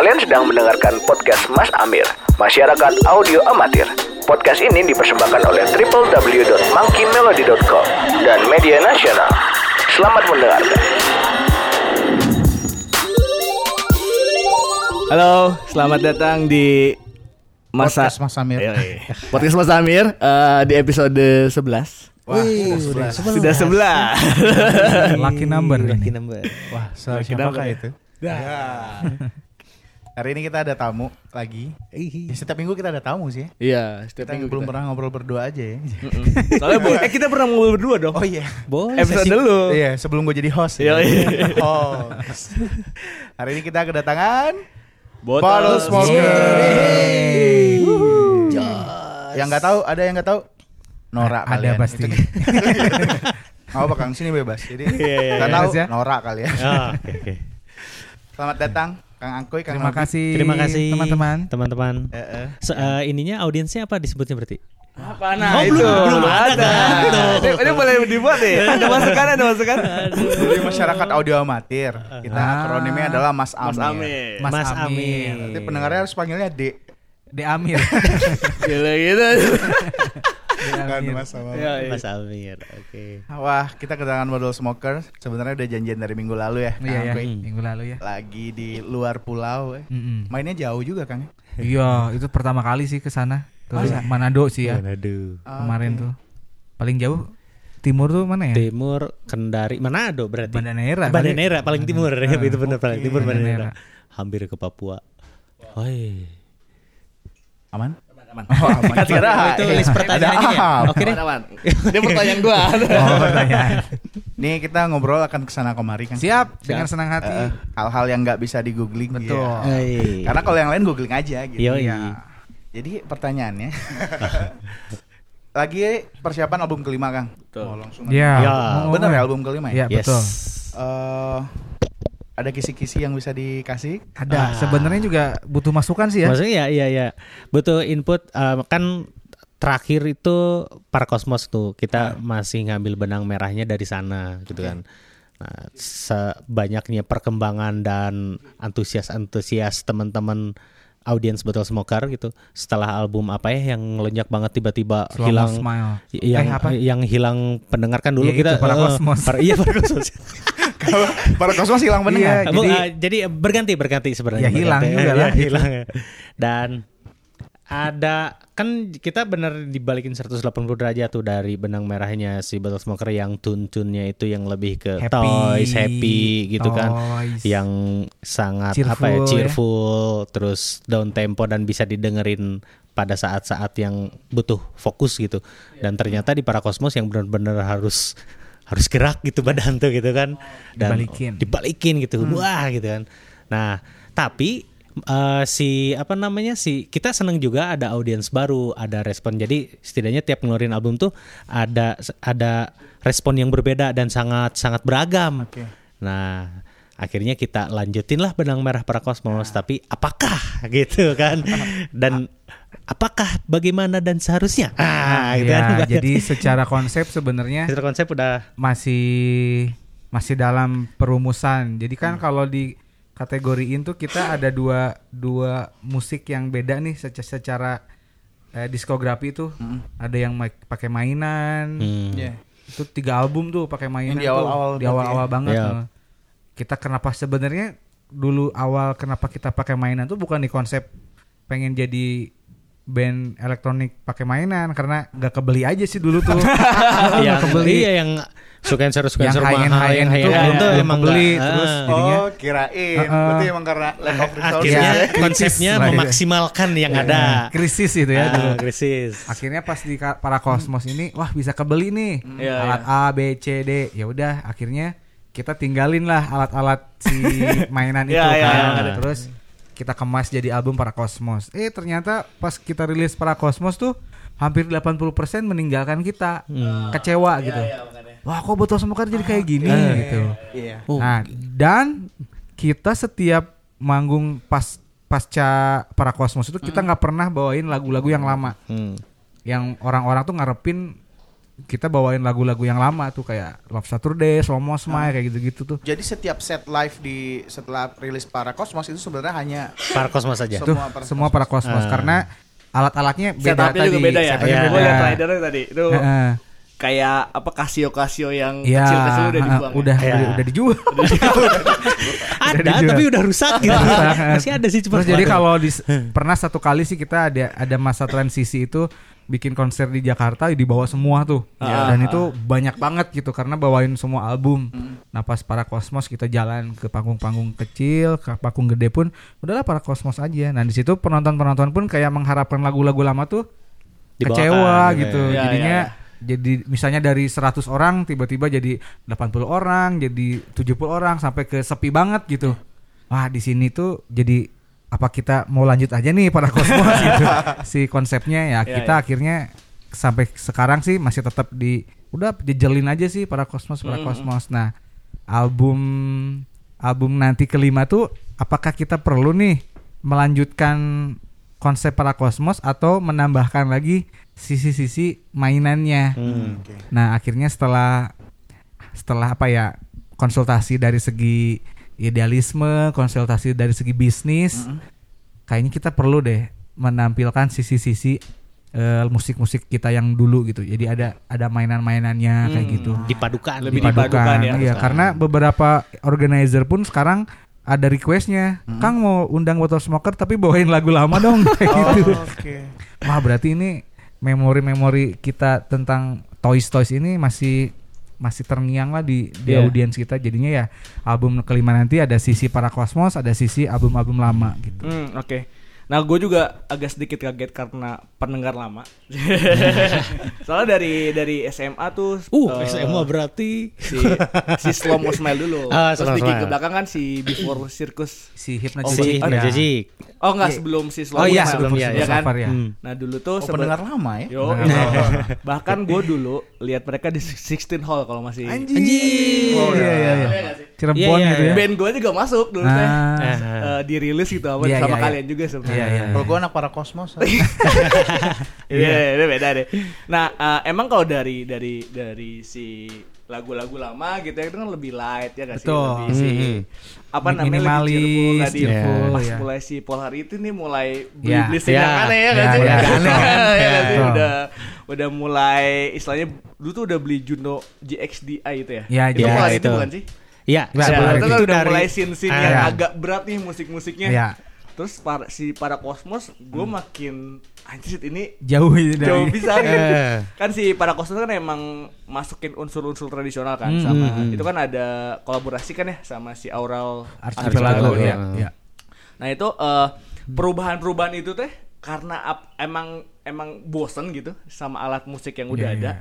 Kalian sedang mendengarkan podcast Mas Amir, Masyarakat Audio Amatir. Podcast ini dipersembahkan oleh www.monkeymelody.com dan media nasional. Selamat mendengarkan. Halo, selamat datang di Masa Podcast Mas Amir. Podcast Mas Amir eh, di episode 11. Wah, Sudah 11. lucky number. Lucky number. Wah, se- Lucky siapakah number. itu? Ya. Hari ini kita ada tamu lagi. Ya, setiap minggu kita ada tamu sih ya. Iya, setiap Kita minggu belum kita. pernah ngobrol berdua aja ya. Soalnya bu- eh kita pernah ngobrol berdua dong. Oh iya. Boleh. Episode dulu. Iya, sebelum gue jadi host. Iya, iya. Host. Hari ini kita kedatangan Bottle Smoker. Yeay. Yang nggak tahu, ada yang nggak tahu? Nora Ada kalian. pasti. Itu- Nggak apa Kang, sini bebas. Jadi iya, iya. tahu Bebas ya. Nora kalian. Ah, oke oke. Selamat datang Kang Angkoy, Kang Terima kasih. Terima kasih teman-teman. Teman-teman. Eh, eh. Se- eh, ininya audiensnya apa disebutnya berarti? Apa nah Oh, itu? belum- belum ada kan? Ini, ini boleh dibuat nih. Ada masukan, ada masukan. Jadi masyarakat audio amatir. Kita Ah. akronimnya adalah Mas Amir. Mas Amir. Mas, Mas Amir. Amir. Nanti pendengarnya harus panggilnya D. De Amir. Gila gitu. De Kan Amir. Mas Amir. Iya, iya. Mas Amir. Oke. Wah, kita kedatangan Bottle Smoker. Sebenarnya udah janjian dari minggu lalu ya. Iya Kang ya, Angkoy. minggu lalu ya. Lagi di luar pulau. eh. Mainnya jauh juga Kang. ya? Iya, itu pertama kali sih ke sana. Oh, Terus iya? Manado sih ya. Manado. Kemarin Oke. tuh. Paling jauh timur tuh mana ya? Timur Kendari Manado berarti. Banda Neira. Banda Neira paling timur ya, itu benar paling oke. timur Banda Banda Neira. Neira. Hampir ke Papua. Oi. Aman? Aman. Oh, aman. Kira Itu list pertanyaannya ya? Oke deh. Aman. Dia pertanyaan gua. Oh, pertanyaan. Nih kita ngobrol akan ke sana kemari kan. Siap, dengan senang hati. Eh, hal-hal yang nggak bisa di googling. Betul. ya. Hai. Karena kalau yang lain googling aja gitu. Yoi. Iya. Jadi pertanyaannya, lagi persiapan album kelima Kang. Betul. Oh, langsung. Iya. Ya. mau Bener ya album kelima Iya, ya? Yes. betul. Eh, ada kisi-kisi yang bisa dikasih? Ada. Ah. Sebenarnya juga butuh masukan sih ya. Maksudnya ya iya iya. Butuh input eh, kan terakhir itu Parkosmos tuh kita masih ngambil benang merahnya dari sana gitu kan. Nah, sebanyaknya perkembangan dan antusias-antusias teman-teman audiens Bottle Smoker gitu. Setelah album apa ya yang ngelonjak banget tiba-tiba hilang Smile. yang Eh, apa? yang hilang pendengar kan dulu Ya, kita itu, eh, par- iya Paracosmos. Kalau para kosmos hilang pendengar. Iya, Bu, Jadi- jadi berganti berganti sebenarnya. Ya, hilang Berganti. juga Ya, lah, hilang. Dan ada kan kita bener dibalikin 180 derajat tuh dari benang merahnya si Bottle Smoker yang tune-tune-nya itu yang lebih ke Happy. toys, happy gitu kan. Toys. Yang sangat Cheerful, apa ya, ya. cheerful, terus down tempo dan bisa didengerin pada saat-saat yang butuh fokus gitu. Dan ternyata di Parakosmos yang benar-benar harus harus gerak gitu badan tuh gitu kan. Dan Dibalikin. dibalikin gitu. Wah gitu kan. Nah, tapi eh, si apa namanya si kita seneng juga ada audiens baru, ada respon. Jadi setidaknya tiap ngeluarin album tuh ada ada respon yang berbeda dan sangat sangat beragam. Oke. Nah, akhirnya kita lanjutin lah benang merah para kosmos. Tapi apakah gitu kan? Dan apakah bagaimana dan seharusnya? Ah, gitu Ya, kan. jadi secara konsep sebenarnya Secara konsep udah masih masih dalam perumusan. Jadi kan Hmm. kalau di kategoriin tuh kita ada dua dua musik yang beda nih secara, secara eh, diskografi tuh. Ada yang ma- pakai mainan. hmm, Iya. Itu tiga album tuh pakai mainan Yang di tuh. awal-awal di awal-awal ya? banget. Iya. eh. Kita kenapa sebenarnya dulu awal kenapa kita pakai mainan tuh bukan di konsep pengen jadi band elektronik pakai mainan karena gak kebeli aja sih dulu tuh. yang Nggak kebeli. iya yang suka Yang seru high-end- mahal high-end yang itu high-end belum- itu emang kebeli, nggak, terus ah. jadinya- oh, kirain. Uh-uh. Berarti emang karena lack of resources. akhirnya ya. konsepnya lah, iya. memaksimalkan yang ada krisis gitu ya dulu. krisis Akhirnya pas di para kosmos ini, wah bisa kebeli nih Iya, alat A, B, C, D. Ya udah, akhirnya kita tinggalin lah alat-alat si mainan itu Iya, iya, kan. iya. Terus kita kemas jadi album para kosmos. Eh ternyata pas kita rilis para kosmos tuh hampir 80% meninggalkan kita. Kecewa gitu. Wah, kok botol semua jadi kayak gini gitu. Iya. Oh, Nah, dan kita setiap manggung pas pasca para kosmos itu kita nggak pernah bawain lagu-lagu yang lama hmm. yang orang-orang tuh ngarepin kita bawain lagu-lagu yang lama tuh kayak Love Saturday, Slow Mo Smile kayak gitu-gitu tuh. Jadi setiap set live di setelah rilis para Cosmos itu sebenarnya hanya Para Cosmos saja. Tuh, Semua para semua para Cosmos Ah. karena alat-alatnya beda Setupnya tadi. juga beda ya. setupnya beda. liat ridernya tadi itu Heeh. kayak apa Casio Casio yang Iya, kecil-kecil udah ah, dibuang. udah, ya. Udah udah dijual. Ada dijual. tapi udah rusak gitu. Masih ada sih cuma Terus jadi kalau di, pernah satu kali sih kita ada ada masa transisi itu bikin konser di Jakarta dibawa semua tuh Ah, dan itu banyak banget gitu karena bawain semua album. Nah pas para Cosmos kita jalan ke panggung-panggung kecil, ke panggung gede pun udahlah para Cosmos aja. Nah di situ penonton-penonton pun kayak mengharapkan lagu-lagu lama tuh Dibawakan kecewa gitu gitu. ya. Ya, Jadinya ya, jadi misalnya dari 100 orang tiba-tiba jadi 80 orang, jadi 70 orang sampai ke sepi banget gitu. Wah, di sini tuh jadi apa kita mau lanjut aja nih para kosmos gitu. Si konsepnya ya Ya, kita ya. akhirnya sampai sekarang sih masih tetap di udah jejelin aja sih para kosmos para Mm, kosmos. Nah, album album nanti kelima tuh apakah kita perlu nih melanjutkan konsep para kosmos atau menambahkan lagi sisi-sisi mainannya. Hmm. Nah, akhirnya setelah setelah apa ya konsultasi dari segi idealisme, konsultasi dari segi bisnis, kayaknya kita perlu deh menampilkan sisi-sisi eh, musik-musik kita yang dulu gitu. Jadi ada ada mainan-mainannya kayak gitu. Dipadukan. Lebih dipadukan. dipadukan ya. Iya, karena beberapa organizer pun sekarang ada requestnya, Kang mau undang botol smoker tapi bawain lagu lama dong kayak gitu. Oh, Oke. Wah berarti ini memori-memori kita tentang toys toys ini masih masih terngiang lah di di Iya. audiens kita. Jadinya ya album kelima nanti ada sisi para kosmos, ada sisi album-album lama gitu. Hmm, oke. Nah, gue juga agak sedikit kaget karena pendengar lama. Soalnya dari dari SMA tuh Uh, eh, SMA berarti si si Slow Mo Smile dulu. Ah, Terus Slow di ke belakang kan si Before Circus. Si Oh, Hypnotic si oh, ya. Oh enggak sebelum si Slow Oh Mo iya, Smile. sebelum, iya, ya iya. kan? Ya. Nah, dulu tuh Oh, pendengar lama ya? Yo, bahkan gue dulu lihat mereka di 16 Hall kalau masih Anjing. Oh iya iya iya. Cirebon Iya, iya, gitu ya. band gue juga masuk dulu teh. Ah. Eh, dirilis gitu apa Iya, sama iya, kalian juga sebenarnya. Iya, iya. Kalau gue anak para Cosmos. Iya, itu beda deh. Nah, eh, emang kalau dari dari dari si lagu-lagu lama gitu ya itu kan lebih light ya gak sih? Betul. Lebih si Hmm. apa namanya lebih minimalis, cheerful tadi. cheerful, Pas ya. mulai si Paul Hari itu nih mulai Ya, beli ya, aneh ya, ya, kan sih? ya, Agak aneh kan? Ya Ya, kan sih? betul. Udah udah mulai istilahnya dulu tuh udah beli Juno GXDI itu ya. Ya, itu ya, Paul Hari itu. bukan sih? Iya, Ya, Ya, sebelum itu itu udah dari mulai scene-scene Ah, yang ya. agak berat nih musik-musiknya. Ya. Terus para, si para kosmos, gue makin anjir ini Jauh ini dari jauh bisa gitu. Kan si para kosmos kan emang masukin unsur-unsur tradisional kan Hmm, sama hmm, hmm. itu kan ada kolaborasi kan ya sama si Aural Archipelago ya. ya. ya. Nah itu eh, perubahan-perubahan itu teh karena ap- emang emang bosen gitu sama alat musik yang udah Iya, ada.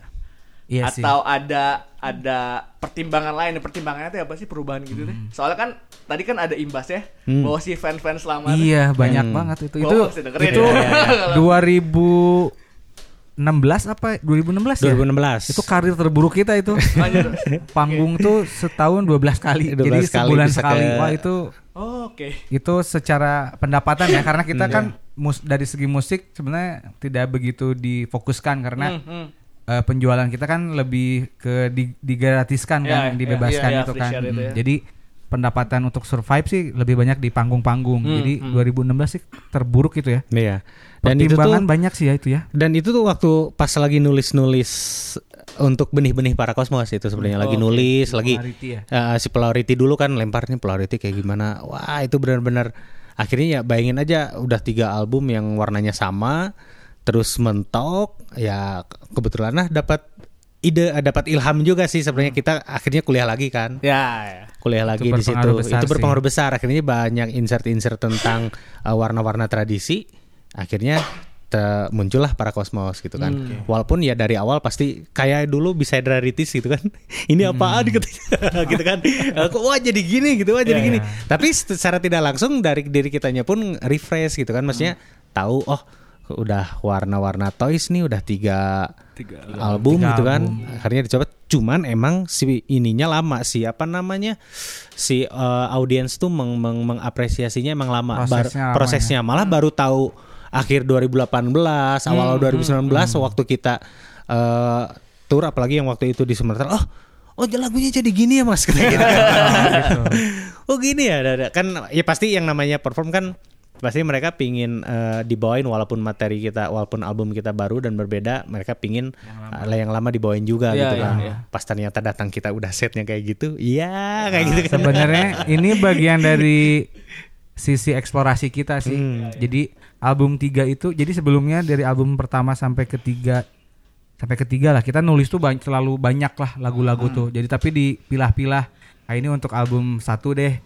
Iya. Iya sih. atau ada ada pertimbangan lain pertimbangannya itu apa sih perubahan gitu deh soalnya kan tadi kan ada imbas ya Hmm. bahwa si fans-fans lama Iya, banyak Hmm. banget itu. Itu itu ya. Iya, iya. 2016 apa? 2016 ya? 2016. Itu karir terburuk kita itu. Panggung tuh setahun 12 kali. 12 Jadi kali sebulan sekali. ke- Wah, itu Oh, oke itu secara pendapatan ya karena kita Hmm, kan mus dari segi musik sebenarnya tidak begitu difokuskan karena Hmm, hmm. Eh, penjualan kita kan lebih ke di, digratiskan Ya, kan, ya, dibebaskan ya, ya, itu kan. itu Hmm, ya. Jadi pendapatan untuk survive sih lebih banyak di panggung-panggung. Hmm, Jadi hmm. 2016 sih terburuk itu ya. Iya. Dan itu tuh Pertimbangan banyak sih ya itu ya. dan itu tuh waktu pas lagi nulis-nulis untuk benih-benih para kosmos itu sebenarnya lagi Oke. nulis lagi ya. eh, si polarity dulu kan lemparnya polarity kayak gimana wah itu benar-benar akhirnya ya bayangin aja udah tiga album yang warnanya sama terus mentok ya kebetulan nah dapat ide eh, dapat ilham juga sih sebenarnya. Kita akhirnya kuliah lagi kan. Ya, ya. kuliah Itu lagi di situ. berpengaruh itu sih. berpengaruh besar. Akhirnya banyak insert-insert tentang uh, warna-warna tradisi. Akhirnya te- muncullah para kosmos gitu kan. Hmm. walaupun ya dari awal pasti kayak dulu bisa rarities gitu kan. Ini apaan gitu. Gitu kan. Eh, kok wah jadi gini gitu wah jadi Ya, gini. ya. tapi secara tidak langsung dari diri kitanya pun refresh gitu kan. Maksudnya tahu oh udah warna-warna toys nih udah tiga Tiga. album Tiga gitu kan. album. akhirnya dicoba cuman emang si ininya lama si apa namanya si eh, audiens tuh meng, meng- mengapresiasinya emang lama. Bar- Prosesnya lama prosesnya malah baru tahu akhir 2018 awal Hmm, 2019 waktu kita eh, tour apalagi yang waktu itu di Sumatera. Oh oh lagunya jadi gini ya mas? Kata gitu. oh gini ya kan ya pasti yang namanya perform kan pasti mereka pingin eh, dibawain walaupun materi kita walaupun album kita baru dan berbeda mereka pingin yang lama, yang lama dibawain juga Iya, gitu iya, kan iya. pas ternyata datang kita udah setnya kayak gitu iya kayak gitu kan Sebenarnya ini bagian dari sisi eksplorasi kita sih. Hmm. Jadi album 3 itu jadi sebelumnya dari album pertama sampai ketiga sampai ketiga lah kita nulis tuh banyak, selalu banyak lah lagu-lagu Hmm. tuh. Jadi tapi dipilah-pilah. Nah, ini untuk album satu deh.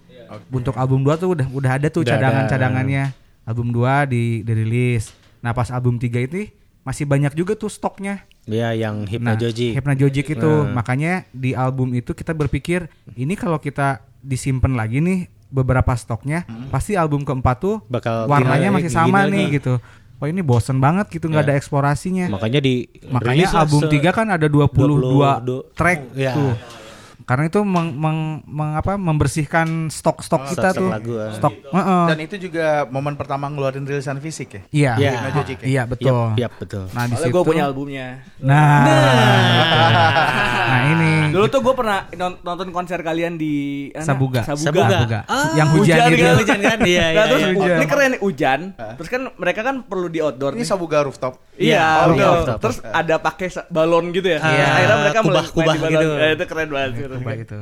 Untuk album 2 tuh udah udah ada tuh cadangan-cadangannya. Album 2 di dirilis. Nah, pas album 3 ini masih banyak juga tuh stoknya. Iya yang Hypnagogic. Hypnagogic itu Nah. makanya di album itu kita berpikir ini kalau kita disimpan lagi nih beberapa stoknya pasti album keempat tuh Bakal warnanya masih sama gini nih gitu. Wah ini bosen banget gitu nggak Ya. ada eksplorasinya. Makanya di Makanya album se- 3 kan ada 22 22 track Ya. tuh. Karena itu meng, meng- meng- apa, membersihkan stok-stok kita stok-stok tuh. lagu, ah. Stok. Heeh. Dan itu juga momen pertama ngeluarin rilisan fisik ya. Iya. Ya. Hypnagogic ya? Iya betul. Yap, yap, betul. Nah di situ. gue punya albumnya. Nah. Nah ini Dulu tuh gue pernah non- nonton konser kalian di mana? Sabuga. Sabuga. Sabuga. Sabuga. Ah, yang hujan, Hujan itu. kan? Hujan kan? Iya, Nah, iya, terus iya. uh, Hujan. ini keren nih hujan. Terus kan mereka kan perlu di outdoor Ini nih. Sabuga rooftop. Iya, Oh, betul. iya. Terus ada pakai balon gitu ya. Iya. Akhirnya mereka mulai Kubah-kubah gitu. Eh, itu keren banget. Coba gitu.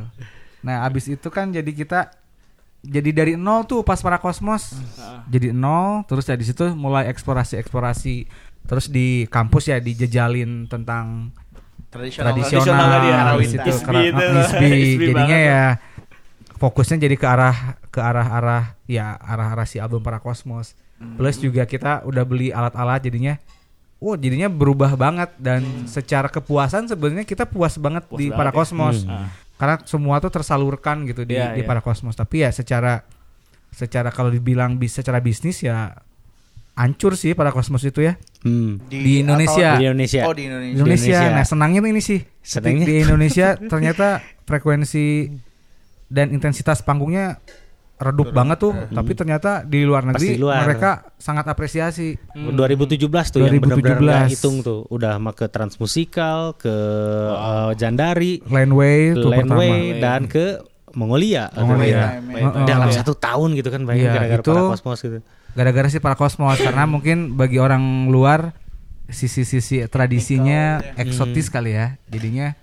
Nah, abis itu kan jadi kita jadi dari nol tuh pas para kosmos. Jadi nol, terus ya di situ mulai eksplorasi-eksplorasi. Terus di kampus ya dijejalin tentang Tradisional. tradisional, Tradisional ya. Isbi itu itu. isbi. Isbi Jadinya ya fokusnya jadi ke arah ke arah-arah ya arah-arah si album para kosmos. Plus juga kita udah beli alat-alat jadinya Oh jadinya berubah banget dan secara kepuasan sebenarnya kita puas banget Puas di banget para ya. kosmos Hmm. karena semua tuh tersalurkan gitu di, Iya, di iya. para kosmos tapi ya secara secara kalau dibilang bis secara bisnis ya hancur sih para kosmos itu ya Hmm. Di Indonesia. Di Indonesia. Oh di Indonesia. di Indonesia. Nah senangnya tuh ini sih di, Senangnya. di Indonesia ternyata frekuensi dan intensitas panggungnya redup banget tuh tapi ternyata di luar negeri di luar. mereka sangat apresiasi 2017 tuh yang benar-benar 2017. hitung tuh udah sama ke Transmusikal, ke eh, Jandari, Landway itu Landway pertama dan ke Mongolia. Mongolia. Playtime, Heeh. Dalam satu tahun gitu kan bayangin Iya, gara-gara itu- para kosmos gitu. gara-gara sih para kosmos karena mungkin bagi orang luar sisi-sisi tradisinya eksotis kali ya jadinya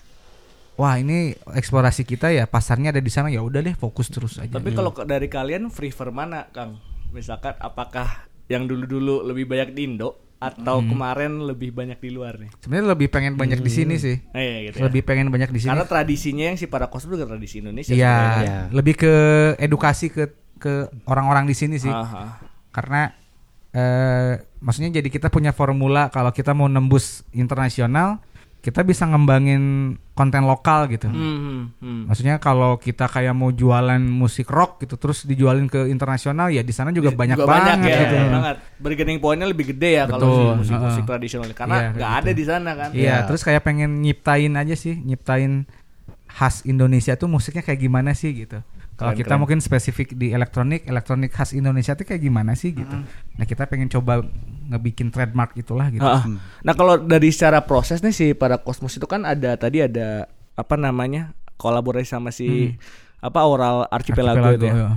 wah ini eksplorasi kita ya pasarnya ada di sana ya udah deh fokus terus aja Tapi kalau dari kalian prefer mana, Kang? Misalkan apakah yang dulu-dulu lebih banyak di Indo atau kemarin lebih banyak di luar nih? sebenarnya lebih pengen banyak di sini sih Eh, iya gitu ya. lebih pengen banyak di sini Karena tradisinya yang si para kosmos juga tradisi Indonesia. Iya. Iya. lebih ke edukasi ke ke orang-orang di sini sih. Aha. Karena eh maksudnya jadi kita punya formula kalau kita mau nembus internasional, kita bisa ngembangin konten lokal gitu. Hmm, hmm, hmm. Maksudnya kalau kita kayak mau jualan musik rock gitu terus dijualin ke internasional ya di sana juga Di- banyak juga banget ya, gitu. banget. Bargaining pointnya lebih gede ya kalau musik-musik heeh. tradisional karena Iya, nggak ada gitu. di sana kan. Iya, terus kayak pengen nyiptain aja sih, nyiptain khas Indonesia tuh musiknya kayak gimana sih gitu. Kalau kita keren. mungkin spesifik di elektronik, elektronik khas Indonesia tuh kayak gimana sih gitu. Nah, kita pengen coba ngebikin trademark itulah gitu. Heeh. Nah kalau dari secara proses nih si para kosmos itu kan ada tadi ada apa namanya kolaborasi sama si apa oral archipelago, Archipelago, itu ya. ya.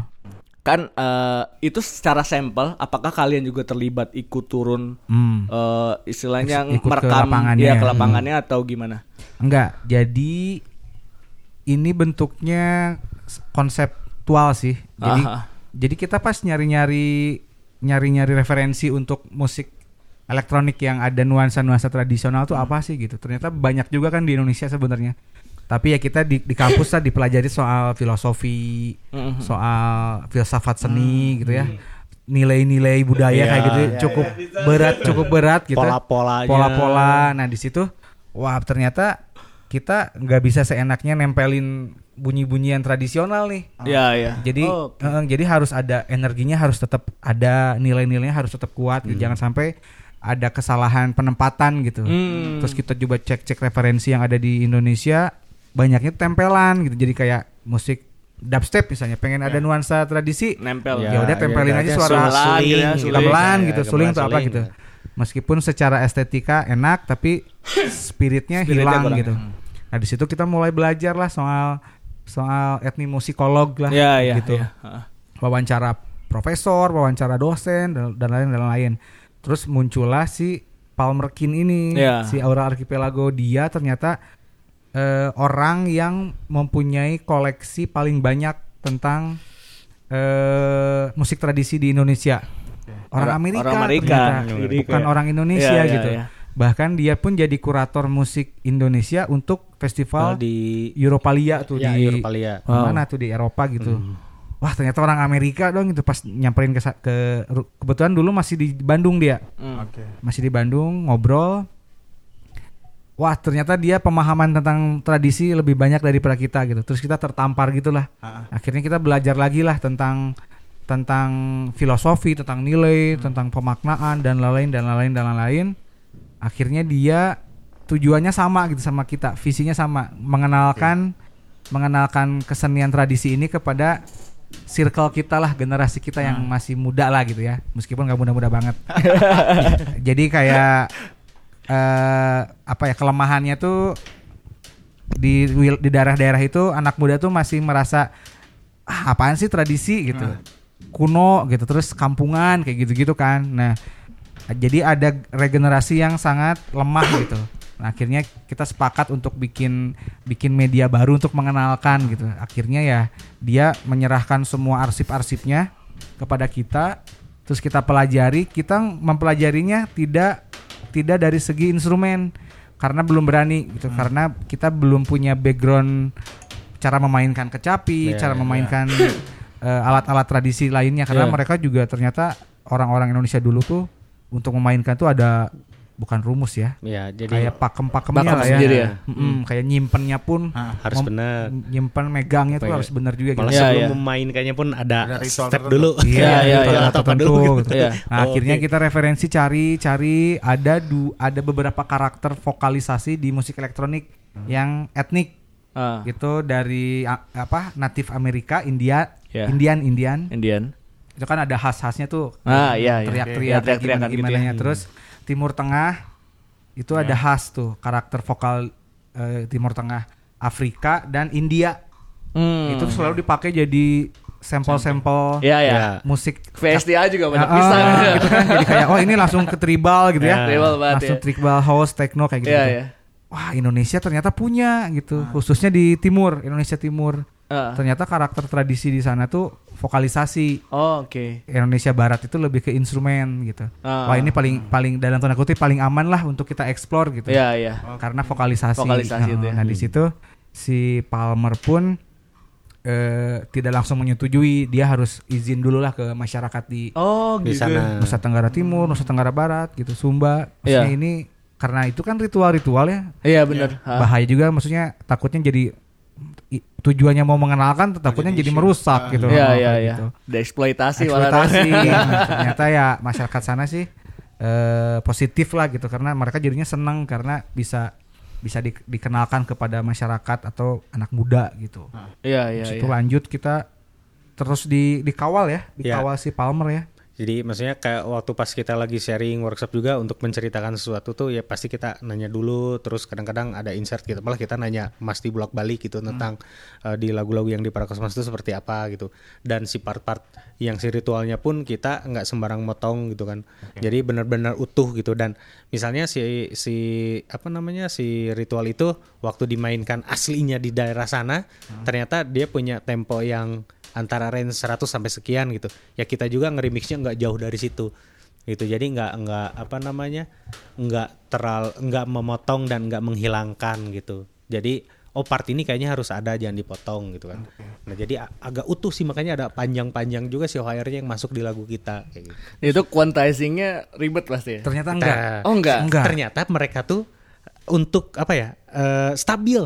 Kan eh, itu secara sampel apakah kalian juga terlibat ikut turun Hmm. eh, istilahnya Ikut ke merekam lapangannya. ya ke Hmm. lapangannya atau gimana? Enggak, jadi ini bentuknya konseptual sih. Jadi Aha. jadi kita pas nyari-nyari nyari-nyari referensi untuk musik elektronik yang ada nuansa-nuansa tradisional tuh apa sih gitu. Ternyata banyak juga kan di Indonesia sebenarnya. Tapi ya kita di, di kampus lah dipelajari soal filosofi, Mhm. soal filsafat seni gitu ya. Nilai-nilai budaya Iya, kayak gitu iya, cukup berat, cukup berat gitu. Pola-polanya. Pola-pola. Nah, di situ wah ternyata kita nggak bisa seenaknya nempelin bunyi-bunyian tradisional nih. Iya iya. Jadi Oh, oke. eh, jadi harus ada energinya harus tetap ada nilai-nilainya harus tetap kuat gitu. Jangan sampai ada kesalahan penempatan gitu. Hmm. Terus kita coba cek-cek referensi yang ada di Indonesia banyaknya tempelan gitu. Jadi kayak musik dubstep misalnya pengen ada nuansa tradisi nempel. ya udah tempelin ya, aja ya, suara suling gitu ya, suling, suling. gamelan Ya, gitu, suling atau apa gitu. Meskipun secara estetika enak tapi spiritnya Spiritnya hilang gitu. Nah, di situ kita mulai belajar lah soal soal etnomusikolog lah Ya, ya, gitu. ya. Heeh. Wawancara profesor, wawancara dosen dan dan lain dan lain. Terus muncullah si Palmer Kin ini, Ya. si Aura Archipelago dia ternyata eh, orang yang mempunyai koleksi paling banyak tentang eh, musik tradisi di Indonesia. Orang Amerika, orang Amerika. ternyata. Jadi bukan kayak- orang Indonesia Ya, ya, gitu. ya. Bahkan dia pun jadi kurator musik Indonesia untuk festival di Europalia tuh ya, di Europalia. di mana tuh di Eropa gitu. Wah ternyata orang Amerika dong itu pas nyamperin ke, ke kebetulan dulu masih di Bandung dia Hmm. Oke. masih di Bandung ngobrol. Wah ternyata dia pemahaman tentang tradisi lebih banyak daripada kita gitu. Terus kita tertampar gitulah. Ah, Akhirnya kita belajar lagi lah tentang tentang filosofi, tentang nilai, Hmm. tentang pemaknaan dan lain-lain dan lain-lain dan lain-lain. Akhirnya dia tujuannya sama gitu sama kita, visinya sama, mengenalkan mengenalkan kesenian tradisi ini kepada circle kita lah, generasi kita yang Hmm. masih muda lah gitu ya. Meskipun nggak muda-muda banget. Jadi kayak eh apa ya kelemahannya tuh di di daerah-daerah itu anak muda tuh masih merasa ah apaan sih tradisi gitu kuno gitu terus kampungan kayak gitu-gitu kan nah jadi ada regenerasi yang sangat lemah gitu. Nah, akhirnya kita sepakat untuk bikin bikin media baru untuk mengenalkan gitu. Akhirnya ya dia menyerahkan semua arsip-arsipnya kepada kita terus kita pelajari. Kita mempelajarinya tidak tidak dari segi instrumen karena belum berani gitu. Karena kita belum punya background cara memainkan kecapi, Iya, cara iya. memainkan eh, alat-alat tradisi lainnya. Karena Iya. mereka juga ternyata orang-orang Indonesia dulu tuh untuk memainkan tuh ada bukan rumus ya. Ya, jadi kayak pakem-pakemnya Pakem lah ya. sendiri ya? Mm-mm, kayak nyimpennya pun Ah, harus benar. Nyimpen megangnya tuh ya? harus benar juga Malah gitu. Iya, sebelum iya. memainkannya pun ada, Ada step tertentu. dulu. Iya, Iya, iya, iya, iya, iya. tertentu gitu. Iya. Nah, Oh, akhirnya kita referensi cari-cari ada du ada beberapa karakter vokalisasi di musik elektronik yang etnik Ah, itu dari a- apa natif Amerika, India, Ya. Indian, Indian. Indian. Itu kan ada khas-khasnya tuh. Ah, iya, iya. Teriak-teriak Iya, teriak-teriakan gitu gimana ya. Terus Timur Tengah itu ada khas tuh karakter vokal eh, Timur Tengah, Afrika dan India. Hmm. Itu selalu dipakai jadi sampel-sampel Iya, ya. Ya. musik VSDA juga banyak Ah, pisang. ah, gitu kan jadi kayak oh ini langsung ke tribal gitu ya. Ya. Tribal banget langsung ya. tribal house techno kayak gitu. Iya, iya. Wah, Indonesia ternyata punya gitu, khususnya di timur, Indonesia Timur. Ah. Ternyata karakter tradisi di sana tuh vokalisasi. Oh, oke. Indonesia Barat itu lebih ke instrumen gitu. Ah. Wah, ini paling paling dalam tanda kutip paling aman lah untuk kita explore gitu. Iya, iya. Karena vokalisasi. Vokalisasi Nah, itu ya. Nah, di situ si Palmer pun eh, tidak langsung menyetujui, dia harus izin dulu lah ke masyarakat di Oh, Di gitu. sana. Nusa Tenggara Timur, Nusa Tenggara Barat gitu, Sumba. Maksudnya Iya. ini karena itu kan ritual-ritual ya. Iya, benar. Ah. Bahaya juga maksudnya takutnya jadi tujuannya mau mengenalkan takutnya jadi merusak gitu. Iya, iya, kayak iya. gitu. Dieksploitasi. Eksploitasi. Nah, ternyata ya masyarakat sana sih eh, positif lah gitu karena mereka jadinya senang karena bisa bisa di- dikenalkan kepada masyarakat atau anak muda gitu. Iya, iya, itu iya. lanjut kita terus di dikawal ya, Iya. dikawal si Palmer ya. Jadi maksudnya kayak waktu pas kita lagi sharing workshop juga untuk menceritakan sesuatu tuh ya pasti kita nanya dulu terus kadang-kadang ada insert gitu. Malah kita nanya Mas di bolak balik gitu tentang eh, di lagu-lagu yang di Parakosmos itu seperti apa gitu. Dan si part-part yang si ritualnya pun kita nggak sembarang motong gitu kan. Jadi benar-benar utuh gitu. Dan misalnya si si apa namanya si ritual itu waktu dimainkan aslinya di daerah sana ternyata dia punya tempo yang antara range 100 sampai sekian gitu. Ya kita juga ngeremixnya nggak jauh dari situ. Gitu. Jadi nggak nggak apa namanya? nggak teral nggak memotong dan nggak menghilangkan gitu. Jadi oh part ini kayaknya harus ada jangan dipotong gitu kan. Nah, jadi agak utuh sih makanya ada panjang-panjang juga sih OHR-nya yang masuk di lagu kita kayak gitu. Itu quantizingnya ribet pasti ya. Ternyata enggak. Oh, enggak. Enggak. Ternyata mereka tuh untuk apa ya? eh, stabil.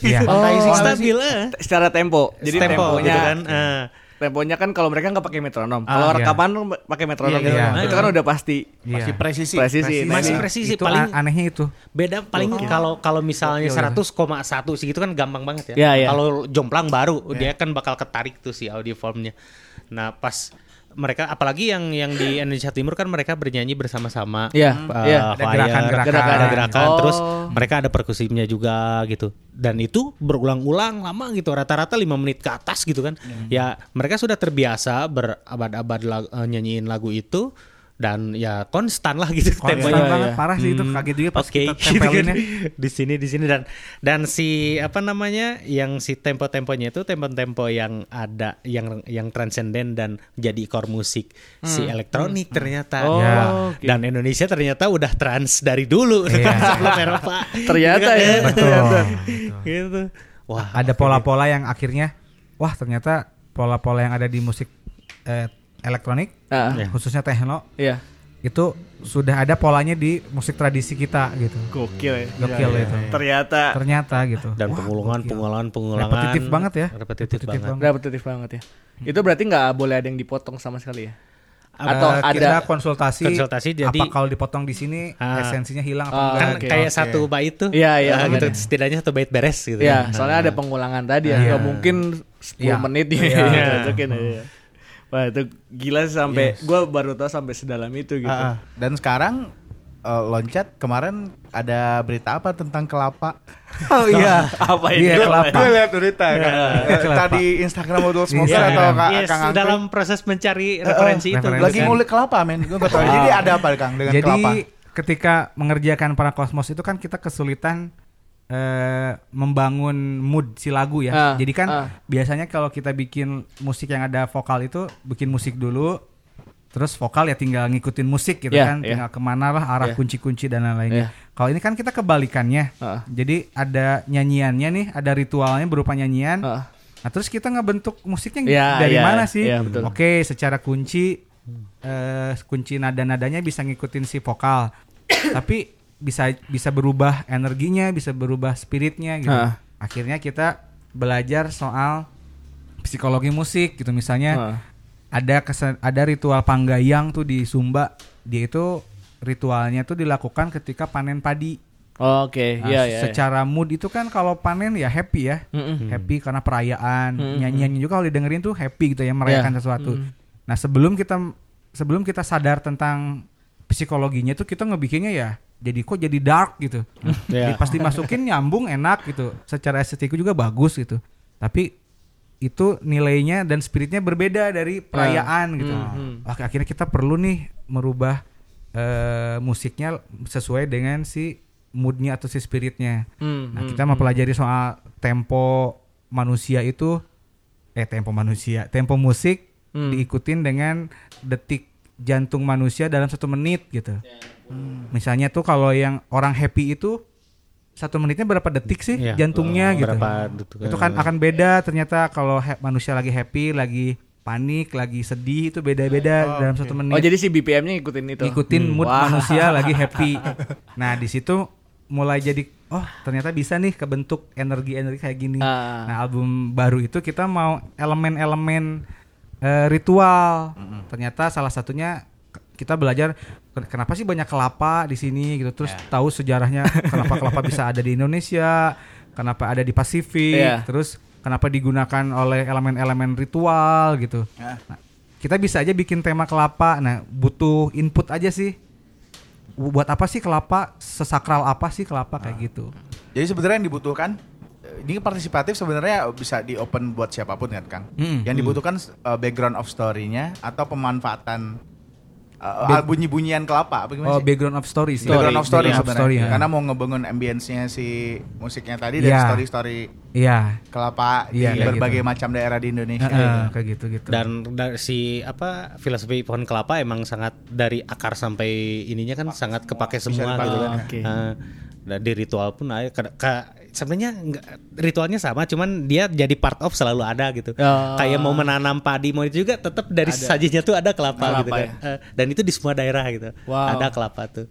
Iya. Quantizing Oh, stabil. eh. Secara tempo. Jadi tempo temponya gitu kan. eh. Temponya kan kalau mereka nggak pakai metronom. Ah, Kalau iya. rekaman pakai metronom Iya, gitu. iya. Itu kan udah pasti Iya. Masih presisi. presisi. Nah, Masih presisi itu paling anehnya itu. beda paling kalau kalau misalnya Gokil, ya. 100,1 segitu kan gampang banget ya. Iya, iya. Kalau jomplang baru dia kan bakal ketarik tuh si audio formnya. Nah pas mereka apalagi yang yang di Indonesia Timur kan mereka bernyanyi bersama-sama. Iya, Eh, iya. Ada choir, gerakan-gerakan. ada gerakan, Oh. terus mereka ada perkusinya juga gitu. Dan itu berulang-ulang lama gitu, rata-rata lima menit ke atas gitu kan. Ya mereka sudah terbiasa berabad-abad lag- eh, nyanyiin lagu itu dan ya konstan lah gitu Konstan temponya. banget, iya. parah sih itu kaget juga pas Oke, kita gitu tempelinnya. di sini di sini dan dan si apa namanya yang si tempo-temponya itu tempo-tempo yang ada yang yang transenden dan jadi core musik si elektronik ternyata. Oh, Ya. oke. Dan Indonesia ternyata udah trans dari dulu Iya. sebelum Eropa. Ternyata ya. Betul. gitu. Wah, ada pola-pola yang akhirnya wah ternyata pola-pola yang ada di musik eh, elektronik Iya. khususnya techno Iya. itu sudah ada polanya di musik tradisi kita gitu. Gokil ya. Gokil Iya, itu. iya. Ternyata Ternyata gitu. dan pengulangan, pengulangan, pengulangan. Repetitif banget ya. Repetitif, banget. repetitif banget ya. Itu berarti nggak boleh ada yang dipotong sama sekali ya? Eh, Atau kita ada konsultasi, Konsultasi, jadi- apa kalau dipotong di sini Ah. esensinya hilang apa Kan enggak? Oke, kayak oke. satu bait tuh. Iya, iya, Ah, gitu. Setidaknya satu bait beres gitu. Ya, soalnya ada pengulangan tadi ya. Iya. Nggak mungkin 10 Iya. menit ya. Iya. Cocokin ya. Wah, itu gila sih sampai gua baru tahu sampai sedalam itu gitu. Ah. Dan sekarang eh, loncat kemarin ada berita apa tentang kelapa? Oh iya. Apa ini? Iya, kelapa. Gue lihat berita kan. Eh, Kelapa. Tadi Instagram Model Smoker Instagram. atau Kak Yes, Kang dalam proses mencari referensi itu. referensi. lagi kan. ngulik kelapa men. Gue gak tahu. Jadi ada apa Kang dengan Jadi kelapa? ketika mengerjakan para kosmos itu kan kita kesulitan eh, membangun mood si lagu ya. Ah, Jadi kan ah. biasanya kalau kita bikin musik yang ada vokal itu bikin musik dulu, terus vokal ya tinggal ngikutin musik gitu Yeah, kan, yeah. tinggal ke mana lah arah Yeah. kunci-kunci dan lain-lainnya. Yeah. Kalau ini kan kita kebalikannya. Ah. Jadi ada nyanyiannya nih, ada ritualnya berupa nyanyian. Ah. Nah terus kita ngebentuk musiknya Iya, dari iya, mana sih? iya, betul. Oke, secara kunci eh, kunci nada-nadanya bisa ngikutin si vokal. Tapi bisa bisa berubah energinya, bisa berubah spiritnya gitu. Ah. Akhirnya kita belajar soal psikologi musik gitu misalnya Ah. ada kesen- ada ritual panggayang tuh di Sumba. Dia itu ritualnya tuh dilakukan ketika panen padi. Oke, Nah, iya iya. secara mood itu kan kalau panen ya happy ya Mm-mm. happy karena perayaan Mm-mm. nyanyiannya juga kalau didengerin tuh happy gitu ya merayakan Yeah. sesuatu Mm. nah sebelum kita sebelum kita sadar tentang psikologinya tuh kita ngebikinnya ya jadi kok jadi dark gitu. Ya. Jadi pas dimasukin nyambung enak gitu. Secara estetika juga bagus gitu. Tapi itu nilainya dan spiritnya berbeda dari perayaan gitu. Mm-mm. Wah, akhirnya kita perlu nih merubah eh, musiknya sesuai dengan si moodnya atau si spiritnya. Hmm, Nah, hmm, kita mempelajari soal tempo manusia itu eh tempo manusia, tempo musik Hmm. diikutin dengan detik jantung manusia dalam satu menit gitu. Hmm. Misalnya tuh kalau yang orang happy itu satu menitnya berapa detik sih Iya. jantungnya gitu. Berapa detik. Itu kan akan beda ternyata kalau manusia lagi happy, lagi panik, lagi sedih itu beda-beda dalam satu menit Oh, jadi si BPM-nya ikutin itu. ngikutin mood Wah. manusia lagi happy. Nah di situ mulai jadi oh ternyata bisa nih kebentuk energi-energi kayak gini. Ah. Nah album baru itu kita mau elemen-elemen eh, ritual. Ternyata salah satunya kita belajar ken- kenapa sih banyak kelapa di sini gitu. Terus tahu sejarahnya kenapa kelapa bisa ada di Indonesia, kenapa ada di Pasifik. Iya. Terus kenapa digunakan oleh elemen-elemen ritual gitu. Ya. Nah, kita bisa aja bikin tema kelapa. Nah, butuh input aja sih. Bu- Buat apa sih kelapa? Sesakral apa sih kelapa kayak gitu? Jadi sebenarnya yang dibutuhkan ini partisipatif sebenarnya bisa di open buat siapa pun kan Kang. Mm. Yang dibutuhkan eh, background of story-nya atau pemanfaatan uh, bunyi-bunyian kelapa apa gimana Oh, sih? background of story sih. Background of story Background of sebenarnya. story, ya. Karena mau ngebangun ambience-nya si musiknya tadi dari Iya. story-story Iya. kelapa Iya, di kayak berbagai gitu. macam daerah di Indonesia. Kayak gitu gitu. dan dari si apa filosofi pohon kelapa emang sangat dari akar sampai ininya kan sangat kepake semua dipakai. gitu kan. Eh, dan di ritual pun ada sebenarnya nggak- ritualnya sama cuman dia jadi part of selalu ada gitu. Oh. Kayak mau menanam padi mau itu juga tetap dari sajinya tuh ada kelapa, Kelapa gitu kan. ya. Eh, dan itu di semua daerah gitu. Wow. Ada kelapa tuh.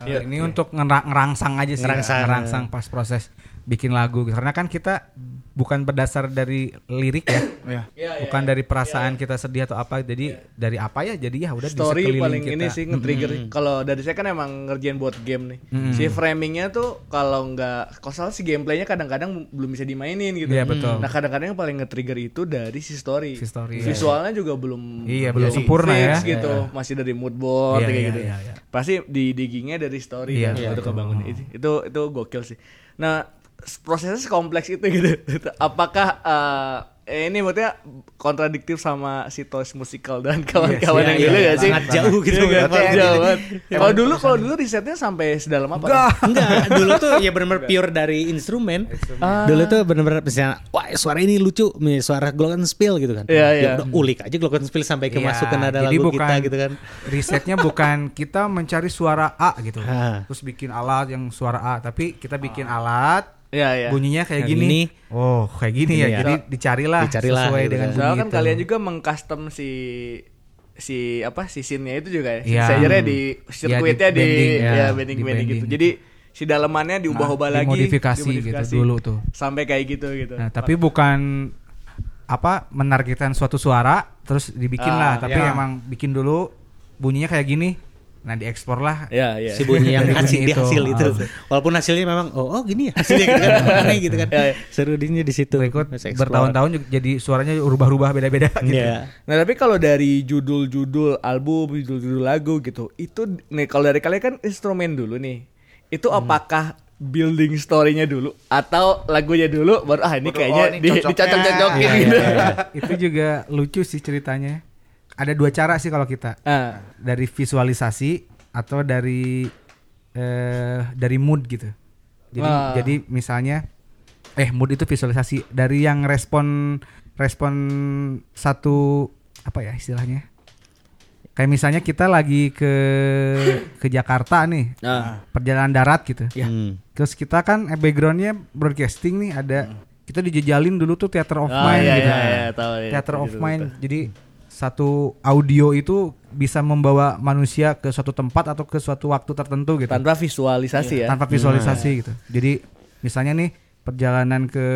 Eh, ini untuk ngera- ngerangsang aja sih, Ngerangsang. ngerangsang pas proses. bikin lagu karena kan kita bukan berdasar dari lirik ya. Iya. Iya, iya, bukan dari perasaan kita sedih atau apa. Jadi dari apa ya? Jadi ya udah story sekeliling paling kita. ini sih nge-trigger. Kalau dari saya kan emang ngerjain buat game nih. Si framingnya tuh kalau nggak, kalau salah si gameplaynya kadang-kadang belum bisa dimainin gitu. Iya, betul. Nah kadang-kadang yang paling nge-trigger itu dari si story. Si story, Visualnya juga belum Iya, belum sempurna fix ya. gitu. Masih dari mood board Iya, kayak iya, gitu. iya, iya. Pasti di diggingnya dari story Iya, kan, iya, untuk kebangun itu. Itu itu gokil sih. Nah prosesnya kompleks itu gitu. Apakah eh, ini maksudnya kontradiktif sama si Toys Musical dan kawan-kawan Iya, yang iya, dulu iya. ya sih? Sangat jauh gitu. Iya, ya, jauh banget. Kalau dulu kalau dulu risetnya sampai sedalam apa? Enggak. Enggak, dulu tuh ya benar-benar pure dari instrumen. Dulu tuh benar-benar misalnya, wah suara ini lucu, nih suara glockenspiel gitu kan. Iya, Ya iya. udah ulik aja glockenspiel sampai Iya, kemasukan ada jadi lagu bukan, kita gitu kan. Risetnya bukan kita mencari suara A gitu. Ah. Terus bikin alat yang suara A, tapi kita bikin alat Iya, iya. bunyinya kayak Yang gini. ini. Oh, kayak gini ya. Iya. Jadi dicarilah, Dicarilah sesuai gitu dengan bunyi Soalnya kan itu. kalian juga mengcustom si si apa si scene-nya itu juga ya. Iya. Saya di sirkuitnya di, bending, ya, ya. bending Di bending gitu. Jadi si dalemannya diubah-ubah Nah, lagi, dimodifikasi gitu dulu tuh. Sampai kayak gitu gitu. Nah, tapi bukan apa menargetkan suatu suara terus dibikin Ah, lah, tapi iya. emang bikin dulu bunyinya kayak gini. Nah, diekspor lah. ya, ya. Si bunyi yang hasil, itu. hasil itu. Ah. Walaupun hasilnya memang oh, oh gini ya hasilnya gitu kan. Aneh gitu kan. Ya, ya. Seru dinya di situ. Berikut bertahun-tahun jadi suaranya rubah-rubah beda-beda gitu. Iya. Nah tapi kalau dari judul-judul album, judul-judul lagu gitu, itu nih kalau dari kalian kan instrumen dulu nih, itu Hmm. apakah building story-nya dulu atau lagunya dulu baru ah ini Baru, kayaknya oh, ini di- cocoknya. dicocok-cocokin Iya, gitu. iya, iya. itu juga lucu sih ceritanya. Ada dua cara sih kalau kita Ah, dari visualisasi atau dari eh dari mood gitu. Jadi Ah. jadi misalnya eh mood itu visualisasi dari yang respon respon satu apa ya istilahnya? Kayak misalnya kita lagi ke ke Jakarta nih, ah, perjalanan darat gitu. Hmm. Terus kita kan eh, backgroundnya broadcasting nih ada kita dijejalin dulu tuh theater of Ah, mind iya, gitu. iya, iya, tahu, iya. theater of Gitu, mind. Jadi satu audio itu bisa membawa manusia ke suatu tempat atau ke suatu waktu tertentu gitu. tanpa visualisasi ya. Tanpa visualisasi gitu. Jadi misalnya nih perjalanan ke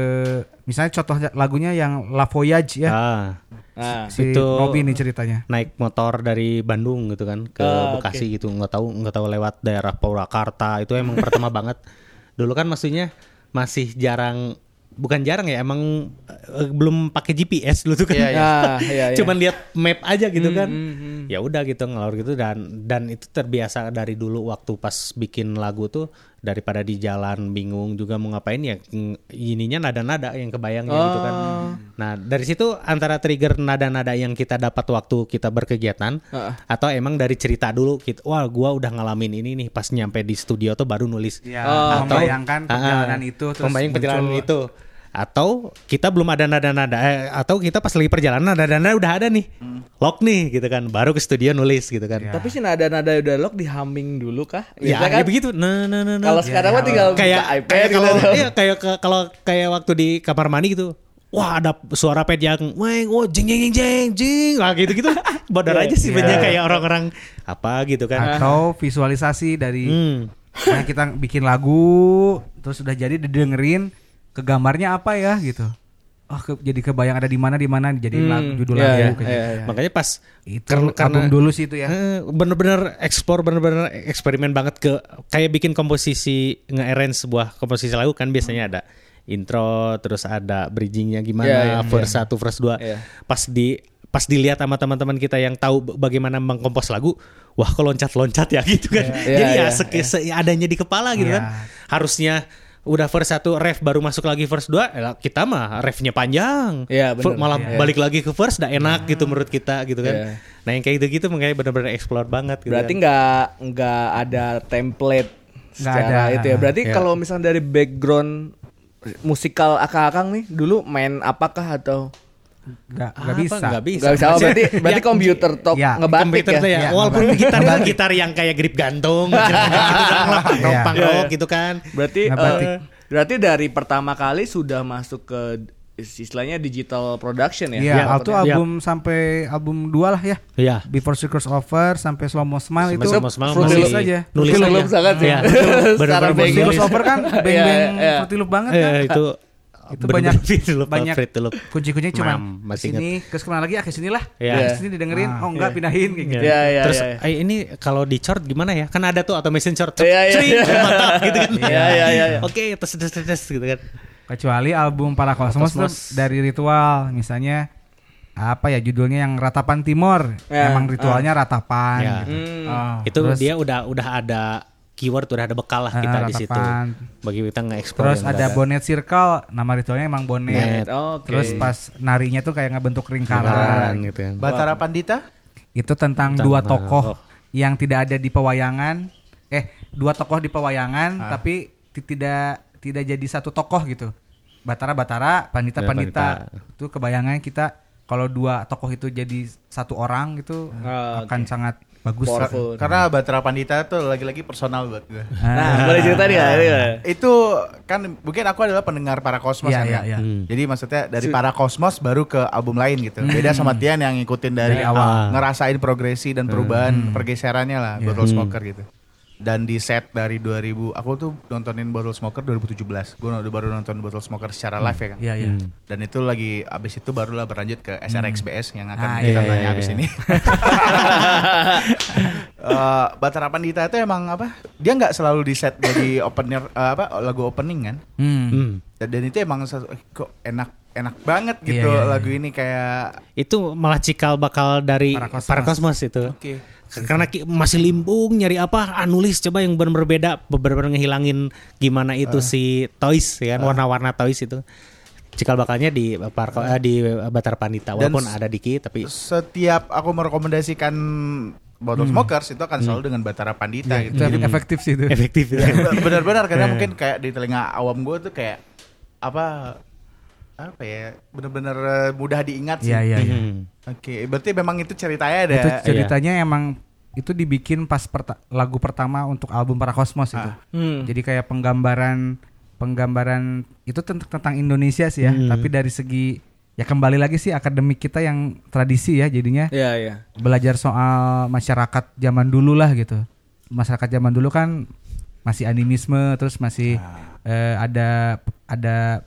misalnya contoh lagunya yang La Voyage ya. Ah, Ah, si itu- Nobi nih ceritanya. naik motor dari Bandung gitu kan ke Ah, Bekasi gitu nggak tahu nggak tahu lewat daerah Purwakarta itu emang pertama banget dulu kan maksudnya masih jarang bukan jarang ya emang eh, belum pakai GPS dulu tuh kan Iya, iya. Ah, iya, cuman lihat map aja gitu kan hmm, hmm. ya udah gitu ngalor gitu dan dan itu terbiasa dari dulu waktu pas bikin lagu tuh daripada di jalan bingung juga mau ngapain ya ininya nada-nada yang kebayangnya gitu kan. Oh. nah dari situ antara trigger nada-nada yang kita dapat waktu kita berkegiatan Heeh. atau emang dari cerita dulu gitu wah gua udah ngalamin ini nih pas nyampe di studio tuh baru nulis. Ya, Oh, membayangkan Ah, perjalanan itu terus membayang perjalanan itu atau kita belum ada nada-nada eh, atau kita pas lagi perjalanan nada-nada udah ada nih. Lock nih gitu kan. Baru ke studio nulis gitu kan. Tapi sih nada-nada udah lock di humming dulu kah? ya, Biasa ya begitu. Nah nah nah, nah. Kalau sekarang mah tinggal kayak buka iPad kayak gitu. kalau iya, kayak ke- kalau kayak waktu di kamar mandi gitu wah ada suara pet yang weng oh jeng jeng jeng jeng jeng lah gitu gitu bodor aja sih Iya. banyak kayak orang-orang apa gitu kan. Atau visualisasi dari hmm. Nah, kita bikin lagu terus udah jadi didengerin ke gambarnya apa ya gitu. Oh, ke- jadi kebayang ada di mana di mana jadi Hmm, lagu judul iya, lagu kayak iya, gitu. iya. makanya pas Itu karena- karena- dulu sih itu ya. Bener-bener explore bener-bener eksperimen banget ke kayak bikin komposisi nge-arrange sebuah komposisi lagu kan biasanya ada intro terus ada bridgingnya gimana Iya, iya, verse satu verse dua Iya. pas di pas dilihat sama teman-teman kita yang tahu bagaimana mengkompos lagu wah kok loncat-loncat ya gitu kan Iya, jadi iya, ya se- adanya di kepala gitu Iya. kan harusnya udah verse satu ref baru masuk lagi verse 2 kita mah refnya panjang Iya, bener. Malah Iya. balik lagi ke verse udah enak gitu menurut kita gitu kan Iya. Nah yang kayak gitu-gitu makanya bener-bener explore banget gitu Berarti kan. nggak nggak ada template Nggak secara ada. itu ya. Berarti Ya. kalau misalnya dari background musikal akang-akang nih dulu main apakah atau Enggak Apa? enggak bisa. Nggak bisa. nggak bisa Oh, berarti berarti Ya, komputer talk ya, ngebatik Komputer ya. ya, Iya, walaupun gitar itu gitar yang kayak grip gantung, gitu kan, rock, Iya. Iya, iya. gitu kan. Berarti eh, berarti dari pertama kali sudah masuk ke istilahnya digital production ya. Iya, Ya, itu maksudnya. album sampai album 2 lah ya. Iya. Before Secrets Over sampai Slow Mo Smile itu Slow Mo Smile nulis masih- aja. nulis Fruity aja. Loops sangat sih. Iya. Secara nulis. Secrets Over kan Iya, beng-beng iya. Fruity Loop banget Iya, kan. Itu banyak banyak Fruity Loop. kunci-kunci cuma sini terus ke mana lagi ah ke sini lah. Iya. Ke sini didengerin, oh enggak pindahin kayak gitu. Iya, iya, Terus iya. eh, ini kalau di chart gimana ya? Kan ada tuh automation chart. Iya, iya, Cering, iya. mantap gitu kan. Iya, iya, iya, iya. Oke, tes tes tes tes gitu kan. Kecuali album Para Cosmos tuh dari ritual misalnya apa ya judulnya yang Ratapan Timur. Ya, Emang ritualnya ratapan Ya. gitu. Hmm. Oh, itu terus, dia udah udah ada keyword udah ada bekal lah Ah, kita di situ. Bagi kita nge-explore Terus ada udah Bonnet Circle, nama ritualnya emang Bonnet. Bonnet. Oke. Terus pas narinya tuh kayak ngebentuk lingkaran lingkaran. gitu kan. Batara Pandita? Itu tentang Tentang dua tokoh. tokoh yang tidak ada di pewayangan. Eh, dua tokoh di pewayangan tapi ti- tidak tidak jadi satu tokoh gitu. Batara Batara, Pandita Ya, Pandita. Pandita. Itu kebayangan kita kalau dua tokoh itu jadi satu orang gitu Ah, akan oke. sangat bagus. Powerful. Karena Batara Pandita tuh lagi-lagi personal buat gue. Nah, boleh cerita nih? Iya. Itu kan mungkin aku adalah pendengar para kosmos Iya, kan, iya, iya. Hmm. Jadi maksudnya dari para kosmos baru ke album lain gitu. Beda sama Tian yang ngikutin dari, Dari awal. ngerasain progresi dan perubahan pergeserannya lah Bottle Smoker gitu. Dan di set dari 2000, aku tuh nontonin Bottle Smoker 2017. Gue udah baru nonton Bottle Smoker secara live ya kan. Iya, iya. Dan itu lagi abis itu barulah berlanjut ke SRXBS yang akan Ah, kita iya, tanya iya, abis iya. ini. Eh, Batara Pandita itu emang apa? Dia nggak selalu di set jadi opener eh, apa lagu opening kan? Hmm. Hmm. Dan, dan itu emang eh, kok enak enak banget Iya, gitu iya, iya. lagu ini kayak Itu malah cikal bakal dari Para Cosmos. para kosmos itu. oke. Karena masih limbung nyari apa ah, nulis. Coba yang benar berbeda benar-benar ngehilangin gimana itu si toys ya kan warna-warna toys itu. Cikal bakalnya di Parko eh, di Batar Pandita. Dan walaupun s- ada dikit tapi Setiap aku merekomendasikan Bottle Smokers itu akan selalu dengan Batara Pandita Iya, gitu. itu Jadi efektif sih itu. efektif itu. benar-benar karena mungkin kayak di telinga awam gue tuh kayak apa apa ya benar-benar eh, mudah diingat sih. Iya, iya, iya. Hmm. Oke, berarti memang itu ceritanya ada. Itu ceritanya emang itu dibikin pas perta- lagu pertama untuk album Para Cosmos itu. Hmm. Jadi kayak penggambaran penggambaran itu tent- tentang Indonesia sih ya, Hmm. tapi dari segi ya kembali lagi sih akademik kita yang tradisi ya jadinya Iya, iya. belajar soal masyarakat zaman dulu lah gitu. Masyarakat zaman dulu kan masih animisme terus masih eh, ada ada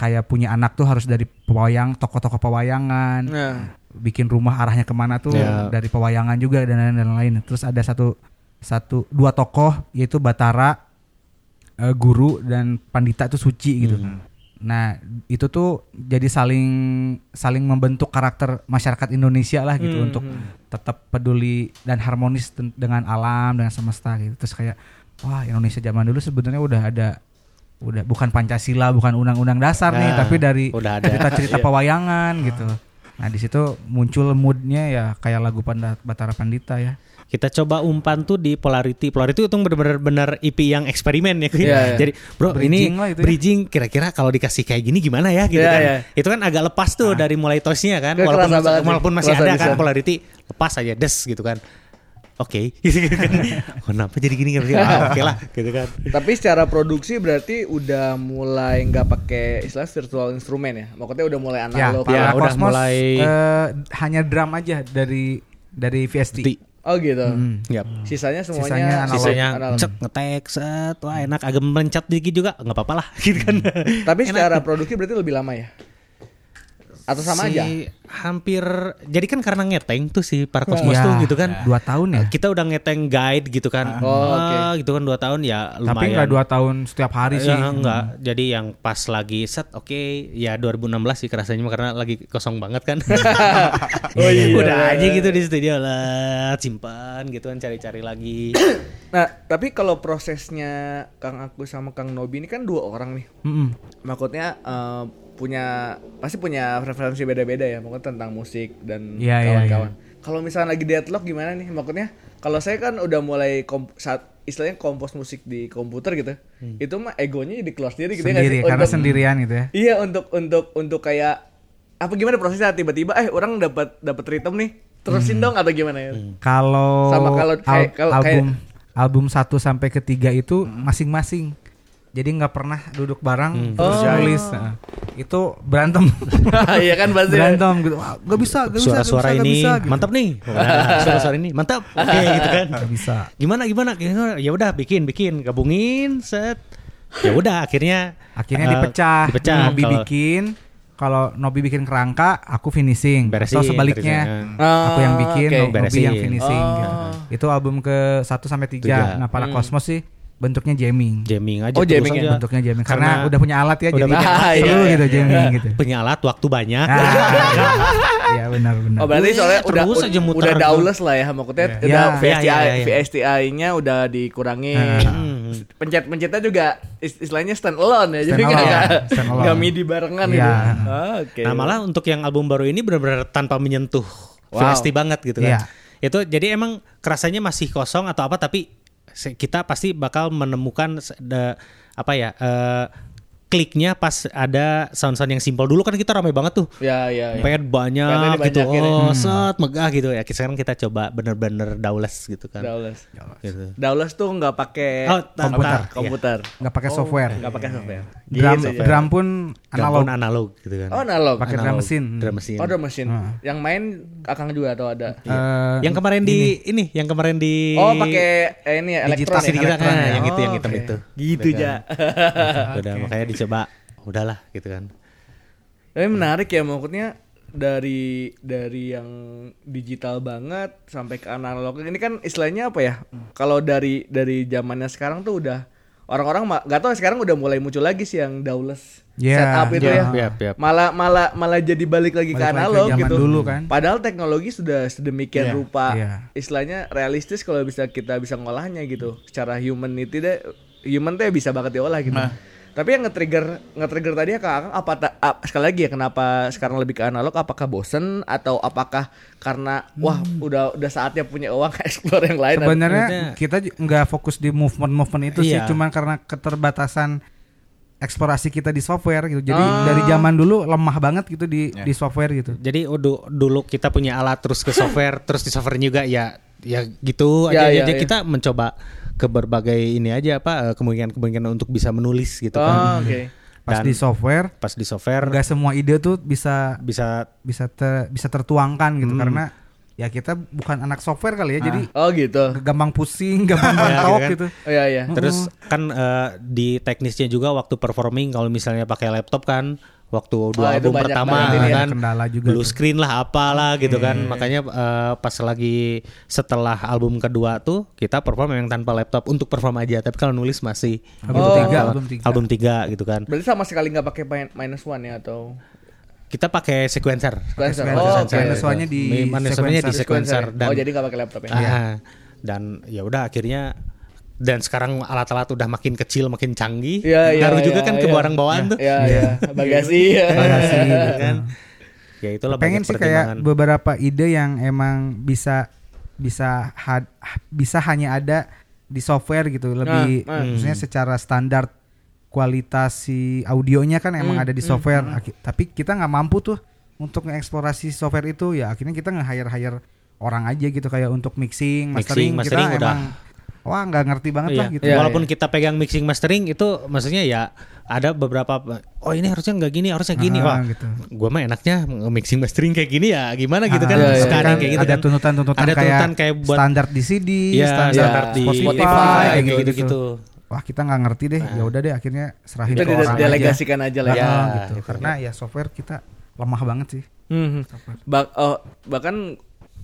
kayak punya anak tuh harus dari pewayang tokoh-tokoh pewayangan Nah, bikin rumah arahnya ke mana tuh Ya. dari pewayangan juga dan lain-lain dan lain. Terus ada satu satu dua tokoh yaitu Batara, eh, guru dan Pandita itu suci gitu. Nah itu tuh jadi saling saling membentuk karakter masyarakat Indonesia lah gitu Hmm, untuk hmm. tetap peduli dan harmonis dengan alam dengan semesta gitu. Terus kayak wah Indonesia zaman dulu sebenarnya udah ada udah bukan Pancasila bukan undang-undang dasar nih Nah, tapi dari cerita-cerita Iya. pewayangan gitu. Nah di situ muncul moodnya ya kayak lagu Panda, Batara Pandita ya. Kita coba umpan tuh di Polarity. Polarity itu benar-benar benar EP yang eksperimen ya. Iya, iya. Jadi, bro, Bridging ini lah itu ya. bridging kira-kira kalau dikasih kayak gini gimana ya gitu Iya, kan. iya. Itu kan agak lepas tuh dari mulai toysnya kan. Walaupun walaupun masih Kerasa ada bisa. kan Polarity lepas aja des gitu kan. Oke, kan. Kenapa jadi gini kan? Ah, Oke lah, gitu kan. Tapi secara produksi berarti udah mulai nggak pakai istilah virtual instrumen ya? Maksudnya udah mulai Ya, analog. ya, Para udah Cosmos mulai- eh, hanya drum aja dari dari VST. Di- Oh gitu. Hmm. Yap. Sisanya semuanya Sisanya analog. Sisanya analog. cek ngetek set wah enak agak melencat dikit juga nggak apa-apa lah gitu kan. Tapi secara produksi berarti lebih lama ya? Atau sama Si aja? Hampir jadi kan karena ngeteng tuh si para kosmos Ya, tuh gitu kan. Dua tahun ya. Kita udah ngeteng guide gitu kan. Oh, Ah, gitu kan dua tahun ya lumayan. Tapi nggak dua tahun setiap hari sih. Ya, enggak. Jadi yang pas lagi set oke ya 2016 sih kerasanya karena lagi kosong banget kan. Oh iya. Udah aja gitu di studio lah, simpan gitu kan cari-cari lagi. Nah, tapi kalau prosesnya Kang Aku sama Kang Nobi ini kan dua orang nih. Mm-mm. Maksudnya eh, punya pasti punya preferensi beda-beda ya, maksudnya tentang musik dan Iya, iya, kawan-kawan. Kalau misalnya lagi deadlock gimana nih? Maksudnya kalau saya kan udah mulai komp- saat istilahnya kompos musik di komputer gitu, itu mah egonya jadi keluar sendiri gitu ya nggak Sendiri sih? karena Untuk- sendirian gitu ya. Iya untuk untuk untuk kayak apa gimana prosesnya tiba-tiba eh orang dapat dapat rhythm nih terusin dong atau gimana ya? Kalau Sama kalau kayak- al- kalau album kayak- album 1 sampai ketiga itu masing-masing. Jadi nggak pernah duduk bareng Hmm. terus Oh. nulis Nah, itu berantem Iya kan pasti. berantem gitu Wah, gak bisa gak bisa Suara-suara gak bisa, ini gak bisa, gitu. mantap nih. Suara-suara ini mantap. Oke gitu kan. Nggak bisa Gimana gimana? gimana? Ya udah bikin bikin gabungin set. Ya udah akhirnya akhirnya eh, dipecah Dipecah. Nobi Kalau- bikin kalau Nobi bikin kerangka aku finishing Beresin, atau sebaliknya beresin. aku yang bikin oke. Nobi Beresin. yang finishing Oh. gitu. itu album ke 1 sampai 3 Tiga. nah para Cosmos sih bentuknya jamming jamming aja Oh, jamming ya? aja. bentuknya jamming karena, Karena udah punya alat ya udah jadi punya alat, seru iya, iya. gitu jamming gitu punya alat waktu banyak Ah, Iya benar benar. Oh berarti soalnya udah aja muter udah gitu. daules lah ya maksudnya Iya. udah Iya, VSTI iya, iya, iya. VSTI-nya udah dikurangin. Hmm. Pencet-pencetnya juga is- istilahnya stand alone ya. Jadi Stand nggak alone, nggak- stand alone. nggak midi barengan Iya. gitu. Ah, Oke. Nah malah untuk yang album baru ini benar-benar tanpa menyentuh Wow. VST banget gitu Iya. kan. Itu jadi emang kerasanya masih kosong atau apa tapi kita pasti bakal menemukan the- apa ya eh, kliknya pas ada sound-sound yang simpel dulu kan kita ramai banget tuh. Ya ya. ya. Pad banyak Padnya gitu, dibanyakin ya. oh set megah gitu ya. Sekarang kita coba bener-bener daules gitu kan. Daules. Gitu. Daules tuh nggak pakai Oh, tanpa- komputer. iya. komputer. Nggak pakai software. Nggak pakai software. Drum, Gitu ya. drum pun Drum analog. pun analog gitu kan. Oh analog. Pakai drum mesin. Drum mesin. Oh drum mesin. Yang main akang juga atau ada? Eh, yang kemarin di ini, yang kemarin di Oh pakai eh, ini ya elektron Digital ya? Kan, ya? yang itu yang Oh, hitam itu. Gitu Udah ja. kan. Udah makanya dicoba udahlah gitu kan. Tapi menarik ya maksudnya dari dari yang digital banget sampai ke analog ini kan istilahnya apa ya? Kalau dari dari zamannya sekarang tuh udah orang-orang nggak tahu sekarang udah mulai muncul lagi sih yang daules Yeah, setup itu yeah. ya. Yap. Malah malah malah jadi balik lagi ke Balik ke analog zaman gitu. dulu kan. Padahal teknologi sudah sedemikian Iya, rupa. iya. Istilahnya realistis kalau bisa kita bisa ngolahnya gitu. Secara humanity deh human tuh ya bisa banget diolah gitu. Nah. Tapi yang nge-trigger nge-trigger tadi ya Kak Akang apa ta- ap- sekali lagi ya kenapa sekarang lebih ke analog apakah bosen atau apakah karena wah udah udah saatnya punya uang explore yang lain Sebenarnya kita nggak fokus di movement-movement itu sih, Iya. cuman karena keterbatasan eksplorasi kita di software gitu. Jadi Ah. dari zaman dulu lemah banget gitu di di software gitu. Jadi udah dulu kita punya alat terus ke software, terus di software juga ya ya gitu Ya, aja. ya, Jadi ya. kita mencoba ke berbagai ini aja apa eh, kemungkinan-kemungkinan untuk bisa menulis gitu Oh, kan. oke. Pas Dan- di software Pas di software nggak semua ide tuh bisa bisa bisa ter- bisa tertuangkan gitu Hmm. karena ya kita bukan anak software kali ya jadi Oh gitu. gampang pusing gampang Ya, mentok kan. gitu Oh iya iya. Terus kan eh, di teknisnya juga waktu performing kalau misalnya pakai laptop kan waktu dua Oh, album pertama banget ya. kan Kendala juga blue tuh. screen lah apalah gitu kan makanya eh, pas lagi setelah album kedua tuh kita perform yang tanpa laptop untuk perform aja tapi kalau nulis masih Album gitu tiga, kan. album tiga. album tiga gitu kan Berarti sama sekali nggak pakai min- minus one ya atau kita pakai sequencer sequencer? sequencer. Oh, Sequencer. oke. Minus one-nya di Minus di sequencer. sequencer dan oh jadi nggak pakai laptop ya? Ah, dan ya udah akhirnya dan sekarang alat-alat udah makin kecil makin canggih Iya, iya, ngaruh juga iya, kan ke iya. barang bawaan tuh Iya iya. Bagasi. ya. Bagasi, gitu. kan ya itulah pengen sih kayak beberapa ide yang emang bisa bisa had- bisa hanya ada di software gitu lebih nah. maksudnya secara standar kualitas si audionya kan emang Hmm, ada di software Aki- tapi kita nggak mampu tuh untuk mengeksplorasi software itu ya akhirnya kita nge-hire hire orang aja gitu kayak untuk mixing Mixing, mastering, mastering kita udah. emang wah nggak ngerti banget Iya. lah gitu Iya, Walaupun iya. kita pegang mixing mastering itu maksudnya ya ada beberapa oh ini harusnya nggak gini harusnya gini Ah, wah gitu. gua mah enaknya mixing mastering kayak gini ya gimana gitu kan Ah, iya, iya. sekarang kayak gitu ada kan tuntutan-tuntutan ada kayak, tuntutan kayak buat standar di CD, Iya, standar, standar di Spotify, Spotify, kayak gitu gitu, gitu. Wah kita nggak ngerti deh, ya udah deh akhirnya serahin Itu ke orang aja. delegasikan aja lah ya. Ah, Ya, gitu. gitu. Karena ya software kita lemah banget sih. Hmm. Ba- oh, bahkan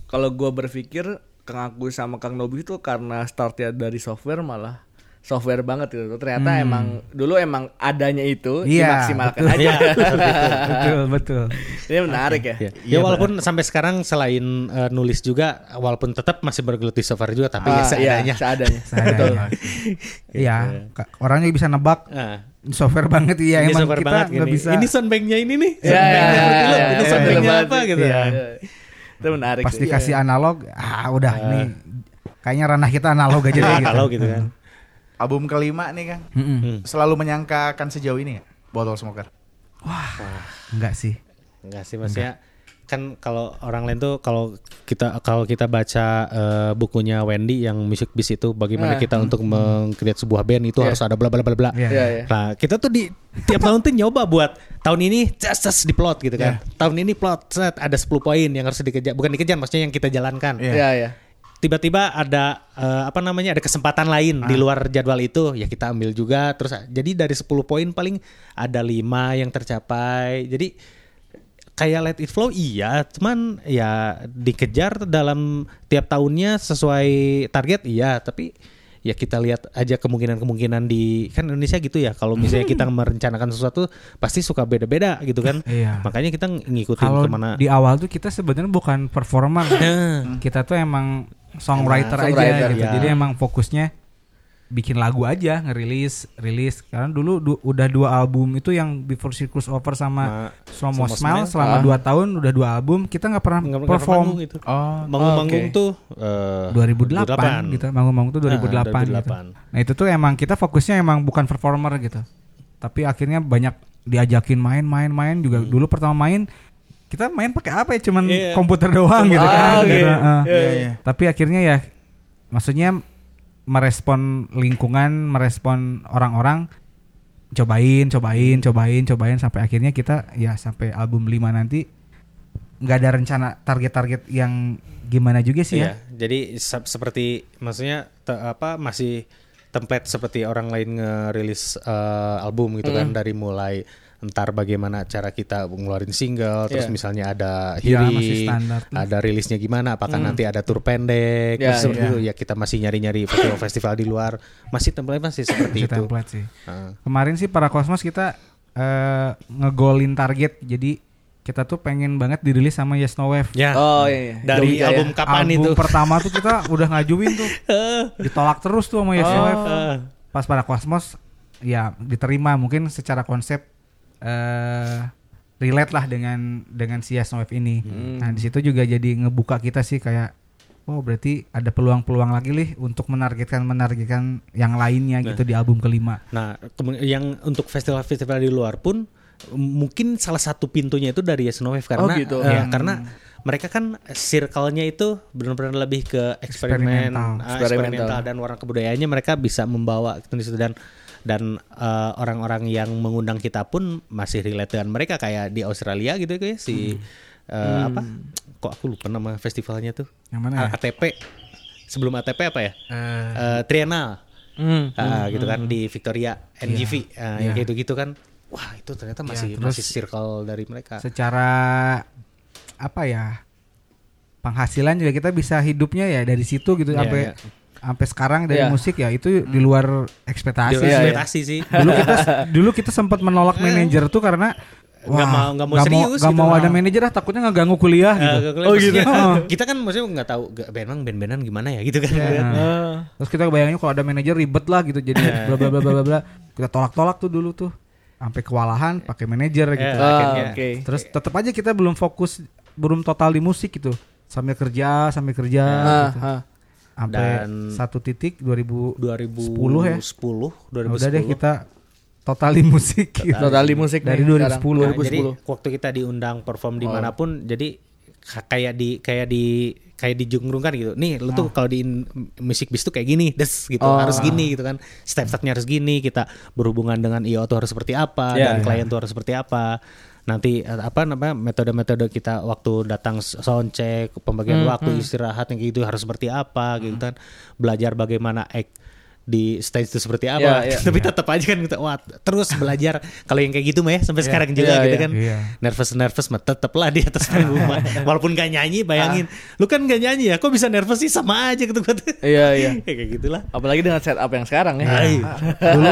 kalau gua berpikir Kang Agus sama Kang Nobi itu karena startnya dari software malah software banget gitu. Ternyata emang dulu emang adanya itu Hmm. Iya, dimaksimalkan betul. aja. betul betul. Ini menarik ya. Ya, ya walaupun sampai sekarang selain eh, nulis juga walaupun tetap masih bergelut di software juga tapi ya Ah, seadanya. Iya, seadanya. Seadanya. Iya, ka- orangnya bisa nebak Ah. software banget iya ini emang software kita banget nggak bisa. Ini soundbanknya ini nih. Iya, iya, Soundbanknya iya, iya, ini iya, soundbanknya iya, apa iya, gitu. iya, iya. Itu menarik. Pas sih. dikasih analog, ah udah ini kayaknya ranah kita analog aja deh gitu. Kalau gitu kan. Album kelima nih Kang. Hmm. Selalu menyangka akan sejauh ini ya? Botol Smoker. Enggak sih. Enggak sih maksudnya kan kalau orang lain tuh kalau kita kalau kita baca eh, bukunya Wendy yang Music Biz itu bagaimana Nah. kita untuk mengcreate sebuah band itu Iya. harus ada bla bla bla bla. Iya, iya. Nah, kita tuh di tiap tahun tuh nyoba buat tahun ini just, just di plot gitu kan. Tahun ini plot set ada 10 poin yang harus dikejar, bukan dikejar maksudnya yang kita jalankan. Iya. Iya, iya. Tiba-tiba ada eh, apa namanya? ada kesempatan lain di luar jadwal itu, ya kita ambil juga terus jadi dari 10 poin paling ada 5 yang tercapai. Jadi kayak let it flow iya, cuman ya dikejar dalam tiap tahunnya sesuai target iya, tapi ya kita lihat aja kemungkinan-kemungkinan di kan Indonesia gitu ya kalau misalnya kita merencanakan sesuatu pasti suka beda-beda gitu kan Iya. makanya kita ngikutin Kalau ke mana di awal tuh kita sebenarnya bukan performer. Nah, kita tuh emang songwriter Emang aja songwriter, gitu. ya. Jadi emang fokusnya bikin lagu aja, ngerilis, rilis. Karena dulu du- udah dua album itu yang Before Circus Over sama Mo Slow Mo Smile Smile. selama Ah. dua tahun udah dua album kita nggak pernah nggak perform. manggung gitu. Oh, manggung-manggung oke. tuh eh, 2008 gitu, manggung-manggung tuh 2008, gitu. 2008. Nah itu tuh emang kita fokusnya emang bukan performer gitu. Tapi akhirnya banyak diajakin main-main-main juga. Dulu pertama main kita main pakai apa ya? Cuman Iya. komputer doang gitu Ah, kan. oke. gitu. Heeh. Iya, iya. Tapi akhirnya ya maksudnya merespon lingkungan, merespon orang-orang cobain, cobain, cobain, cobain sampai akhirnya kita ya sampai album 5 nanti nggak ada rencana target-target yang gimana juga sih Iya, ya. jadi se- seperti maksudnya te- apa masih template seperti orang lain ngerilis eh, album gitu kan dari mulai entar bagaimana cara kita ngeluarin single, terus Iya. misalnya ada Iya, masih hearing, standar. ada rilisnya gimana, apakah nanti ada tour pendek, Iya, terus seperti iya. itu ya kita masih nyari-nyari festival-festival di luar, masih template masih seperti Masih itu. template sih. Heeh. Kemarin sih para Cosmos kita eh, ngegolin target. Jadi kita tuh pengen banget dirilis sama Yes No Wave. Ya. Oh iya, iya. Dari Jogja album ya. kapan Album itu? pertama tuh kita udah ngajuin tuh. Ditolak terus tuh sama Yes No Wave. Eh, Pas para Cosmos ya diterima mungkin secara konsep eh relate lah dengan dengan si Yes No Wave ini. Hmm. Nah, di situ juga jadi ngebuka kita sih kayak Oh berarti ada peluang-peluang lagi nih untuk menargetkan menargetkan yang lainnya gitu di album kelima. Nah, yang untuk festival-festival di luar pun mungkin salah satu pintunya itu dari Yes No Wave karena Oh, gitu. ya, Hmm. karena mereka kan circle-nya itu benar-benar lebih ke eksperimen, Eksperimental. ah, Eksperimental. eksperimental dan warna kebudayaannya mereka bisa membawa gitu di situ dan dan eh, orang-orang yang mengundang kita pun masih relate dengan mereka kayak di Australia gitu ya si eh, apa? Kok aku lupa nama festivalnya tuh? Yang mana ya? ATP sebelum ATP apa ya? Eh, Eh, Triennale Hmm. Ah, gitu kan di Victoria NGV ah, yang Iya. kayak gitu kan. Wah itu ternyata masih terus- masih circle dari mereka. secara apa ya penghasilan juga kita bisa hidupnya ya dari situ gitu Iya, sampai iya. Sampai sekarang dari Iya. musik ya itu di luar ekspektasi. Di Iya, iya. ekspektasi sih dulu kita dulu kita sempat menolak manajer tuh karena Nggak mau- nggak mau nggak serius nggak gitu. mau ada manajer ah takutnya ngeganggu kuliah gitu. gak- oh gitu. maksudnya, kita kan maksudnya nggak tahu gak, emang band-bandan gimana ya gitu kan Nah, Terus kita bayangin kalau ada manajer ribet lah gitu jadi Iya. bla bla bla bla bla. Kita tolak-tolak tuh dulu tuh. Sampai kewalahan pakai manajer gitu. Eh, Ah, oke. Terus tetap aja kita belum fokus belum total di musik gitu. Sambil kerja, sambil kerja Ah, gitu. ah. Sampai Dan- satu titik 2000 2010 ya. 10 Nah, 2010 udah deh kita total di musik gitu. Total di musik Dari nih 2010. sekarang. Nah, jadi 2010. waktu kita diundang perform Oh. di mana pun, jadi ka- kayak di kayak di kayak dijungrungkan gitu. Nih, lu tuh kalau di musik bis tuh kayak gini, des gitu, Oh. harus gini gitu kan. Step-stepnya harus gini, kita berhubungan dengan IO tuh harus seperti apa, Iya, dan iya. klien tuh harus seperti apa. Nanti eh, apa namanya metode-metode kita waktu datang s- soundcheck, pembagian Hmm, waktu istirahat yang gitu harus seperti apa gitu kan. Belajar bagaimana act di stage itu seperti apa. Iya, iya. Tapi tetap aja kan kita wah terus belajar kalau yang kayak gitu mah ya sampai sekarang juga Iya, gitu iya. kan. Iya. Nervous nervous mah tetep lah di atas panggung mah. Walaupun gak nyanyi bayangin. Lu kan gak nyanyi ya kok bisa nervous sih sama aja gitu gue. Iya, iya. Ya, kayak gitulah. Apalagi dengan setup yang sekarang ya. Hai. dulu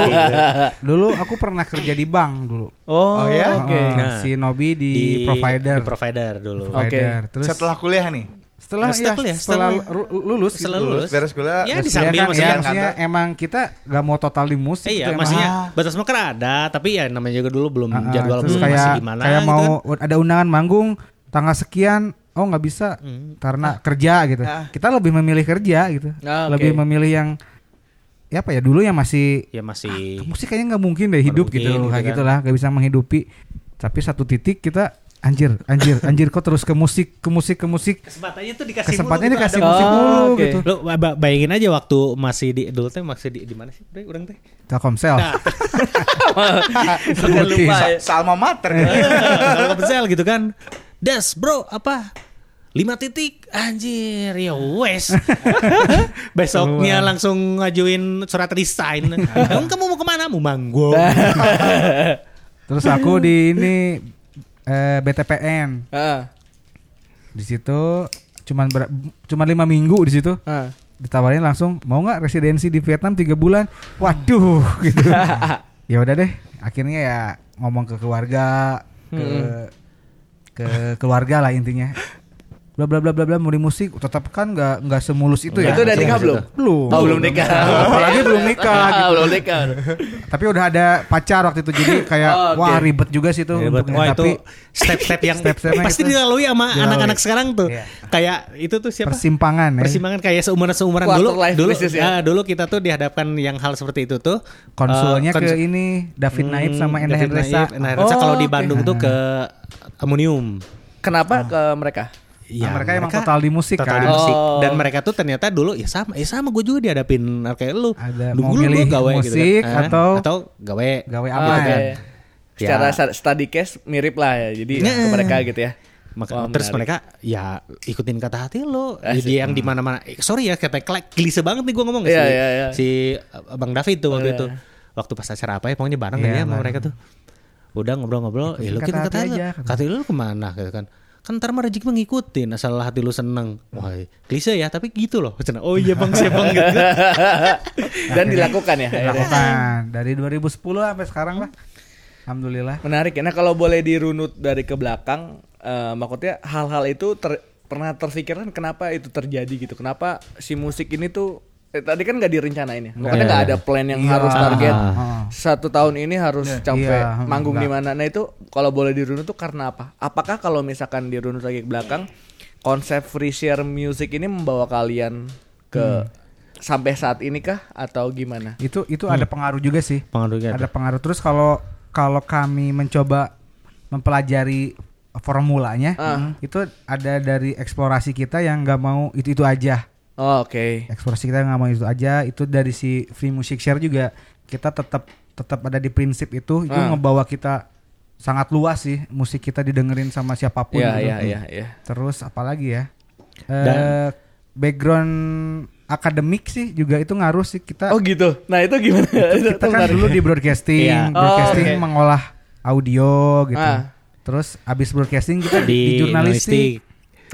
dulu aku pernah kerja di bank dulu. Oh, ya? oke. Uh, Nah, si Nobi di, provider. Di provider dulu. Oke. Terus Setelah kuliah nih. Setelah, Setelah ya, kuliah, setelah, lulus gitu. Setelah lulus. Beres kuliah. Ya, terus di samping kan, maksudnya ya, kan maksudnya emang kita gak mau total di musik Eh, gitu iya, emang. maksudnya Ah. batas masker ada, tapi ya namanya juga dulu belum Ah, ah, jadwal belum kayak masih gimana kayak gitu mau kan. ada undangan manggung tanggal sekian oh nggak bisa Hmm. karena kerja gitu Ah. kita lebih memilih kerja gitu Ah, oke. lebih memilih yang ya apa ya dulu yang masih Ya masih musik kayaknya nggak mungkin deh hidup mungkin gitu gitu kayak kan. gitulah nggak bisa menghidupi tapi satu titik kita anjir, anjir, anjir kok terus ke musik, ke musik, ke musik. Kesempatannya tuh dikasih Kesempatannya mulu dikasih musik Oh, mulu oke. gitu. Lu ba- bayangin aja waktu masih di dulu teh masih di di mana sih? Bre, urang teh. Telkomsel. Nah, Jangan lupa ya. Salma mater kalau Telkomsel gitu kan. Das, Bro, apa? lima titik anjir ya wes besoknya langsung ngajuin surat resign kamu mau ke mana mau manggung Terus aku di ini eh, BTPN. Ah, Di situ cuman ber, cuman lima minggu di situ. ah. Ditawarin langsung mau nggak residensi di Vietnam tiga bulan? Waduh, gitu. ya udah deh. Akhirnya ya ngomong ke keluarga, ke ke keluarga lah intinya. Bla bla bla bla bla mau di musik, tetap kan nggak nggak semulus itu ya. Itu udah nikah belum? Belum. Oh, belum nikah. Apalagi belum nikah gitu. belum nikah. Tapi udah ada pacar waktu itu jadi kayak Oh, oke. wah ribet juga sih itu Hebat. untuknya. Wah Tapi itu step-step yang Step-stepnya pasti itu. dilalui sama anak-anak sekarang tuh. Iya. Kayak itu tuh siapa? persimpangan ya. Persimpangan kayak seumuran seumuran Quarter dulu dulu ya. ya, dulu kita tuh dihadapkan yang hal seperti itu tuh Konsulnya eh, kons- ke ini David Naif Hmm, sama Endah Hendresa. Endah Hendresa. Oh, kalau di. Bandung tuh ke Amonium. Kenapa ke mereka? Nah, mereka emang total di musik total kan. di musik. Oh. Dan mereka tuh ternyata dulu ya sama, ya sama gue juga dihadapin kayak lu. Ada Dulu mau milih gawe musik gitu kan. Atau- atau gawe Gawe Ah, apa kan? Secara Ya. study case mirip lah ya. Jadi Nah. ke mereka gitu ya. Maka, Wah, terus menarik. mereka ya ikutin kata hati lo. Asik. Jadi yang di mana-mana. eh, sorry ya kata klise banget nih gue ngomong Iya, si, iya, iya. si Bang David tuh waktu Iya. itu. Waktu pas acara apa ya pokoknya bareng Iya, kan ya sama mereka tuh. Udah ngobrol-ngobrol, ya lu Ikutin kita kata kata aja. kata lu ke mana gitu kan. Kan ntar mah rezeki mah ngikutin asal hati lu seneng. Wah, klise ya tapi gitu loh. Oh iya bang siap bang gitu. Dan dilakukan ya. Dilakukan dari 2010 sampai sekarang lah. Alhamdulillah. Menarik ya. Nah kalau boleh dirunut dari ke belakang, eh, maksudnya hal-hal itu ter- pernah terfikirkan kenapa itu terjadi gitu? Kenapa si musik ini tuh eh, tadi kan nggak direncanain ya? Makanya nggak ada plan yang Iya. harus target Ah. satu tahun ini harus sampai Iya, manggung di mana. Nah itu kalau boleh dirunut tuh karena apa? Apakah kalau misalkan dirunut lagi ke belakang, konsep free share music ini membawa kalian ke sampai saat ini kah atau gimana? Itu itu ada pengaruh juga sih. Pengaruhnya Ada pengaruh terus kalau kalau kami mencoba mempelajari formulanya Ah. itu ada dari eksplorasi kita yang nggak mau itu itu aja. Oh, Oke. eksplorasi kita nggak mau itu aja itu dari si free music share juga kita tetap tetap ada di prinsip itu itu Ah. ngebawa kita sangat luas sih musik kita didengerin sama siapa pun Iya gitu. iya iya iya. terus apalagi ya eh Dan- background akademik sih juga itu ngaruh sih kita Oh gitu. Nah itu gimana? kita kan dulu di broadcasting broadcasting Oh, oke. mengolah audio gitu Ah. terus abis broadcasting kita di, di di jurnalistik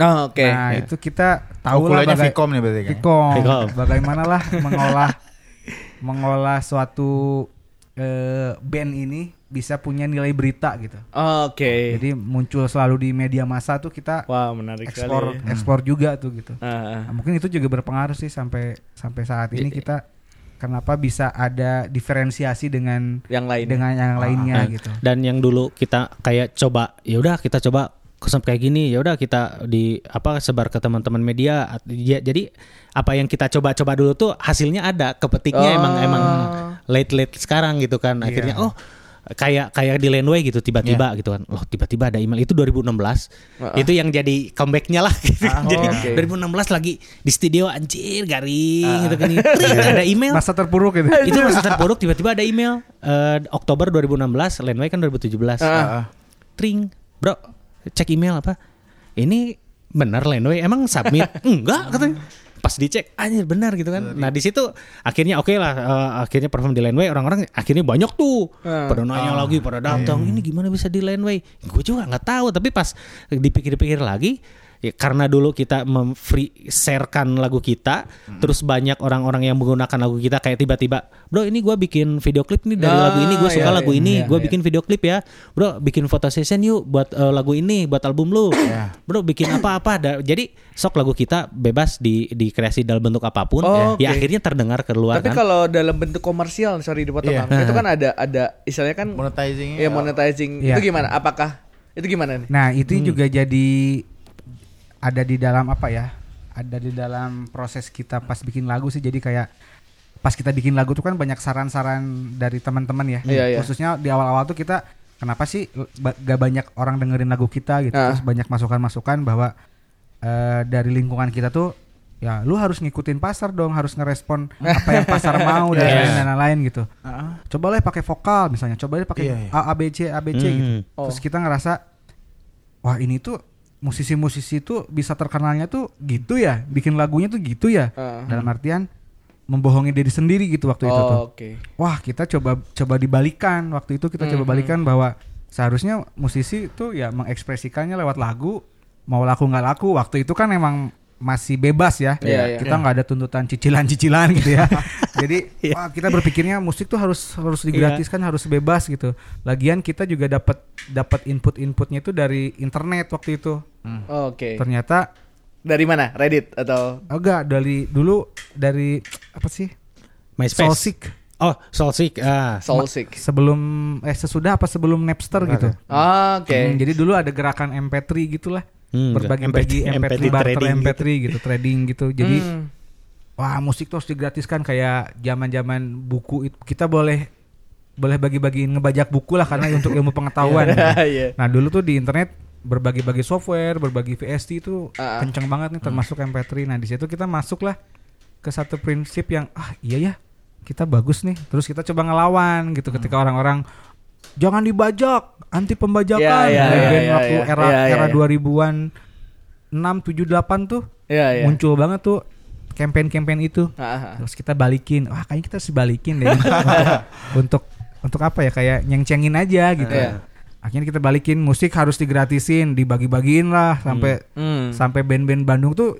Oh, oke. nah Ya. itu kita Tahu lah baga- Vkom nih berarti kan? Vkom. Vkom. Bagaimana lah mengolah mengolah suatu eh, band ini bisa punya nilai berita gitu. Oke. Jadi muncul selalu di media massa tuh kita Wah, menarik ekspor sekali. ya. ekspor juga tuh gitu. Ah, ah. Nah, mungkin itu juga berpengaruh sih sampai sampai saat ini kita kenapa bisa ada diferensiasi dengan Yang lain. dengan yang lainnya Nah, gitu. Dan yang dulu kita kayak coba, ya udah kita coba konsep kayak gini, ya udah kita di apa sebar ke teman-teman media. Ya, jadi apa yang kita coba-coba dulu tuh hasilnya ada, kepetiknya Oh. emang emang late late sekarang gitu kan. Akhirnya oh kayak kayak di Landway gitu tiba-tiba gitu kan. Loh tiba-tiba ada email itu 2016. Ah, ah. Itu yang jadi comebacknya lah gitu. Ah, jadi oh, oke. 2016 lagi di studio anjir garing gitu kan. Tring, ada email Masa terpuruk gitu. itu masa terpuruk tiba-tiba ada email eh, Oktober 2016 Landway kan 2017 Ah. Tring bro cek email apa ini benar Landway emang submit? Enggak katanya. Pas dicek anjir benar gitu kan. Nah di situ akhirnya oke lah eh, akhirnya perform di Landway orang-orang akhirnya banyak tuh. Ah. pada nanya lagi pada datang ini gimana bisa di Landway gue juga nggak tahu tapi pas dipikir-pikir lagi ya karena dulu kita memfree sharekan lagu kita terus banyak orang-orang yang menggunakan lagu kita kayak tiba-tiba bro ini gua bikin video klip nih dari Ah, lagu ini gue suka iya, lagu iya, ini iya, gue iya. bikin video klip ya bro bikin foto session yuk buat eh, lagu ini buat album lu bro bikin apa-apa jadi sok lagu kita bebas di dikreasi dalam bentuk apa pun Oh, ya oke. akhirnya terdengar keluar Tapi kan kalau dalam bentuk komersial, sorry dipotong Iya. Bang. Itu kan ada ada istilahnya kan Monetizing ya monetizing. Iya. Itu gimana? Apakah itu gimana nih? Nah, itu juga jadi ada di dalam apa ya? Ada di dalam proses kita pas bikin lagu sih jadi kayak pas kita bikin lagu tuh kan banyak saran-saran dari teman-teman ya. Iya, iya. Khususnya di awal-awal tuh kita kenapa sih gak banyak orang dengerin lagu kita gitu Ah. terus banyak masukan-masukan bahwa eh, dari lingkungan kita tuh ya lu harus ngikutin pasar dong harus ngerespon apa yang pasar mau dan Yes. lain dan lain gitu coba lah pakai vokal misalnya coba lah pakai Iya, iya. A, A, B, C A B C gitu Hmm. Oh. terus kita ngerasa wah ini tuh musisi-musisi tuh bisa terkenalnya tuh gitu ya bikin lagunya tuh gitu ya Ah. dalam artian membohongi diri sendiri gitu waktu itu tuh Oh, Oke. wah kita coba coba dibalikan waktu itu kita coba Mhm. balikan bahwa seharusnya musisi tuh ya mengekspresikannya lewat lagu mau laku nggak laku waktu itu kan emang masih bebas ya Iya, iya. kita nggak ada tuntutan cicilan-cicilan gitu ya jadi wah kita berpikirnya musik tuh harus harus digratiskan harus bebas gitu lagian kita juga dapat dapat input-inputnya itu dari internet waktu itu Oke. ternyata Dari mana? Reddit atau oh, enggak dari dulu dari apa sih MySpace. Soulseek Oh, Soulseek. Ah. Soulseek? sebelum eh sesudah apa sebelum Napster gitu Oke. Hmm, jadi dulu ada gerakan MP3 gitulah. Hmm, Berbagi-bagi MP3 MP3, barter trading MP3 gitu. trading gitu. Jadi Hmm. wah musik tuh harus digratiskan kayak zaman-zaman buku itu kita boleh boleh bagi-bagiin ngebajak buku lah karena untuk ilmu pengetahuan. gitu. Iya. Nah, dulu tuh di internet berbagi-bagi software, berbagi VST itu Ah. kenceng banget nih termasuk MP3. Nah, di situ kita masuklah ke satu prinsip yang ah iya ya, kita bagus nih. Terus kita coba ngelawan gitu ketika orang-orang jangan dibajak, anti pembajakan. Ya, ya, Nah, ya, band ya, waktu ya. era Ya, ya, era ya. 2000-an 6 7 8 tuh Iya, iya. muncul banget tuh campaign-campaign itu. Ah, ah. Terus kita balikin, wah kayaknya kita harus balikin deh untuk, untuk apa ya kayak nyeng-cengin aja gitu. Iya. Akhirnya kita balikin musik harus digratisin, dibagi-bagiin lah sampai Hmm. sampai band-band Bandung tuh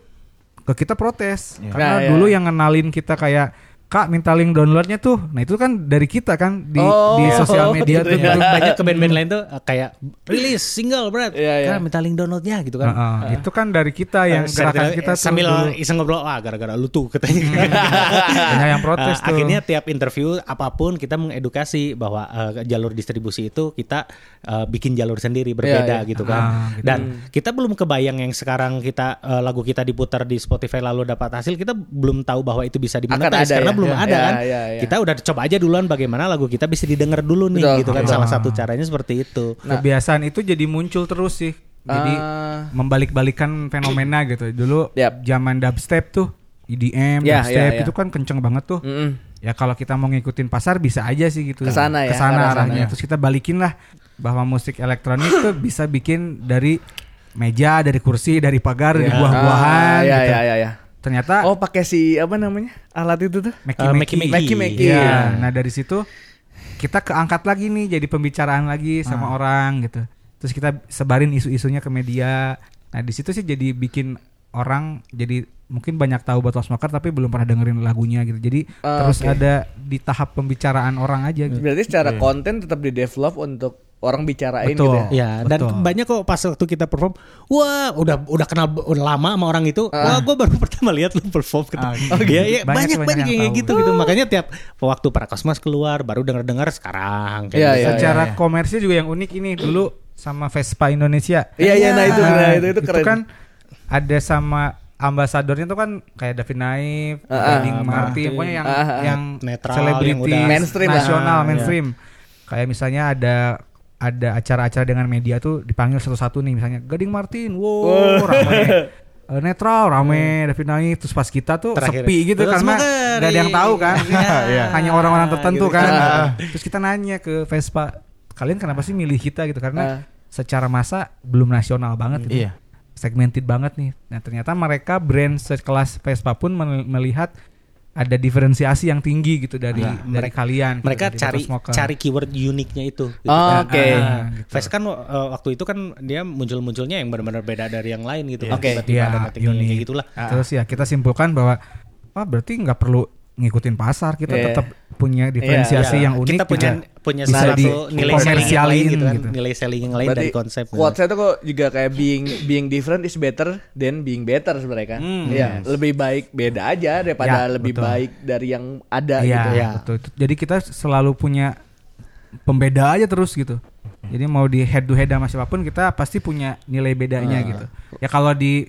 ke kita protes Iya. karena Nah, dulu iya. yang ngenalin kita kayak Kak minta link downloadnya tuh, nah itu kan dari kita kan di Oh, di sosial media gitu tuh. ya. Banyak ke band-band lain tuh uh, kayak rilis single berat. Iya, iya. Kan minta link downloadnya gitu kan. Heeh, itu kan dari kita yang Eh, gerakan kita tuh sambil dulu. iseng ngobrol wah gara-gara lu tuh katanya banyak yang protes Eh, tuh. akhirnya tiap interview apa pun kita mengedukasi bahwa eh, jalur distribusi itu kita eh, bikin jalur sendiri berbeda iya. gitu kan Ah, gitu. dan kita belum kebayang yang sekarang kita eh, lagu kita diputar di Spotify lalu dapat hasil kita belum tahu bahwa itu bisa dimonetize karena ya. belum Ya, ada ya, kan ya, ya. kita udah coba aja duluan bagaimana lagu kita bisa didengar dulu nih Betul, gitu kan betul. salah satu caranya seperti itu Nah. kebiasaan itu jadi muncul terus sih. Jadi Ah. membalik-balikan fenomena gitu. Dulu Yap. zaman dubstep tuh EDM, Ya, dubstep ya, ya. itu kan kenceng banget tuh. Mm-mm. Ya kalau kita mau ngikutin pasar bisa aja sih gitu. Ke sana ya, Ke sana ke arah arahnya. sana. Terus kita balikin lah bahwa musik elektronik tuh bisa bikin dari meja, dari kursi, dari pagar, dari Ya. buah-buahan Ah, ya, gitu. ya, ya, ya. Ternyata Oh, pakai si apa namanya? Alat itu tuh? Meki Meki. Meki-Meki. Iya. Iya. Nah dari situ kita keangkat lagi nih jadi pembicaraan lagi sama orang gitu. Terus kita sebarin isu-isunya ke media. Nah di situ sih jadi bikin orang jadi mungkin banyak tahu Bottle Smoker tapi belum pernah dengerin lagunya gitu. Jadi Ah, terus oke. ada di tahap pembicaraan orang aja gitu. Berarti secara konten tetap di develop untuk orang bicarain Betul. gitu ya. Ya, dan Betul. banyak kok pas waktu kita perform, wah udah udah kenal udah lama sama orang itu. Ah. Wah, gue baru pertama lihat lu perform gitu. Ah, Oh, iya, iya, banyak- banyak banyak tahu. gitu gitu. Makanya tiap waktu para kosmos keluar baru denger-dengar sekarang kayak Iya, gitu. iya, Secara iya. komersil juga yang unik ini dulu sama Vespa Indonesia. Iya, iya, nah itu, Nah, nah, itu, itu keren. kan ada sama ambasadornya tuh kan kayak David Naif, Ah, Gading ah, Martin, Martin. pokoknya yang Ah, ah, yang Netral, selebriti Mainstream nasional, Ah, mainstream. Kayak misalnya ada ada acara-acara dengan media tuh dipanggil satu-satu nih misalnya Gading Martin, wow, rame. Eh, netral rame David Naif terus pas kita tuh Terakhir. sepi gitu Terus karena gak ada yang tahu kan Iya. hanya orang-orang tertentu gitu. kan Ah. terus kita nanya ke Vespa kalian kenapa sih milih kita gitu karena secara masa belum nasional banget gitu Iya. Segmented banget nih. Nah ternyata mereka brand sekelas Vespa pun mel- melihat ada diferensiasi yang tinggi gitu dari Nah, dari mereka- kalian. gitu, Mereka dari cari Smoker. cari keyword uniknya itu. gitu Oh, kan. oke. Ah, Gitu. Fes kan uh, waktu itu kan dia muncul-munculnya yang benar-benar beda dari yang lain gitu. Oke. Tiba-tiba Iya, ada material unik. kayak gitulah. Terus ya kita simpulkan bahwa oh berarti nggak perlu ngikutin pasar, kita Iya. tetap punya diferensiasi Iya. yang unik. Kita punya juga punya bisa di satu nilai selling yang lain komersialin gitu kan. gitu. Nilai selling yang lain Berarti dari konsep. gitu. quotes saya tuh kok juga kayak being being different is better than being better sebenarnya kan. Hmm, Iya, yes. lebih baik beda aja daripada Ya, lebih betul. baik dari yang ada Iya, gitu. Ya. betul. Jadi kita selalu punya pembeda aja terus gitu. Jadi mau di head to head sama siapa pun kita pasti punya nilai bedanya Ah. gitu. Ya kalau di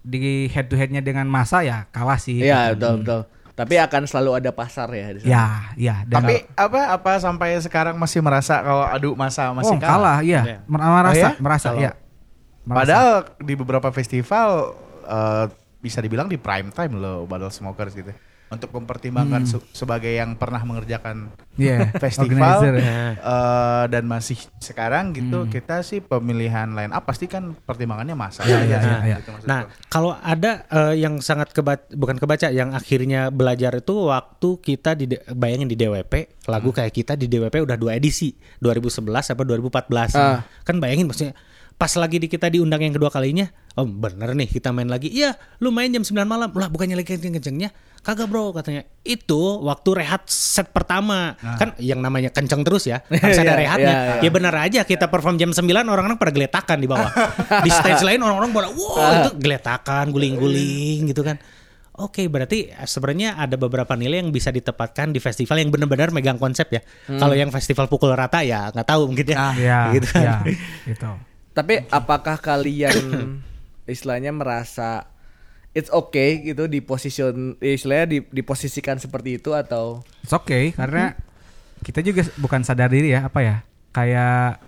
di head to headnya dengan masa ya kalah sih. Iya, gitu. betul betul. Tapi akan selalu ada pasar ya di sana. Ya, ya. Dan Tapi apa apa sampai sekarang masih merasa kalau adu masa masih oh, kalah, iya. Iya. Mer- Merasa, Oh, ya? merasa, Kalau- ya. Merasa. Padahal di beberapa festival eh, bisa dibilang di prime time loh Battle Smokers gitu. Untuk mempertimbangkan se- sebagai yang pernah mengerjakan Iya, festival ya. eh, dan masih sekarang gitu kita sih pemilihan line up pasti kan pertimbangannya masa. Iya, iya, iya, iya. Gitu Nah, kalau ada eh, yang sangat kebaca, bukan kebaca, yang akhirnya belajar itu waktu kita di bayangin di DWP, lagu kayak kita di DWP udah dua edisi, 2011 apa 2014. Ah. Kan bayangin maksudnya pas lagi di kita diundang yang kedua kalinya, oh bener nih kita main lagi. Iya, lu main jam 9 malam. Lah bukannya lagi kenceng-kencengnya? Kagak bro katanya. Itu waktu rehat set pertama. Kan yang namanya kenceng terus ya. Harus ada Iya, rehatnya. iya, iya. Ya benar aja kita perform jam 9 orang-orang pada geletakan di bawah. di stage lain orang-orang pada wow itu geletakan, guling-guling gitu kan. Oke, berarti eh, sebenarnya ada beberapa nilai yang bisa ditempatkan di festival yang benar-benar megang konsep ya. Kalau yang festival pukul rata ya nggak tahu mungkin ya. Ya, gitu ya, gitu. Tapi apakah kalian istilahnya merasa it's okay gitu di position istilahnya di, diposisikan seperti itu atau It's okay karena kita juga bukan sadar diri ya apa ya kayak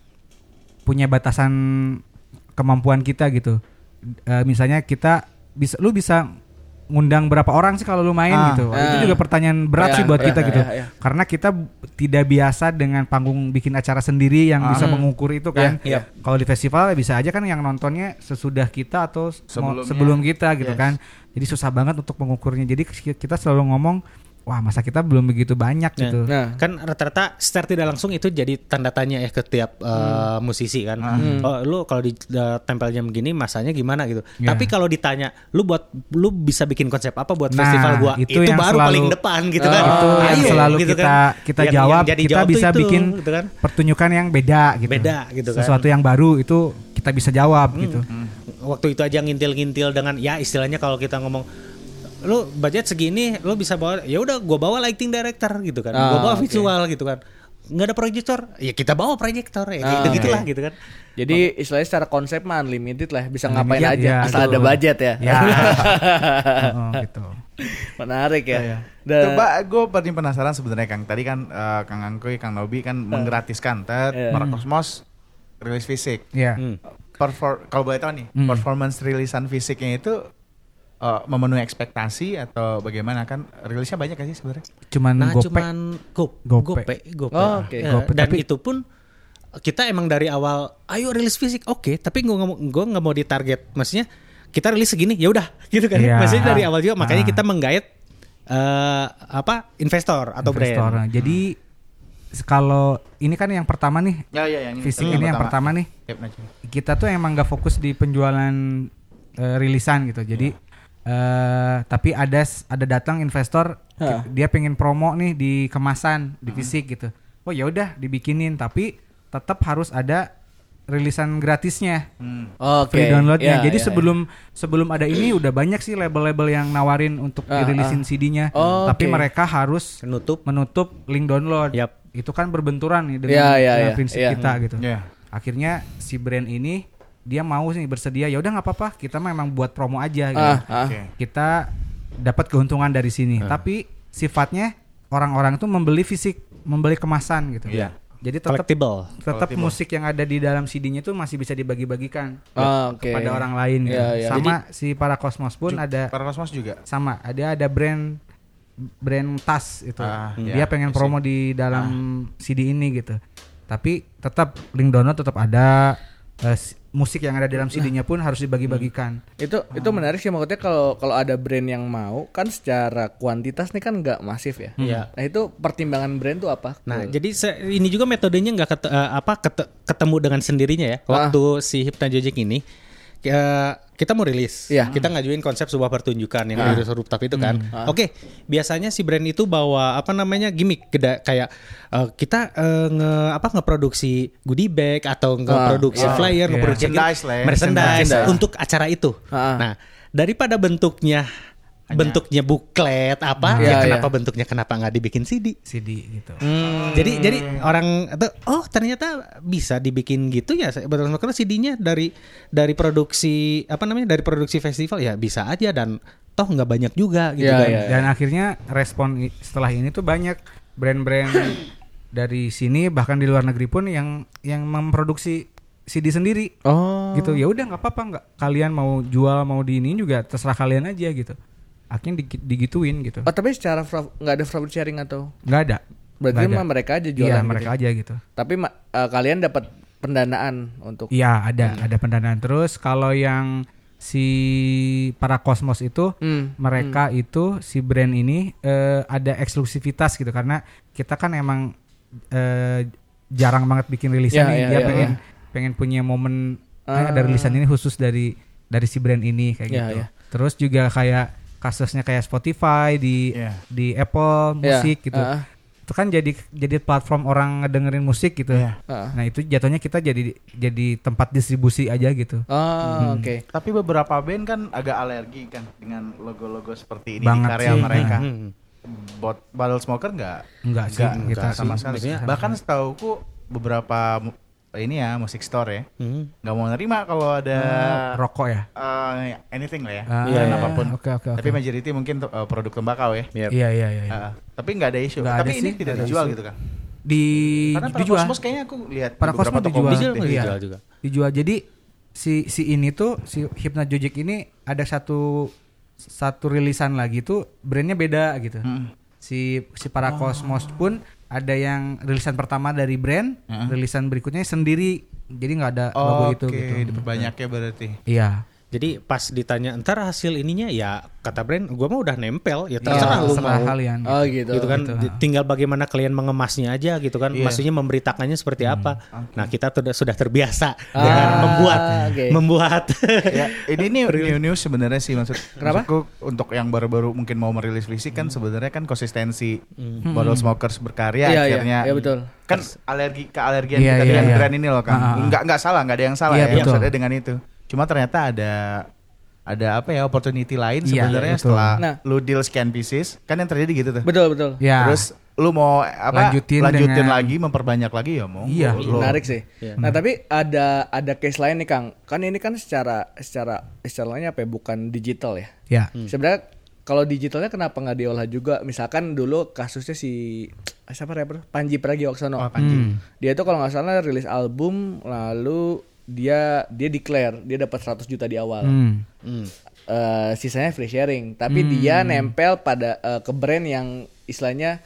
punya batasan kemampuan kita gitu. Eh, misalnya kita bisa lu bisa ngundang berapa orang sih kalau lu main Ah, gitu. ah. Itu juga pertanyaan berat Ya, sih buat ya, kita gitu. ya, ya. Karena kita tidak biasa dengan panggung bikin acara sendiri yang bisa mengukur itu kan. Ya, Kalau di festival ya bisa aja kan yang nontonnya sesudah kita atau s- mau- Sebelumnya. sebelum kita gitu Yes. kan. Jadi susah banget untuk mengukurnya. Jadi kita selalu ngomong, wah masa kita belum begitu banyak Nah, gitu. Nah. kan rata-rata secara tidak langsung itu jadi tanda tanya ya ke tiap uh, musisi kan. Oh, lu kalau di uh, tempel jam gini masanya gimana gitu. Ya. Tapi kalau ditanya, lu buat lu bisa bikin konsep apa buat Nah, festival gua? itu Itu, yang baru selalu- paling depan gitu Oh, kan. itu yang Ayo, selalu gitu kita kan. kita Yang- yang jawab jadi kita jawab bisa itu, bikin gitu kan. pertunjukan yang beda gitu Beda gitu kan. sesuatu yang baru itu kita bisa jawab gitu waktu itu aja ngintil-ngintil dengan ya istilahnya kalau kita ngomong lu budget segini lu bisa bawa ya udah gua bawa lighting director gitu kan Ah, gua bawa oke. visual gitu kan nggak ada proyektor ya kita bawa proyektor ya Ah, gitu gitulah oke. gitu kan jadi istilahnya secara konsep mah unlimited lah bisa ngapain Unlimited, aja ya, asal ada betul. budget ya. ya Oh, gitu Menarik ya. Iya. Dan- Coba gue paling penasaran sebenarnya Kang. Tadi kan eh, Kang Angkoy, Kang Nobi kan menggratiskan tet para Kosmos rilis fisik. ya Hmm. Perfor kalau boleh tahu nih, Hmm. performance rilisan fisiknya itu eh, memenuhi ekspektasi atau bagaimana kan? Rilisnya banyak gak sih sebenarnya? cuman nah gopek cuman go, Gope. gope gope, Oh, oke. Ya, Gope, dan tapi- itu pun kita emang dari awal ayo rilis fisik oke tapi gue nggak mau gue nggak mau ditarget maksudnya kita rilis segini ya udah gitu kan Iya. maksudnya dari awal juga makanya Ah. kita menggait eh, apa investor atau investor. brand jadi kalau ini kan yang pertama nih Ya ya yang fisik ini yang pertama nih Yep, nah, coba. kita tuh emang gak fokus di penjualan eh, rilisan gitu. Jadi eh tapi ada ada datang investor Hah. dia pengen promo nih di kemasan di fisik gitu. Oh ya udah dibikinin tapi tetap harus ada rilisan gratisnya. Hmm. Oke. Free downloadnya. Ya, Jadi ya, sebelum sebelum ada ini udah banyak sih label-label yang nawarin untuk Ah, dirilisin ah. CD-nya. Oh, tapi mereka harus menutup menutup link download. Yap. Itu kan berbenturan nih dengan, Ya, ya, dengan ya, prinsip ya. kita gitu. Ya. Akhirnya si brand ini dia mau nih bersedia ya udah nggak apa-apa kita memang buat promo aja gitu. Ah. Oke. Kita dapat keuntungan dari sini. Tapi sifatnya orang-orang itu membeli fisik, membeli kemasan gitu. Iya. Jadi tetap tetap musik yang ada di dalam CD-nya itu masih bisa dibagi-bagikan Ah, oke. kepada orang lain gitu. Iya, iya. Sama si para Kosmos pun ada Para Kosmos juga. sama ada ada brand brand tas itu Ah, dia iya, pengen I see. promo di dalam CD ini gitu tapi tetap link download tetap ada eh, s- musik yang ada dalam CD-nya pun harus dibagi-bagikan Itu itu menarik sih maksudnya kalau kalau ada brand yang mau kan secara kuantitas nih kan nggak masif ya. Iya. Nah itu pertimbangan brand tuh apa? Nah, jadi se- ini juga metodenya nggak ket- eh, apa ket- ketemu dengan sendirinya ya. Waktu si Hypnagogic ini eh, kita mau rilis, Iya. kita ngajuin konsep sebuah pertunjukan yang dari rooftop itu kan. Oke, biasanya si brand itu bawa apa namanya gimmick Keda- kayak eh, kita eh, nge apa ngeproduksi goodie bag atau ngeproduksi iya. flyer, Iya. ngeproduksi Merchandise ya. merchandise Merchandise. untuk acara itu. Ah. Nah, daripada bentuknya bentuknya buklet apa Iya, ya kenapa iya. bentuknya kenapa nggak dibikin CD CD gitu. Hmm. jadi jadi orang itu oh ternyata bisa dibikin gitu ya Saya- betul karena CD-nya dari dari produksi apa namanya dari produksi festival ya bisa aja dan toh nggak banyak juga gitu Iya, kan iya. Dan akhirnya respon setelah ini tuh banyak brand-brand dari sini bahkan di luar negeri pun yang yang memproduksi CD sendiri Oh. gitu. Ya udah nggak apa-apa nggak kalian mau jual mau di ini juga terserah kalian aja gitu. Akhirnya di- digituin gitu. Oh tapi secara nggak ada profit sharing atau? Nggak ada. Berarti mah mereka aja jualan. Iya gitu. mereka aja gitu. Tapi eh, kalian dapat pendanaan untuk. Iya ada ada pendanaan terus kalau yang si para kosmos itu Hmm. mereka itu si brand ini eh, ada eksklusivitas gitu karena kita kan emang eh, jarang banget bikin rilisan Ya, nih ya, dia ya, pengen ya. pengen punya momen eh, Ah. ada rilisan ini khusus dari dari si brand ini kayak Ya, gitu ya. terus juga kayak kasusnya kayak Spotify di Iya. di Apple musik gitu ah, itu kan jadi jadi platform orang ngedengerin musik gitu Iya. ah. nah itu jatuhnya kita jadi jadi tempat distribusi aja gitu Oh, oke. Tapi beberapa band kan agak alergi kan dengan logo-logo seperti ini Banget di karya sih. mereka. Hmm. Bot Bottle Smoker nggak Enggak sih, nggak kita nggak sama sih. sekali. Bahkan setauku beberapa ini ya musik store ya Hmm. nggak mau nerima kalau ada rokok ya eh, anything lah ya, Ah, brand iya, apa pun. oke, oke, oke. Tapi majority mungkin eh, produk tembakau ya. Yep. iya iya iya, iya. Ah, tapi nggak ada isu. Nggak tapi ada ini sih, tidak dijual isu. gitu kan. di Karena para dijual Cosmos kayaknya aku lihat Para toko dijual. Dijual, deh. Iya. dijual juga. dijual jadi si si ini tuh si Hypnagogic ini ada satu satu rilisan lagi tuh brandnya beda gitu Hmm. si si para Cosmos pun ada yang rilisan pertama dari brand Heeh. rilisan berikutnya sendiri jadi nggak ada logo Oke, itu gitu diperbanyak ya berarti. iya Jadi pas ditanya ntar hasil ininya ya kata brand gua mah udah nempel ya terserah lu terserah mau. kalian Oh gitu. gitu kan gitu. tinggal bagaimana kalian mengemasnya aja gitu kan Iya. maksudnya memberitakannya seperti apa nah kita sudah sudah terbiasa Ah, dengan membuat oke. membuat ya, ini nih new news sebenarnya sih maksud Kenapa? maksudku untuk yang baru-baru mungkin mau merilis fisik kan sebenarnya kan konsistensi bottle smokers berkarya Iya, iya. akhirnya Iya, betul. kan alergi ke alergian Iya, kita iya, dengan iya. brand ini loh kan Ah, ah, ah. nggak nggak salah nggak ada yang salah Iya, ya betul. maksudnya dengan itu cuma ternyata ada ada apa ya opportunity lain Iya, sebenarnya betul. setelah Nah. lu deal scan pieces kan yang terjadi gitu tuh Betul betul. ya terus lu mau apa Lanjutin lanjutin, dengan- lagi memperbanyak lagi ya mau Iya. Menarik sih. Iya. Nah tapi ada ada case lain nih Kang. Kan ini kan secara secara istilahnya apa ya? Bukan digital ya. ya Sebenarnya kalau digitalnya kenapa nggak diolah juga? Misalkan dulu kasusnya si siapa rapper Panji Pragiwaksono. Oh, Panji. Hmm. Dia tuh kalau nggak salah rilis album lalu dia dia declare dia dapat 100 juta di awal. Hmm. Hmm. Eh, sisanya free sharing. Tapi dia nempel pada eh, ke brand yang istilahnya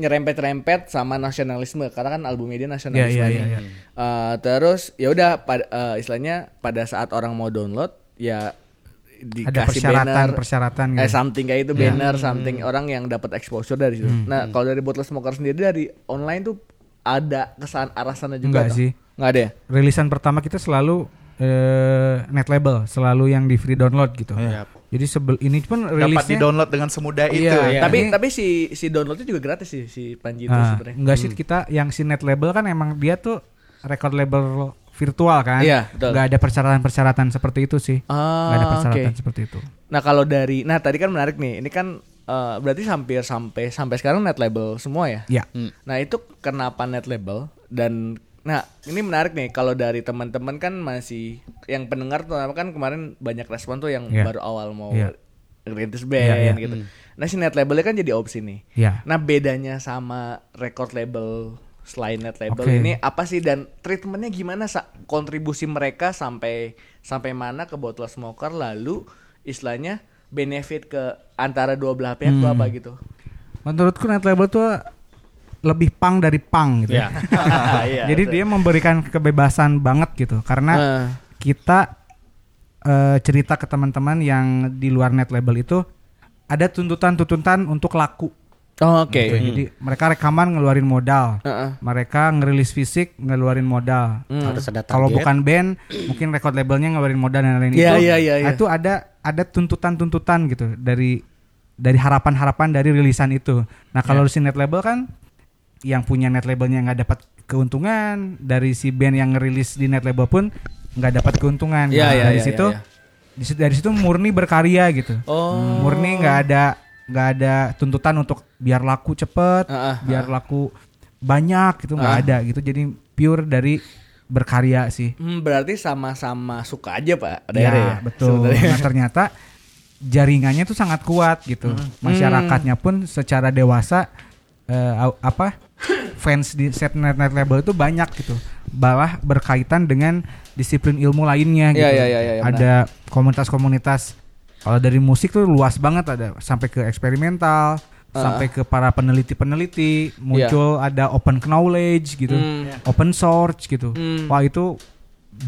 nyerempet-rempet sama nasionalisme karena kan albumnya dia nasionalisme. Iya, iya, nih. iya, Eh, terus ya udah pada eh, istilahnya pada saat orang mau download ya ada dikasih persyaratan banner persyaratan eh gitu. something kayak itu banner something orang yang dapat exposure dari situ. Nah, kalau dari Bottle Smoker sendiri dari online tuh ada kesan arah sana juga Enggak sih. Enggak ada ya? rilisan pertama kita selalu eh, net label, selalu yang di free download gitu. Iya. Jadi sebel ini pun dapat di rilisnya download dengan semudah itu Iya, ya. tapi ini- tapi si si downloadnya juga gratis sih si Panji itu Nah, sebenarnya. enggak sih kita yang si net label kan emang dia tuh record label virtual kan. Iya, betul. Enggak ada persyaratan-persyaratan seperti itu sih. Ah, Enggak ada persyaratan oke. seperti itu. Nah kalau dari, nah tadi kan menarik nih, ini kan eh, berarti hampir sampai sampai sekarang net label semua ya. Ya. Nah itu kenapa net label dan nah ini menarik nih kalau dari teman-teman kan masih yang pendengar tuh kan kemarin banyak respon tuh yang Iya. baru awal mau Iya. rintis band Iya, iya. gitu. Nah si net labelnya kan jadi opsi nih. Ya. Nah bedanya sama record label selain net label Oke. ini apa sih dan treatmentnya gimana sa kontribusi mereka sampai sampai mana ke bottle smoker lalu istilahnya benefit ke antara dua belah pihak tuh Hmm. apa gitu? Menurutku net label tuh lebih pang dari pang gitu. Ya. Iya, Jadi betul. dia memberikan kebebasan banget gitu karena Eh, kita eh, cerita ke teman-teman yang di luar net label itu ada tuntutan-tuntutan untuk laku. oh, oke. Gitu. Jadi mereka rekaman ngeluarin modal. Heeh. Mereka ngerilis fisik ngeluarin modal. Hmm. harus ada Kalau bukan band, mungkin record labelnya ngeluarin modal dan lain-lain Iya, itu. iya, iya, iya. Itu ada ada tuntutan-tuntutan gitu dari dari harapan-harapan dari rilisan itu. Nah Iya. kalau si net label kan yang punya net labelnya nggak dapat keuntungan dari si band yang ngerilis di net label pun nggak dapat keuntungan. Iya, Nah, iya, dari iya, situ iya, iya. di situ- dari situ murni berkarya gitu. Oh. Murni nggak ada nggak ada tuntutan untuk biar laku cepet, Ah, ah, biar laku banyak gitu nggak ada gitu. Jadi pure dari berkarya sih. Hmm, berarti sama-sama suka aja pak. Ada Ya, ya, betul. Nah, ternyata jaringannya tuh sangat kuat gitu. Masyarakatnya pun secara dewasa au- apa fans di set net net label itu banyak gitu. Balah berkaitan dengan disiplin ilmu lainnya gitu. Iya, iya, iya, iya, ada komunitas-komunitas kalau dari musik tuh luas banget ada sampai ke eksperimental, sampai ke para peneliti-peneliti, muncul ada open knowledge gitu, Hmm. open source gitu. Hmm. Wah itu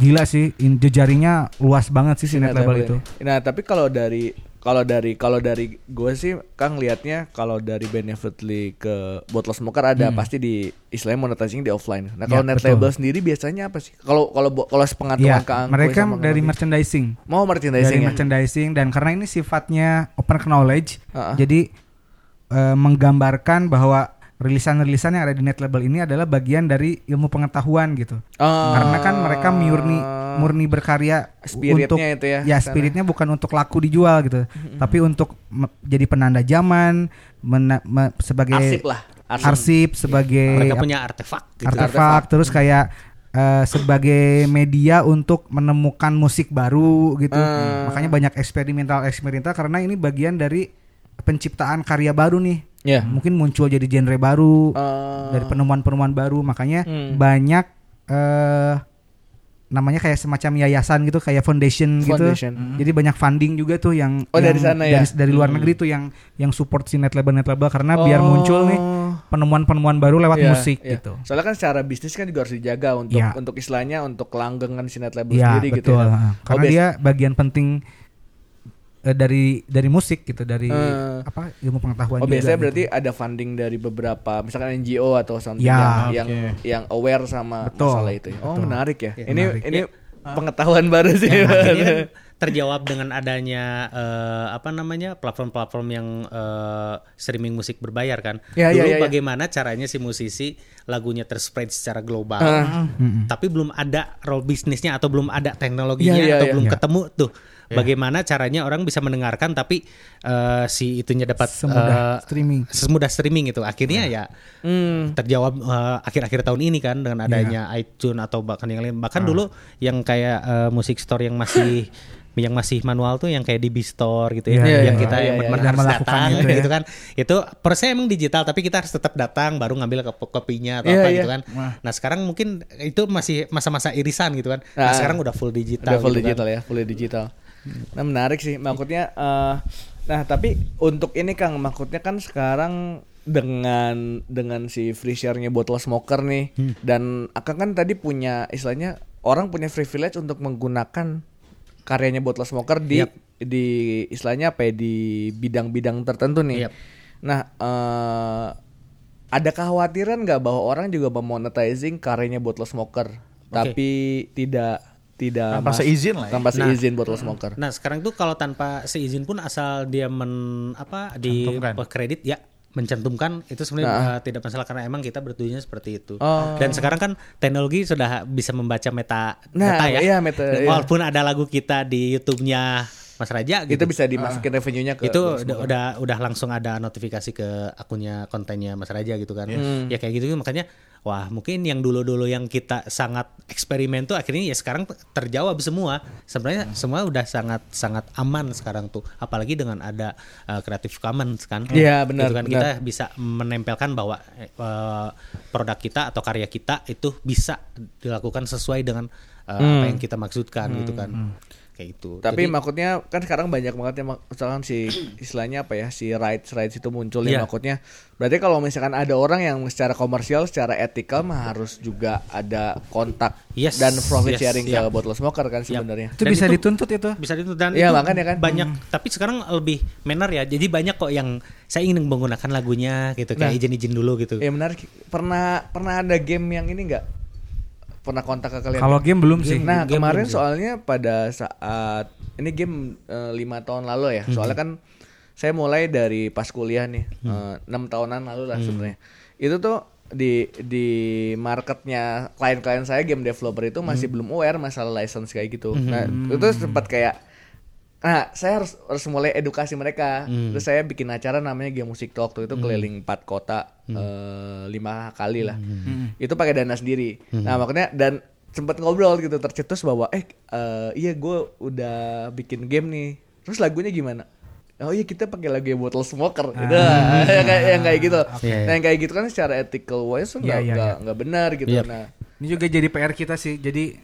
gila sih, in, jejaringnya luas banget sih si net label itu. Nah tapi kalau dari kalau dari kalau dari gue sih Kang liatnya kalau dari Benefitly ke Bottle Smoker ada pasti di istilahnya monetizing di offline. Nah kalau Hmm. Ya, net betul. label sendiri biasanya apa sih? Kalau kalau kalau sepengetahuan Iya, Kang mereka dari merchandising. mau merchandising dari ya? merchandising dan karena ini sifatnya open knowledge, Ah, ah. jadi eh, menggambarkan bahwa rilisan-rilisan yang ada di net label ini adalah bagian dari ilmu pengetahuan gitu. Ah. Karena kan mereka murni murni berkarya Spiritnya untuk itu ya, ya spiritnya bukan untuk laku dijual gitu, tapi untuk jadi penanda zaman, mena- me- sebagai Arsip lah. Arsip. arsip, sebagai Mereka punya artefak gitu. artefak, terus kayak eh, sebagai media untuk menemukan musik baru gitu. Ah. Makanya banyak eksperimental eksperimental karena ini bagian dari penciptaan karya baru nih. Ya. Mungkin muncul jadi genre baru Ah. dari penemuan-penemuan baru. Makanya Hmm. banyak eh namanya kayak semacam yayasan gitu kayak foundation, Foundation. gitu. Jadi banyak funding juga tuh yang Oh, dari yang sana ya? dari, dari luar negeri tuh yang yang support si net label net label karena biar muncul nih Oh. penemuan-penemuan baru lewat Iya, musik iya. gitu. Soalnya kan secara bisnis kan juga harus dijaga untuk Iya. untuk istilahnya untuk kelanggengan si net label Iya sendiri gitu betul. ya. ha. Oh, Karena bias- dia bagian penting eh, dari dari musik gitu, dari Eh. apa ilmu pengetahuan Oh juga. biasanya gitu. berarti ada funding dari beberapa misalkan NGO atau something Ya, yang, yang yang aware sama Betul, masalah itu. ya. Oh betul. menarik ya. Ya, ini menarik. ini pengetahuan baru sih. Ya, kan terjawab dengan adanya eh, apa namanya platform-platform yang eh, streaming musik berbayar kan. Ya, ya, Dulu ya, ya. bagaimana caranya si musisi lagunya terspread secara global, Ah. tapi belum ada role bisnisnya atau belum ada teknologinya Ya, ya, atau ya. belum Ya. ketemu tuh. Bagaimana caranya orang bisa mendengarkan tapi eh, si itunya dapat Semudah eh, streaming. semudah streaming itu. Akhirnya ya Hmm. terjawab eh, akhir-akhir tahun ini kan dengan adanya iTunes atau bahkan yang lain bahkan dulu yang kayak eh, musik store yang masih yang masih manual tuh yang kayak di Store gitu ya Iya, yang iya, kita iya, yang iya, benar iya. harus Melakukan datang itu ya. gitu kan itu prosesnya emang digital tapi kita harus tetap datang baru ngambil kop- kopinya atau Iya, apa iya. gitu kan nah sekarang mungkin itu masih masa-masa irisan gitu kan nah, Ah. sekarang udah full digital Udah full gitu kan. digital ya, full digital. Nah menarik sih, maksudnya. eh, nah tapi untuk ini Kang, maksudnya kan sekarang dengan dengan si free share-nya bottle smoker nih, Hmm. dan Akang kan tadi punya istilahnya orang punya privilege untuk menggunakan karyanya bottle smoker di Yap. di istilahnya apa ya di bidang-bidang tertentu nih. Yap. Nah, eh, ada kekhawatiran nggak bahwa orang juga memonetizing karyanya bottle smoker, tapi tidak tidak Tanpa mas- seizin lah ya. tanpa Nah. seizin bottle smoker. Nah sekarang tuh kalau tanpa seizin pun asal dia men apa di kredit ya mencantumkan itu sebenarnya uh, tidak masalah karena emang kita bertujuannya seperti itu. Oh. Dan sekarang kan teknologi sudah bisa membaca meta Nah, data ya. iya, meta, iya. Walaupun ada lagu kita di YouTube-nya Mas Raja gitu. itu bisa dimasukin revenue-nya ke itu udah, udah udah langsung ada notifikasi ke akunnya kontennya Mas Raja gitu kan. Ya kayak gitu makanya wah mungkin yang dulu-dulu yang kita sangat eksperimen tuh akhirnya ya sekarang terjawab semua. Sebenarnya semua udah sangat sangat aman sekarang tuh. Apalagi dengan ada uh, Creative Commons kan. Iya, benar, Gitu kan kita bisa menempelkan bahwa eh, produk kita atau karya kita itu bisa dilakukan sesuai dengan uh, apa yang kita maksudkan gitu kan. Kayak itu. Tapi Jadi- maksudnya kan sekarang banyak banget ya mak- misalkan si istilahnya apa ya si rights rights itu muncul ya Iya. maksudnya. Berarti kalau misalkan ada orang yang secara komersial, secara etikal mah harus juga ada kontak Yes, dan profit yes, sharing iya. ke bottle smoker kan sebenarnya. Itu Dan bisa itu- dituntut itu. bisa itu dan Iya, itu makanya kan. banyak tapi sekarang lebih manner ya jadi banyak kok yang saya ingin menggunakan lagunya gitu kayak Nah. izin-izin dulu gitu Ya menarik. Pernah pernah ada game yang ini enggak? Pernah kontak ke kalian? Kalau game belum sih. Nah game kemarin sih. soalnya pada saat ini game eh, lima tahun lalu ya. Hmm. Soalnya kan saya mulai dari pas kuliah nih Hmm. eh, enam tahunan lalu lah sebenarnya. Itu tuh di di marketnya klien-klien saya game developer itu masih Hmm. belum aware masalah license kayak gitu. Nah itu sempat kayak Nah, saya harus harus mulai edukasi mereka. Hmm. Terus saya bikin acara namanya Game Music Talk tuh itu keliling empat kota eh, lima kali lah. Hmm. Itu pakai dana sendiri. Nah, makanya dan sempat ngobrol gitu tercetus bahwa eh eh, iya gue udah bikin game nih. Terus lagunya gimana? Oh iya kita pakai lagu Bottle Smoker gitu. yang kayak yang kayak gitu. Iya, Nah, yang kayak gitu kan secara ethical wise tuh Iya, nggak iya, nggak iya. nggak benar gitu. Yep. Nah, Ini juga jadi PR kita sih. Jadi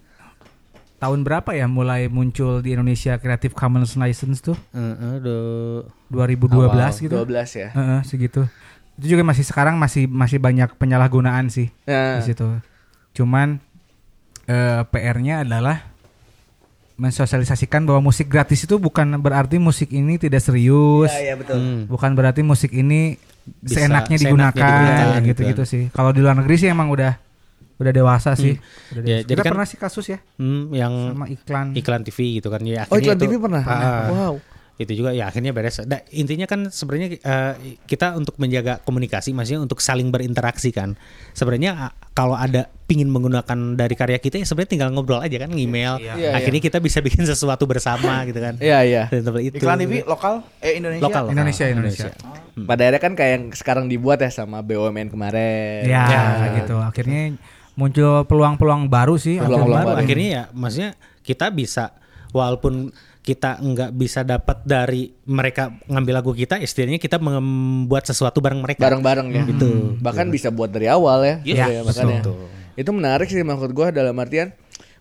tahun berapa ya mulai muncul di Indonesia Creative Commons license tuh? Eh, aduh. 2012 awal gitu. 12 ya. Heeh, segitu. Itu juga masih sekarang masih masih banyak penyalahgunaan sih Nah, di situ. Cuman eh, PR-nya adalah mensosialisasikan bahwa musik gratis itu bukan berarti musik ini tidak serius. Iya, iya betul. Hmm. Bukan berarti musik ini Bisa seenaknya seenaknya digunakan, digunakan, gitu-gitu gitu sih. Kalau di luar negeri sih emang udah udah dewasa sih. Udah Ya, dewasa. jadi Kita kan- pernah sih kasus ya Hmm, yang sama iklan. iklan TV gitu kan ya Oh, iklan itu- TV pernah? Ah, Wow. itu juga ya akhirnya beres Da, intinya kan sebenarnya eh, kita untuk menjaga komunikasi maksudnya untuk saling berinteraksi kan sebenarnya ah, kalau ada pingin menggunakan dari karya kita ya sebenarnya tinggal ngobrol aja kan email Iya, akhirnya kita bisa bikin sesuatu bersama gitu kan Iya, iya. Itu Iklan TV lokal eh Indonesia. lokal lokal. Indonesia, Indonesia. Pada akhirnya kan kayak yang sekarang dibuat ya sama BUMN kemarin. Ya, gitu. Akhirnya muncul peluang-peluang baru sih. Peluang-peluang akhirnya. baru. akhirnya ya maksudnya kita bisa walaupun kita nggak bisa dapat dari mereka ngambil lagu kita istilahnya kita membuat sesuatu bareng mereka Bareng-bareng ya. Gitu. Bahkan bisa buat dari awal ya. Iya, Gitu ya, makanya. betul. Itu menarik sih maksud gua dalam artian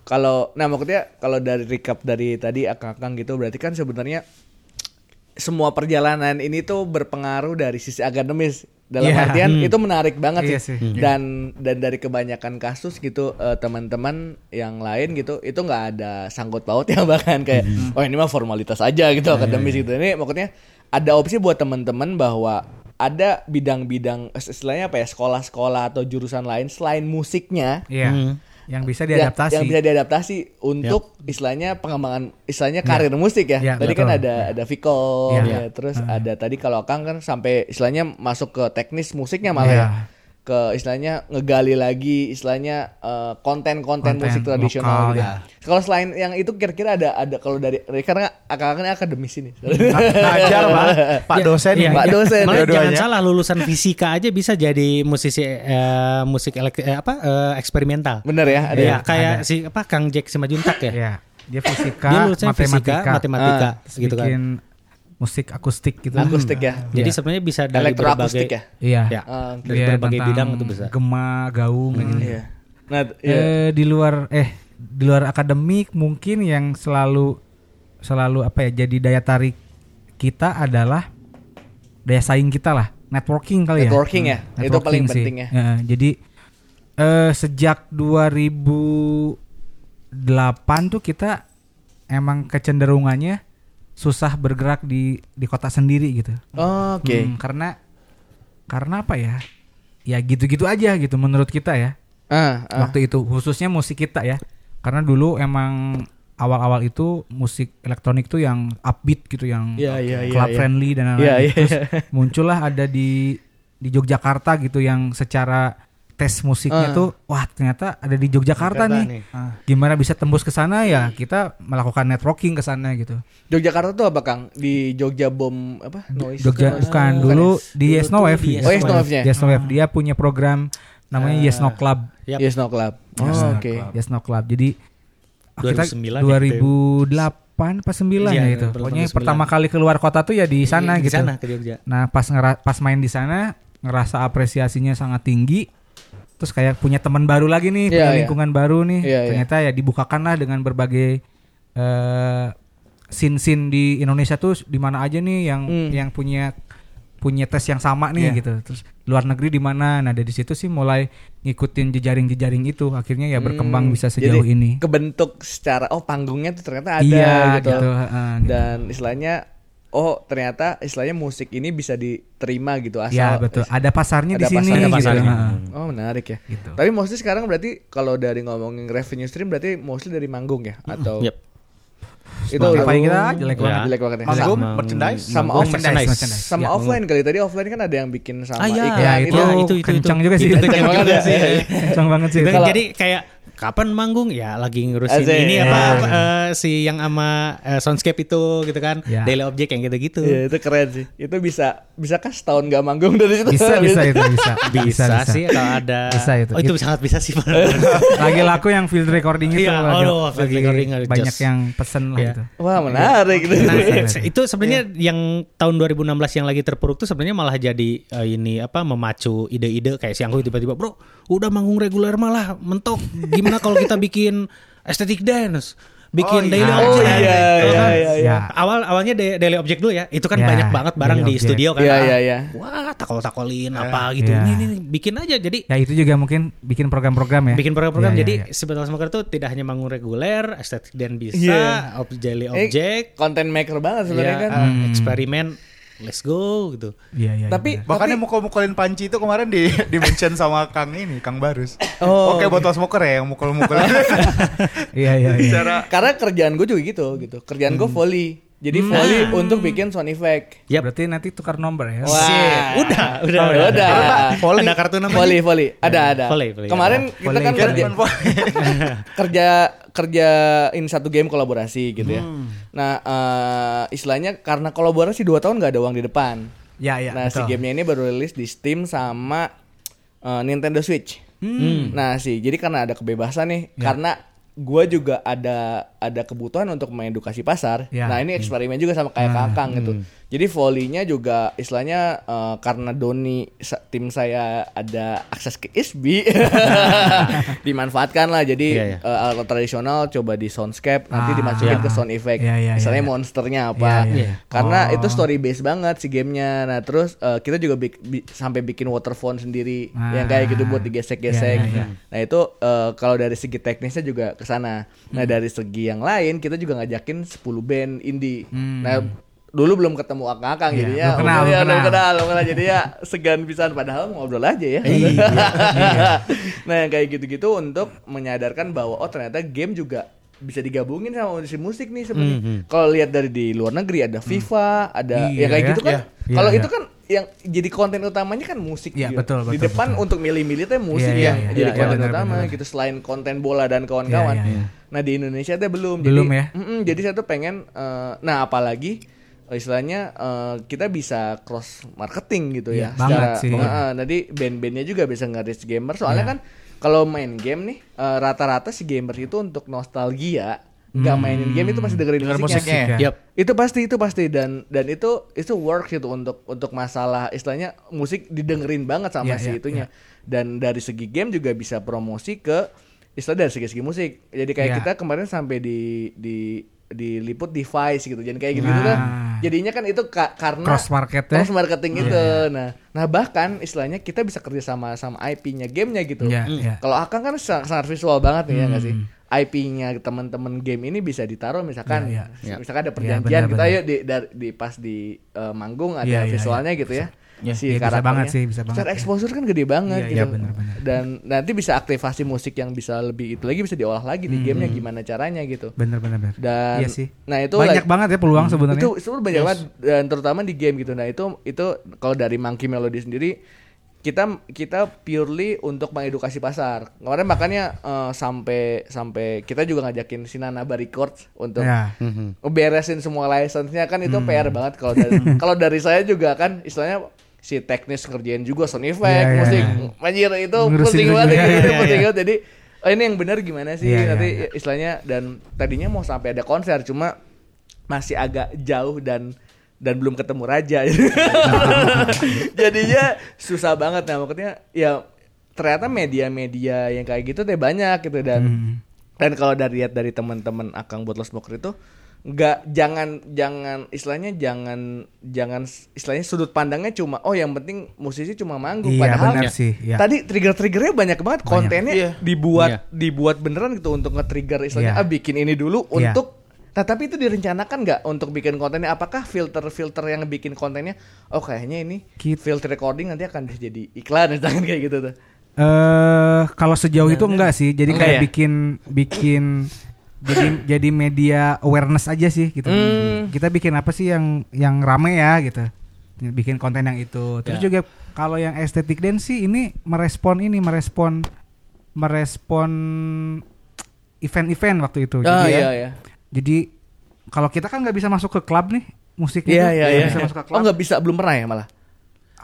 kalau nah maksudnya kalau dari recap dari tadi akang-akang gitu berarti kan sebenarnya semua perjalanan ini tuh berpengaruh dari sisi akademis dalam Iya. artian Hmm. itu menarik banget Iya sih. sih. dan dan dari kebanyakan kasus gitu eh, teman-teman yang lain gitu itu nggak ada sangkut pautnya bahkan kayak oh ini mah formalitas aja gitu akademis gitu ini maksudnya ada opsi buat teman-teman bahwa ada bidang-bidang istilahnya apa ya sekolah-sekolah atau jurusan lain selain musiknya Iya. Hmm. Yang bisa yang- diadaptasi. yang, bisa diadaptasi untuk istilahnya pengembangan istilahnya karir musik ya. Ya, tadi betul. kan ada ada Viko Ya. ya, terus ada tadi kalau Kang kan sampai istilahnya masuk ke teknis musiknya malah Ya. ya. Ke istilahnya ngegali lagi istilahnya eh, konten-konten Konten musik tradisional lokal, gitu. ya. Kalau selain yang itu kira-kira ada ada kalau dari karena akak-akaknya akademis ini. Ngajar Pak, Pak dosen. Iya, Pak iya. dosen, Malah jangan salah lulusan fisika aja bisa jadi musisi eh, musik elek- eh, apa eh, eksperimental. Bener ya, ada Iya, ya? kayak si apa Kang Jack Simajuntak ya. Iya. Dia fisika, Dia matematika, fisika, matematika Ah, terus gitu kan. Musik akustik gitu. Akustik ya. Jadi Iya. sebenarnya bisa dari berbagai ya. Iya. ya, Ah, dari Dia berbagai bidang itu bisa. Gema, gaung kayak gitu. Iya. Nah, iya. Eh di luar eh di luar akademik mungkin yang selalu selalu apa ya jadi daya tarik kita adalah daya saing kita lah networking kali ya Networking ya, Hmm, itu paling networking sih. penting ya. Eh, jadi eh sejak 2008 tuh kita emang kecenderungannya susah bergerak di di kota sendiri gitu Oke. Hmm, karena karena apa ya ya gitu-gitu aja gitu menurut kita ya Ah, ah. waktu itu khususnya musik kita ya karena dulu emang awal-awal itu musik elektronik tuh yang upbeat gitu yang Iya, iya, iya, club iya. friendly dan lain-lain Iya, iya, terus iya. muncullah ada di di Yogyakarta gitu yang secara tes musiknya Ah. tuh wah ternyata ada di Yogyakarta, nih, nih. Ah, gimana bisa tembus ke sana ya kita melakukan networking ke sana gitu Yogyakarta tuh apa Kang? Di Jogja Bom apa? Noise. Jogja Noise. bukan dulu di Yes No Wave di Oh, Yes No Wave-nya. Yes No Wave dia punya program namanya Yes No Club Yap. Yes No Club. Oh, Yes No oke. Yes No Club. Jadi ah, kita 2009 ya, 2008 pas 9 Iya, ya itu. 2008, Pokoknya 2009. pertama kali keluar kota tuh ya di sana Di gitu. sana ke Jogja. Nah, pas ngera- pas main di sana ngerasa apresiasinya sangat tinggi. Terus kayak punya teman baru lagi nih, Iya, punya iya. lingkungan baru nih. Iya, iya. Ternyata ya dibukakan lah dengan berbagai eh scene-scene di Indonesia tuh di mana aja nih yang Hmm. yang punya punya tes yang sama nih Iya. gitu. Terus luar negeri di mana? Nah, dari situ sih mulai ngikutin jejaring-jejaring itu. Akhirnya ya berkembang Hmm, bisa sejauh jadi ini. Kebentuk secara oh panggungnya tuh ternyata ada iya gitu. gitu. gitu. Dan istilahnya oh ternyata istilahnya musik ini bisa diterima gitu asal. Ya betul. Ada pasarnya di Ada sini pasarnya, gitu. pasarnya. heeh. Oh menarik ya. Gitu. Tapi mostly sekarang berarti kalau dari ngomongin revenue stream berarti mostly dari manggung ya atau Yep. itu udah- kita jelek Ya. banget. jelek banget ya. Manggung, Sama- merchandise. Sama off- merchandise. merchandise. Sama Ya. offline kali tadi offline kan ada yang bikin sama Ah, iya. iklan Ya itu, Ya, itu, itu, kencang itu. juga sih. Itu kencang banget sih. kencang banget sih. Jadi kayak kapan manggung ya lagi ngurusin Asik. ini apa Iya. eh, si yang sama eh, soundscape itu gitu kan Ya. daily object yang gitu-gitu Iya, itu keren sih. Itu bisa bisa kah setahun gak manggung dari situ? Bisa bisa itu bisa. bisa, sih kalau ada Bisa itu. oh itu Itu- sangat bisa sih Lagi laku yang field recording itu. Iya, lagi- aduh, field lagi recording, banyak just- yang pesen lah Iya. gitu. Wah, menarik gitu. Nah, Iya. itu sebenarnya yang tahun 2016 yang lagi terpuruk tuh sebenarnya malah jadi eh, ini apa memacu ide-ide kayak si Angku tiba-tiba, "Bro, udah manggung reguler malah mentok. Gimana kalau kita bikin aesthetic dance?" Bikin Oh, daily iya. object. Oh, iya, iya, kan? iya, iya. Awal awalnya da- daily object dulu ya. Itu kan Ya, banyak banget barang di object. studio kan. Iya, Ah, iya, iya. Wah, takol-takolin apa gitu. Iya. Ini, ini, ini, bikin aja jadi Ya itu juga mungkin bikin program-program ya. bikin program-program Iya, jadi iya, iya. si Battle Smoker tuh tidak hanya manggung reguler, aesthetic dan bisa, Iya. ob- daily Eh, object, content maker banget sebenarnya ya, kan. eh, Hmm. eksperimen, let's go gitu. Iya iya. Tapi iya. Bahkan tapi- yang mukul-mukulin panci itu kemarin di di mention sama Kang ini, Kang Barus. Oh, Oke, botol smoker ya yang mukul-mukul. Iya iya iya. Karena kerjaan gue juga gitu gitu. Kerjaan gue volley. Jadi volley untuk bikin sound effect. Yap. Berarti nanti tukar nomor ya. Wah. Udah, udah, Oh, udah. udah. Volley. Ada kartu namanya? Volley, volley. Ada, ada. Volley, volley. Kemarin Oh, kita volley. kan kerja kerja kerjain satu game kolaborasi gitu ya. Hmm. Nah, eh, istilahnya karena kolaborasi dua tahun nggak ada uang di depan. Ya ya. nah, si betul. gamenya ini baru rilis di Steam sama eh, Nintendo Switch. Hmm. Nah, sih, jadi karena ada kebebasan nih, Ya. karena gua juga ada ada kebutuhan untuk mengedukasi pasar. Ya. Nah, ini eksperimen juga sama kayak Kakang gitu. Jadi volley-nya juga istilahnya eh, karena Doni tim saya ada akses ke ISBI dimanfaatkan lah. Jadi Iya, iya. eh, alat tradisional coba di soundscape nanti Ah, dimasukin iya. ke sound effect. Iya, iya, Misalnya iya. monsternya apa. Iya, iya. Karena Oh. itu story based banget si gamenya. Nah terus eh, kita juga bik- bi- sampai bikin waterphone sendiri Ah. yang kayak gitu buat digesek-gesek. Iya, iya, iya. Nah itu eh, kalau dari segi teknisnya juga ke sana. Nah Hmm. dari segi yang lain kita juga ngajakin 10 band indie. Hmm. Nah dulu belum ketemu akang-akang Iya, jadinya belum kenal, udah ya, belum kenal. kenal, belum kenal. jadi ya segan pisan padahal ngobrol aja ya. Iya, nah yang kayak gitu-gitu untuk menyadarkan bahwa oh ternyata game juga bisa digabungin sama musik musik nih sebenarnya. Kalau lihat dari di luar negeri ada FIFA, ada Iya, ya kayak ya. gitu kan. Iya. Iya, Kalau iya. itu kan yang jadi konten utamanya kan musik Iya, gitu. betul, Di betul, depan betul. untuk milih-milih teh musik Iya, ya iya, jadi iya, konten benar, utama gitu selain konten bola dan kawan-kawan. Iya, iya, iya. Nah di Indonesia teh belum. Belum jadi, ya? Mm-mm, jadi saya tuh pengen, eh, nah apalagi istilahnya eh, kita bisa cross marketing gitu Iya, ya. banget sih. eh, nanti band-bandnya juga bisa nge-reach gamer. Soalnya Iya. kan kalau main game nih eh, rata-rata si gamer itu untuk nostalgia nggak mainin game itu masih dengerin Denger musiknya. musiknya. ya. Yap. Itu pasti itu pasti dan dan itu itu work gitu untuk untuk masalah istilahnya musik didengerin banget sama Iya, si iya, itunya. Dan dari segi game juga bisa promosi ke istilah dari segi-segi musik. Jadi kayak Iya. kita kemarin sampai di di diliput device gitu. Jadi kayak gitu, -gitu kan. Nah. Jadinya kan itu ka- karena Cross market cross marketing itu. Nah, nah bahkan istilahnya kita bisa kerja sama sama IP-nya gamenya gitu. Iya, iya. Kalau Akang kan sangat, sangat visual banget nih ya nggak sih? Hmm. IP-nya teman-teman game ini bisa ditaruh misalkan Iya, iya. misalkan ada Iya, perjanjian benar, kita benar. yuk di, dari- di pas di eh, manggung ada Iya, iya, visualnya gitu ya. Iya, si iya, bisa karakternya. banget sih, bisa banget Secara ya. exposure kan gede banget Iya, gitu. iya, benar, benar. Dan nanti bisa aktivasi musik yang bisa lebih itu lagi bisa diolah lagi di gamenya gimana caranya gitu. Bener bener bener. Dan Hmm. iya sih. nah itu banyak like- banget ya peluang sebenarnya. itu itu banyak banget dan terutama di game gitu. Nah, itu itu kalau dari Monkey Melody sendiri kita kita purely untuk mengedukasi pasar. Kemarin makanya eh, sampai sampai kita juga ngajakin Sinanaba Records untuk Ya. beresin semua license-nya kan itu PR banget kalau dari kalau dari saya juga kan istilahnya si teknis ngerjain juga sound effect, Iya, iya, musik, iya. anjir itu itu banget juga, gitu, iya. banget. Jadi oh ini yang benar gimana sih Iya, iya, nanti iya. istilahnya dan tadinya mau sampai ada konser cuma masih agak jauh dan dan belum ketemu raja. Jadinya susah banget nah maksudnya ya ternyata media-media yang kayak gitu teh banyak gitu dan Hmm. dan kalau dari lihat dari teman-teman Akang Bottle Smoker itu nggak jangan jangan istilahnya jangan jangan istilahnya sudut pandangnya cuma oh yang penting musisi cuma manggung Iya, padahal benar sih, iya. tadi trigger-triggernya banyak banget kontennya Iya. dibuat Iya. dibuat beneran gitu untuk nge-trigger istilahnya Iya. ah bikin ini dulu Iya. untuk Nah, tapi itu direncanakan nggak untuk bikin kontennya? Apakah filter-filter yang bikin kontennya? Oh, kayaknya ini Kit- filter recording nanti akan jadi iklan misalkan kayak gitu tuh. Eh kalau sejauh itu enggak sih. Jadi Enggak kayak ya? bikin bikin jadi jadi media awareness aja sih gitu. Hmm. Kita bikin apa sih yang yang rame ya gitu. Bikin konten yang itu. Terus Ya. juga kalau yang estetik dance sih ini merespon ini merespon merespon event-event waktu itu. Ah Jadi ya, iya iya. jadi kalau kita kan nggak bisa masuk ke klub nih musiknya Iya iya nggak iya. bisa masuk ke Oh klub. nggak bisa belum pernah ya malah.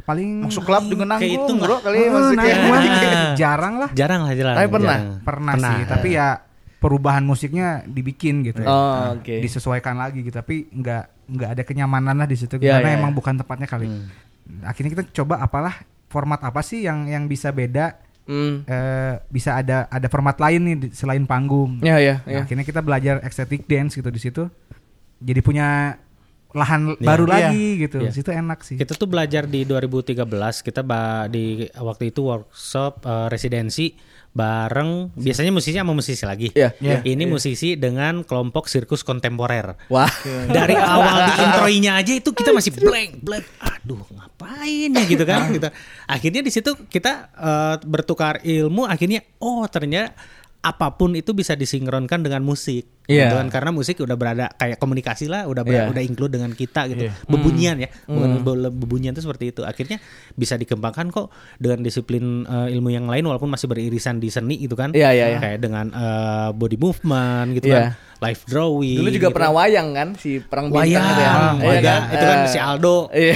paling Masuk klub dengan Kayak nanggung, itu bro, kali ya Oh, maksudnya. nah, gua jarang lah. Jarang lah jarang. Tapi pernah? jarang. Pernah, sih, tapi ya perubahan musiknya dibikin gitu ya. Oh, Nah, oke. Disesuaikan lagi gitu, tapi nggak nggak ada kenyamanan lah di situ Iya, karena iya, emang iya. bukan tempatnya kali. Akhirnya kita coba apalah format apa sih yang yang bisa beda Hmm. eh, bisa ada ada format lain nih selain panggung. Ya ya Nah, ya. akhirnya kita belajar ecstatic dance gitu di situ. Jadi punya lahan Iya. baru Iya. lagi gitu. Di situ enak sih. Kita tuh belajar di 2013 kita di waktu itu workshop eh, residensi bareng biasanya musisi sama musisi lagi. Iya, iya, Ini musisi dengan kelompok sirkus kontemporer. Wah. Dari awal di introinya aja itu kita masih blank, blank. Aduh, ngapain ya gitu kan? gitu. Akhirnya di situ kita eh, bertukar ilmu akhirnya oh ternyata apa pun itu bisa disinkronkan dengan musik. Iya. Gitu kan. Karena musik udah berada kayak komunikasi lah, udah ber- Iya. udah include dengan kita gitu. Iya. Bebunyian ya. Bukan Hmm. be- bebunyian itu seperti itu. Akhirnya bisa dikembangkan kok dengan disiplin eh, ilmu yang lain walaupun masih beririsan di seni gitu kan. Iya, iya, iya. Kayak dengan eh, body movement gitu Iya. kan. Live drawing. Dulu juga gitu. pernah wayang kan si perang bintang Wayang, itu ya. wayang. Iya kan? itu kan Eh, si Aldo. Iya.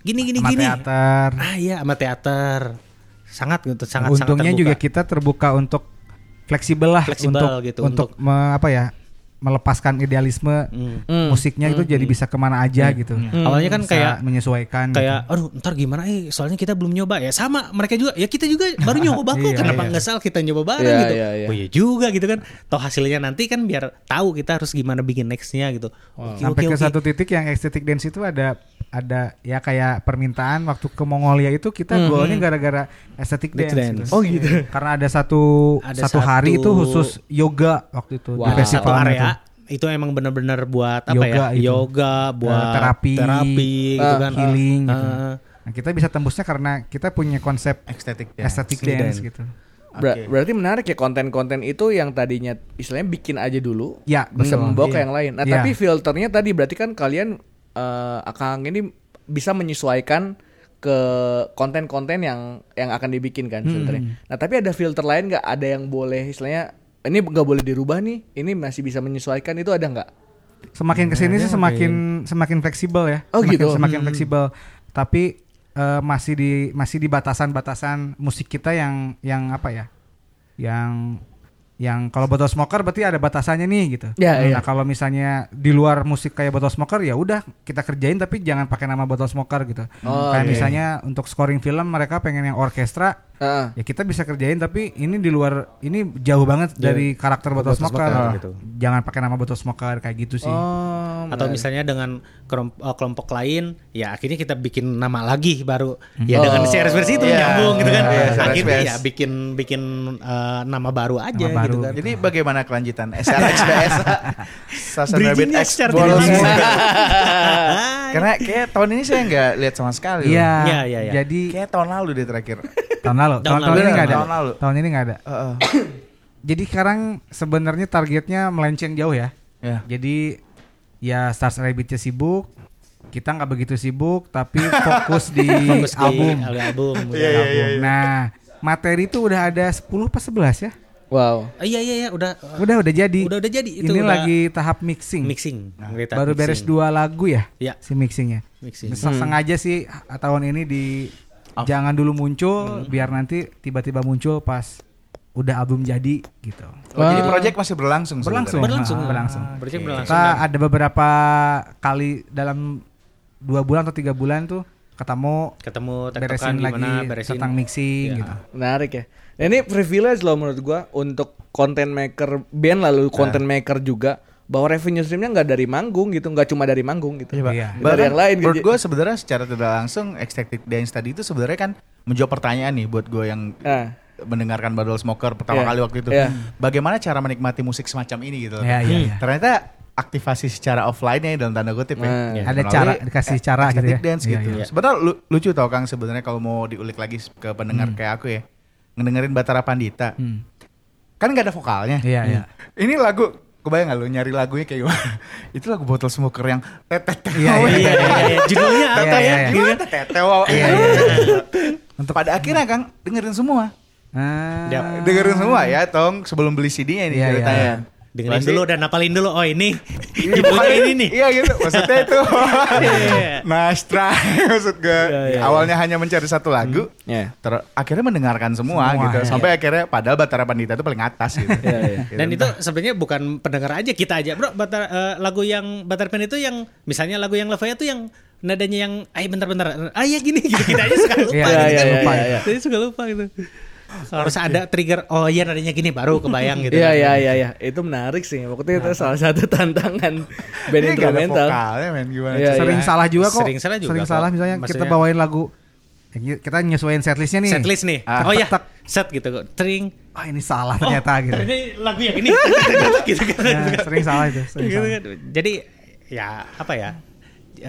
Gini gini Sama gini. teater. Ah iya sama teater. Sangat gitu, sangat sangat Untungnya terbuka. juga kita terbuka untuk fleksibel lah Fleksibel untuk gitu, untuk, me- apa ya melepaskan idealisme Hmm. Hmm. musiknya itu jadi bisa ke mana aja gitu. Awalnya kan Bisa kayak menyesuaikan. gitu. kayak aduh ntar gimana eh soalnya kita belum nyoba ya sama mereka juga ya kita juga baru nyoba kok Iya, kenapa iya. nggak salah kita nyoba bareng Iya, gitu iya, iya. oh iya juga gitu kan toh hasilnya nanti kan biar tahu kita harus gimana bikin nextnya gitu Oke, sampai oke, ke oke. satu titik yang estetik dance itu ada ada ya kayak permintaan waktu ke Mongolia itu kita Hmm. goalnya gara-gara estetik Dance dance. gitu. Oh gitu. Karena ada satu Ada satu hari satu- itu khusus yoga waktu itu Wow. di festival satu area itu. itu emang bener-bener buat apa Yoga ya itu. yoga buat terapi, terapi gitu eh, kan healing gitu. Eh, Nah, kita bisa tembusnya karena kita punya konsep Ecstatic dance. estetik dance dance. gitu. Ber- Oke. Berarti menarik ya konten-konten itu yang tadinya istilahnya bikin aja dulu, Ya, bisa membawa ke yang lain. Nah, Iya. tapi filternya tadi berarti kan kalian eh Akang ini bisa menyesuaikan ke konten-konten yang yang akan dibikin kan filternya. Nah, tapi ada filter lain nggak? Ada yang boleh istilahnya ini nggak boleh dirubah nih, ini masih bisa menyesuaikan itu ada nggak? Semakin ke sini sih semakin semakin fleksibel ya. Oh, semakin, gitu. Semakin fleksibel. Tapi eh, masih di masih di batasan-batasan musik kita yang yang apa ya? Yang yang kalau botol smoker berarti ada batasannya nih gitu. Ya, nah iya. kalau misalnya di luar musik kayak botol smoker ya udah kita kerjain tapi jangan pakai nama botol smoker gitu. Oh, kayak iya. misalnya untuk scoring film mereka pengen yang orkestra Ya kita bisa kerjain tapi ini di luar ini jauh banget dari karakter botol, Botol smoker. smoker gitu. Jangan pakai nama botol smoker kayak gitu sih. Oh, atau menarik. misalnya dengan kelompok, eh, kelompok lain ya akhirnya kita bikin nama lagi baru Hmm. ya dengan Oh. CRS versi itu Iya, nyambung gitu kan iya, CRS akhirnya ya bikin bikin eh, nama baru aja Nama gitu baru. kan Jadi bagaimana kelanjutan SRX BS Sasan Rabbit X Karena kayak tahun ini saya nggak lihat sama sekali. Iya. Iya, iya, iya. Jadi Kayak tahun lalu deh terakhir. tahun lalu, Tahun tahun, tahun lalu. ini nggak ada. Tahun lalu. Tahun ini nggak ada. Heeh. Jadi sekarang sebenarnya targetnya melenceng jauh ya. Ya. Jadi ya Stars Rabbitnya sibuk, kita nggak begitu sibuk, tapi fokus di fokus di album. album Iya, iya, iya. Nah, materi itu udah ada 10 pas 11 ya. Wow. Oh, iya iya iya udah Udah udah jadi. udah udah jadi itu ini udah lagi tahap mixing. mixing Kita Baru beres mixing. dua lagu ya Iya. si mixingnya. mixing Seng- Sengaja sih tahun ini di jangan dulu muncul biar nanti tiba-tiba muncul pas udah album jadi gitu. Oh, jadi Ah. project masih berlangsung. Berlangsung. sebenarnya? berlangsung Ah, berlangsung. Project Oke. berlangsung Kita ada beberapa kali dalam dua bulan atau tiga bulan tuh ketemu ketemu beresin lagi beresin tentang mixing Iya. gitu. Menarik ya. Nah, ini privilege loh menurut gua untuk content maker band lalu content maker juga bahwa revenue streamnya nggak dari manggung gitu, nggak cuma dari manggung gitu. Iya, Pak. Iya. Dari yang lain menurut gitu. gue sebenarnya secara tidak langsung Ecstatic Dance tadi itu sebenarnya kan menjawab pertanyaan nih buat gue yang Nah, mendengarkan Badal Smoker pertama Iya. kali waktu itu. Iya. Bagaimana cara menikmati musik semacam ini gitu. loh. Iya, iya, iya. Ternyata aktivasi secara offline ya dalam tanda kutip ya. Nah, Ada Melalui cara dikasih cara gitu ya. Dance Iya, gitu. iya. Sebenarnya lu- lucu tau Kang sebenarnya kalau mau diulik lagi ke pendengar Hmm. kayak aku ya. Ngedengerin Batara Pandita. Hmm. Kan nggak ada vokalnya. Iya, iya. Ini lagu kebayang gak lu nyari lagunya kayak gimana? Itu lagu Botol Smoker yang tetet. Iya, iya, iya iya iya judulnya apa ya. Gimana tetet? wow. Iya. Untuk pada akhirnya Kang dengerin semua. Ah. Dengerin semua ya, Tong, sebelum beli CD-nya ini Iya, ceritanya. Iya. dengerin Pasti- dulu dan apalin dulu. Oh ini, Iya, judulnya pokoknya- ini nih. Iya gitu, maksudnya itu. Iya. Nastra maksud gue. iya, Awalnya hanya mencari satu lagu, Ya. ter- akhirnya mendengarkan semua, Semua, gitu. iya. Sampai akhirnya padahal Batara Pandita itu paling atas gitu. Iya, iya. Gitu. Dan itu sebenarnya bukan pendengar aja kita aja, bro. Batar, eh, lagu yang Batar Pen itu yang misalnya lagu yang Levaya itu yang nadanya yang, ay bentar-bentar, ah ya gini, gitu. kita aja suka lupa Iya, gitu iya, kan. iya, iya, iya. Jadi suka lupa gitu. Harus ada trigger, oh iya nadanya gini baru kebayang gitu. Iya kan. iya iya iya itu menarik sih. Waktu itu salah satu tantangan band Ini gak ada instrumental. vokalnya men gimana Iya, caranya? Sering salah juga kok. Sering salah juga Sering kok. salah misalnya kita Maksudnya- bawain lagu eh, kita nyesuaiin setlistnya nih. Setlist nih. Ah. oh ya, tak. set gitu kok. Tring. Ah ini salah ternyata gitu. Ini lagu yang ini. gitu kan. Nah, sering salah itu. Sering Gitu salah. kan. Jadi ya apa ya?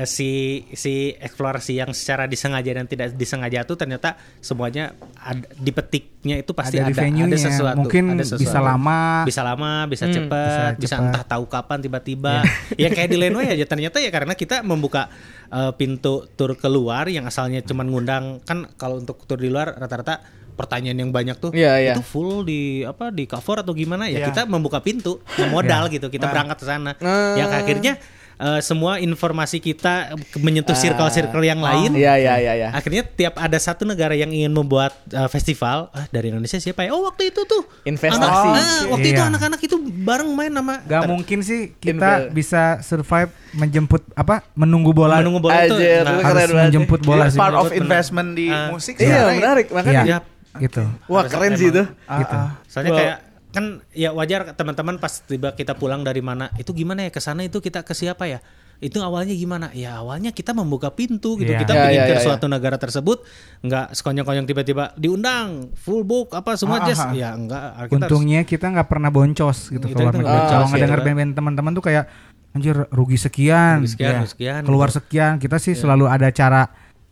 Si si eksplorasi yang secara disengaja dan tidak disengaja itu ternyata semuanya ada, di petiknya itu pasti Ada ada ada, sesuatu Mungkin ada bisa sesuatu. lama. bisa lama bisa Hmm, cepat bisa bisa, entah tahu kapan tiba-tiba. Ya kayak di Lenway aja. Ternyata ya karena kita membuka eh, pintu tur keluar yang asalnya cuma ngundang kan kalau untuk tur di luar rata-rata pertanyaan yang banyak tuh Iya, iya. itu full di apa di cover atau gimana? Ya Iya. kita membuka pintu ya modal gitu. Kita berangkat ke sana. Ah. yang akhirnya eh, semua informasi kita menyentuh circle-circle yang lain Iya iya iya iya. akhirnya tiap ada satu negara yang ingin membuat eh, festival ah, dari Indonesia siapa ya oh waktu itu tuh Investasi. anak- ah, waktu itu Iya. anak-anak itu bareng main nama Gak ter- mungkin sih kita Invel. bisa survive menjemput apa menunggu bola. menunggu bola itu Anjir, nah, itu harus keren banget menjemput Iya, bola sih. part of investment di Ah. musik Iya menarik makanya. Iya. Yap. Gitu. Wah keren sih itu. Ah, Gitu. ah. soalnya kayak kan ya wajar teman-teman pas tiba kita pulang dari mana itu gimana ya ke sana itu kita ke siapa ya itu awalnya gimana ya awalnya kita membuka pintu gitu Iya. kita bikin iya, ke iya, suatu negara tersebut nggak sekonyong-konyong tiba-tiba diundang full book apa semua Ah, jazz ah, ah. ya enggak kita harus- Untungnya kita nggak pernah boncos gitu Kita keluar itu negeri. nggak Kalau gitu kan. band-band teman-teman tuh kayak anjir rugi sekian, Rugi sekian, ya. rugi sekian, keluar gitu. sekian. Kita sih selalu ada cara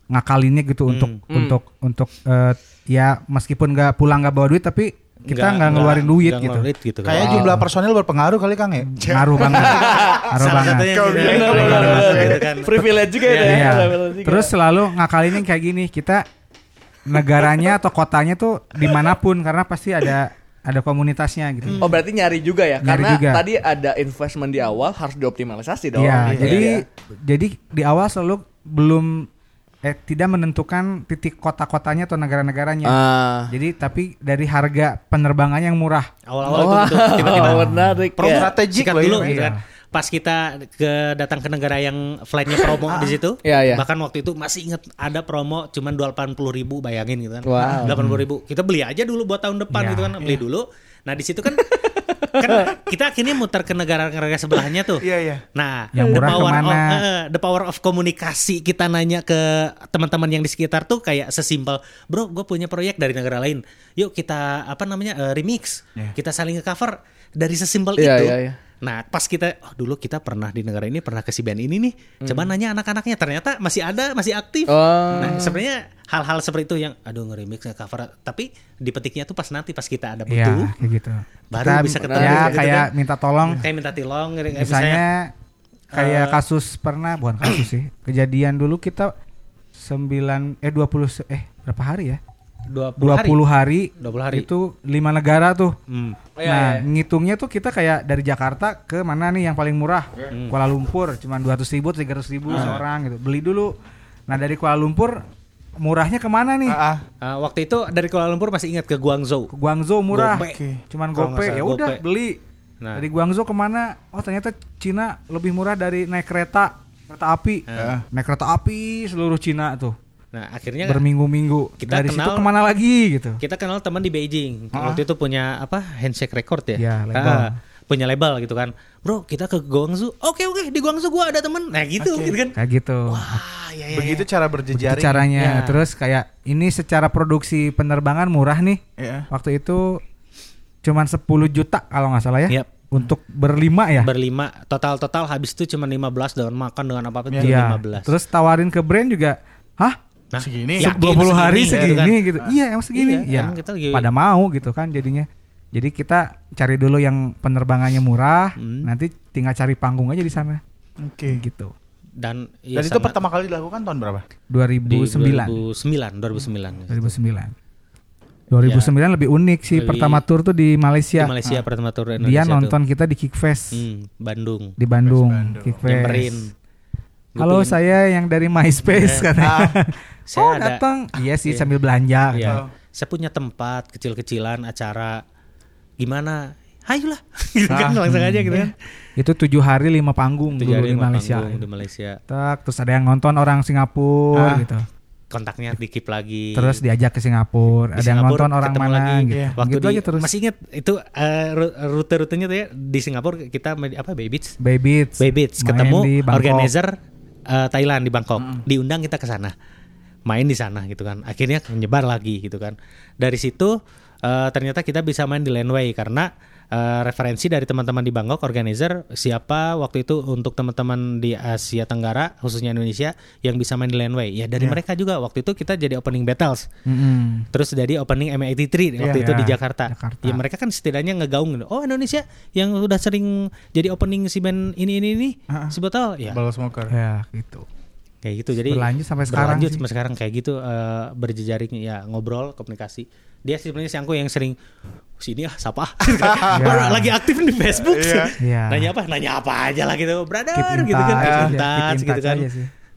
ngakalinnya gitu untuk untuk untuk eh, ya meskipun nggak pulang nggak bawa duit tapi kita nggak ngeluarin duit gitu. ngeluarin duit gitu kan. Kayaknya jumlah personil berpengaruh kali Kang ya. Ngaruh banget. Ngaruh Salah banget. Privilege juga itu ya. Iya. privilege juga. Terus selalu ngakalinnya kayak gini, kita negaranya atau kotanya tuh di mana pun karena pasti ada ada komunitasnya gitu. Oh berarti nyari juga ya? Nyari Karena juga. tadi ada investment di awal harus dioptimalisasi dong. Iya, Iya, jadi iya. jadi di awal selalu belum eh tidak menentukan titik kota-kotanya atau negara-negaranya. Ah. Jadi tapi dari harga penerbangannya yang murah. Awal-awal itu Wah, gitu, tiba-tiba menarik Promo ya. strategik dulu gitu Iya. kan. Pas kita ke datang ke negara yang flightnya promo di situ, Iya, iya. bahkan waktu itu masih inget ada promo cuman dua puluh ribu bayangin gitu kan, Wow. delapan ribu. Kita beli aja dulu buat tahun depan Iya. gitu kan, beli dulu. Nah di situ kan, kan kita akhirnya muter ke negara-negara sebelahnya tuh. Iya iya. Nah, Yang the power ke mana? of eh, the power of komunikasi kita nanya ke teman-teman yang di sekitar tuh kayak sesimpel, bro, gue punya proyek dari negara lain, yuk kita apa namanya eh, remix, kita saling nge-cover dari sesimpel Iya, itu. iya, iya. Nah, pas kita, oh dulu kita pernah di negara ini, pernah ke si band ini nih, coba nanya anak-anaknya, ternyata masih ada, masih aktif. Hmm. Oh. Nah, sebenarnya hal-hal seperti itu yang, aduh nge-remix, nge-cover, tapi di petiknya tuh pas nanti pas kita ada butuh, Iya, kayak gitu. baru Kita bisa ketemu Ya gitu kayak kan. minta tolong kayak minta tolong, misalnya misalnya kayak eh, kasus pernah bukan kasus sih. Kejadian dulu kita 9 eh 20 se- eh berapa hari ya? 20 20 hari. hari. 20 hari. Itu lima negara tuh. Hmm. Iya, nah, iya. ngitungnya tuh kita kayak dari Jakarta ke mana nih yang paling murah? Hmm. Kuala Lumpur cuman 200 ribu, 300 ribu seorang gitu. Beli dulu. Nah dari Kuala Lumpur murahnya ke mana nih? Ah, ah. Uh, waktu itu dari Kuala Lumpur masih ingat ke Guangzhou. Ke Guangzhou murah. Gope. Oke. Cuman gope. salah, Ya udah gope. beli. Nah. Dari Guangzhou ke mana? Oh ternyata Cina lebih murah dari naik kereta kereta api. Ah. Naik kereta api seluruh Cina tuh Nah, akhirnya berminggu-minggu. Kita Dari situ kenal- ke mana lagi gitu? kita kenal teman di Beijing. Waktu itu punya apa? Handshake record ya. Iya, label. Ah, punya label gitu kan. Bro, kita ke Guangzhou. Oke, oke, di Guangzhou gua ada temen. Nah, gitu gitu kan. Kayak gitu. Ah, ya, ya, Begitu cara Begitu berjejaring. caranya. Ya. Terus kayak ini secara produksi penerbangan murah nih. Iya. Waktu itu cuman 10 juta kalau nggak salah ya. Yap. Untuk berlima ya. Berlima total total habis itu cuma 15 dengan makan dengan apa apa itu Iya. 15. Terus tawarin ke brand juga, hah? Nah, Segini. yakin 20 hari segini, kan? gitu. Iya, emang segini. Iya, ya. kita lagi- Pada mau gitu kan jadinya. Jadi kita cari dulu yang penerbangannya murah, Hmm. nanti tinggal cari panggung aja di sana. Oke. Gitu. Dan ya Dan itu pertama kali dilakukan tahun berapa? di 2009. 2009, 2009. 2009. 2009 lebih unik sih. Lebih- Pertama tour tuh di Malaysia. Di Malaysia pertama tur Dia Indonesia tuh. nonton kita di Kickfest Hmm, Bandung. di Bandung. Bandung. Kickfest. Nyamperin. Halo pengen- saya yang dari MySpace Eh, katanya. Saya oh ada- datang. Iya sih Iya. sambil belanja. Iya. Oh. Saya punya tempat kecil-kecilan acara gimana? Ayolah. gitu kan Ah, langsung aja gitu kan. Itu tujuh hari lima panggung Tujuh dulu hari di lima Malaysia. panggung di Malaysia. Tak, terus ada yang nonton orang Singapura Ah. gitu. Kontaknya dikip lagi. Terus diajak ke Singapura. Di ada yang Singapura nonton orang mana lagi. gitu. Waktu gitu di, aja terus. Masih inget itu eh, ru- rute-rutenya tuh ya di Singapura kita apa Bay Beach. Baby Beats. Bay Beach Main ketemu organizer eh, Thailand di Bangkok. Diundang kita ke sana. Main di sana gitu kan. Akhirnya menyebar lagi gitu kan. Dari situ eh, ternyata kita bisa main di Landway karena eh, referensi dari teman-teman di Bangkok organizer siapa waktu itu untuk teman-teman di Asia Tenggara khususnya Indonesia yang bisa main di Landway. Ya dari mereka juga waktu itu kita jadi opening battles. Mm-mm. Terus jadi opening M83 waktu Iya, itu di iya, Jakarta. Jakarta. Ya mereka kan setidaknya ngegaung gitu. Oh Indonesia yang udah sering jadi opening si band ini ini ini ah. si botol ya Bottle Smoker. Ya gitu. kayak gitu. Jadi Berlanjut sampai sekarang berlanjut sih. sampai sekarang kayak gitu eh, berjejaring ya ngobrol komunikasi. Dia sebenarnya si Angko yang sering sini ah sapa Baru lagi aktif di Facebook. Iya. Nanya apa? Nanya apa aja lah gitu. Brother Keep gitu kan. Keep in aja, touch gitu kan.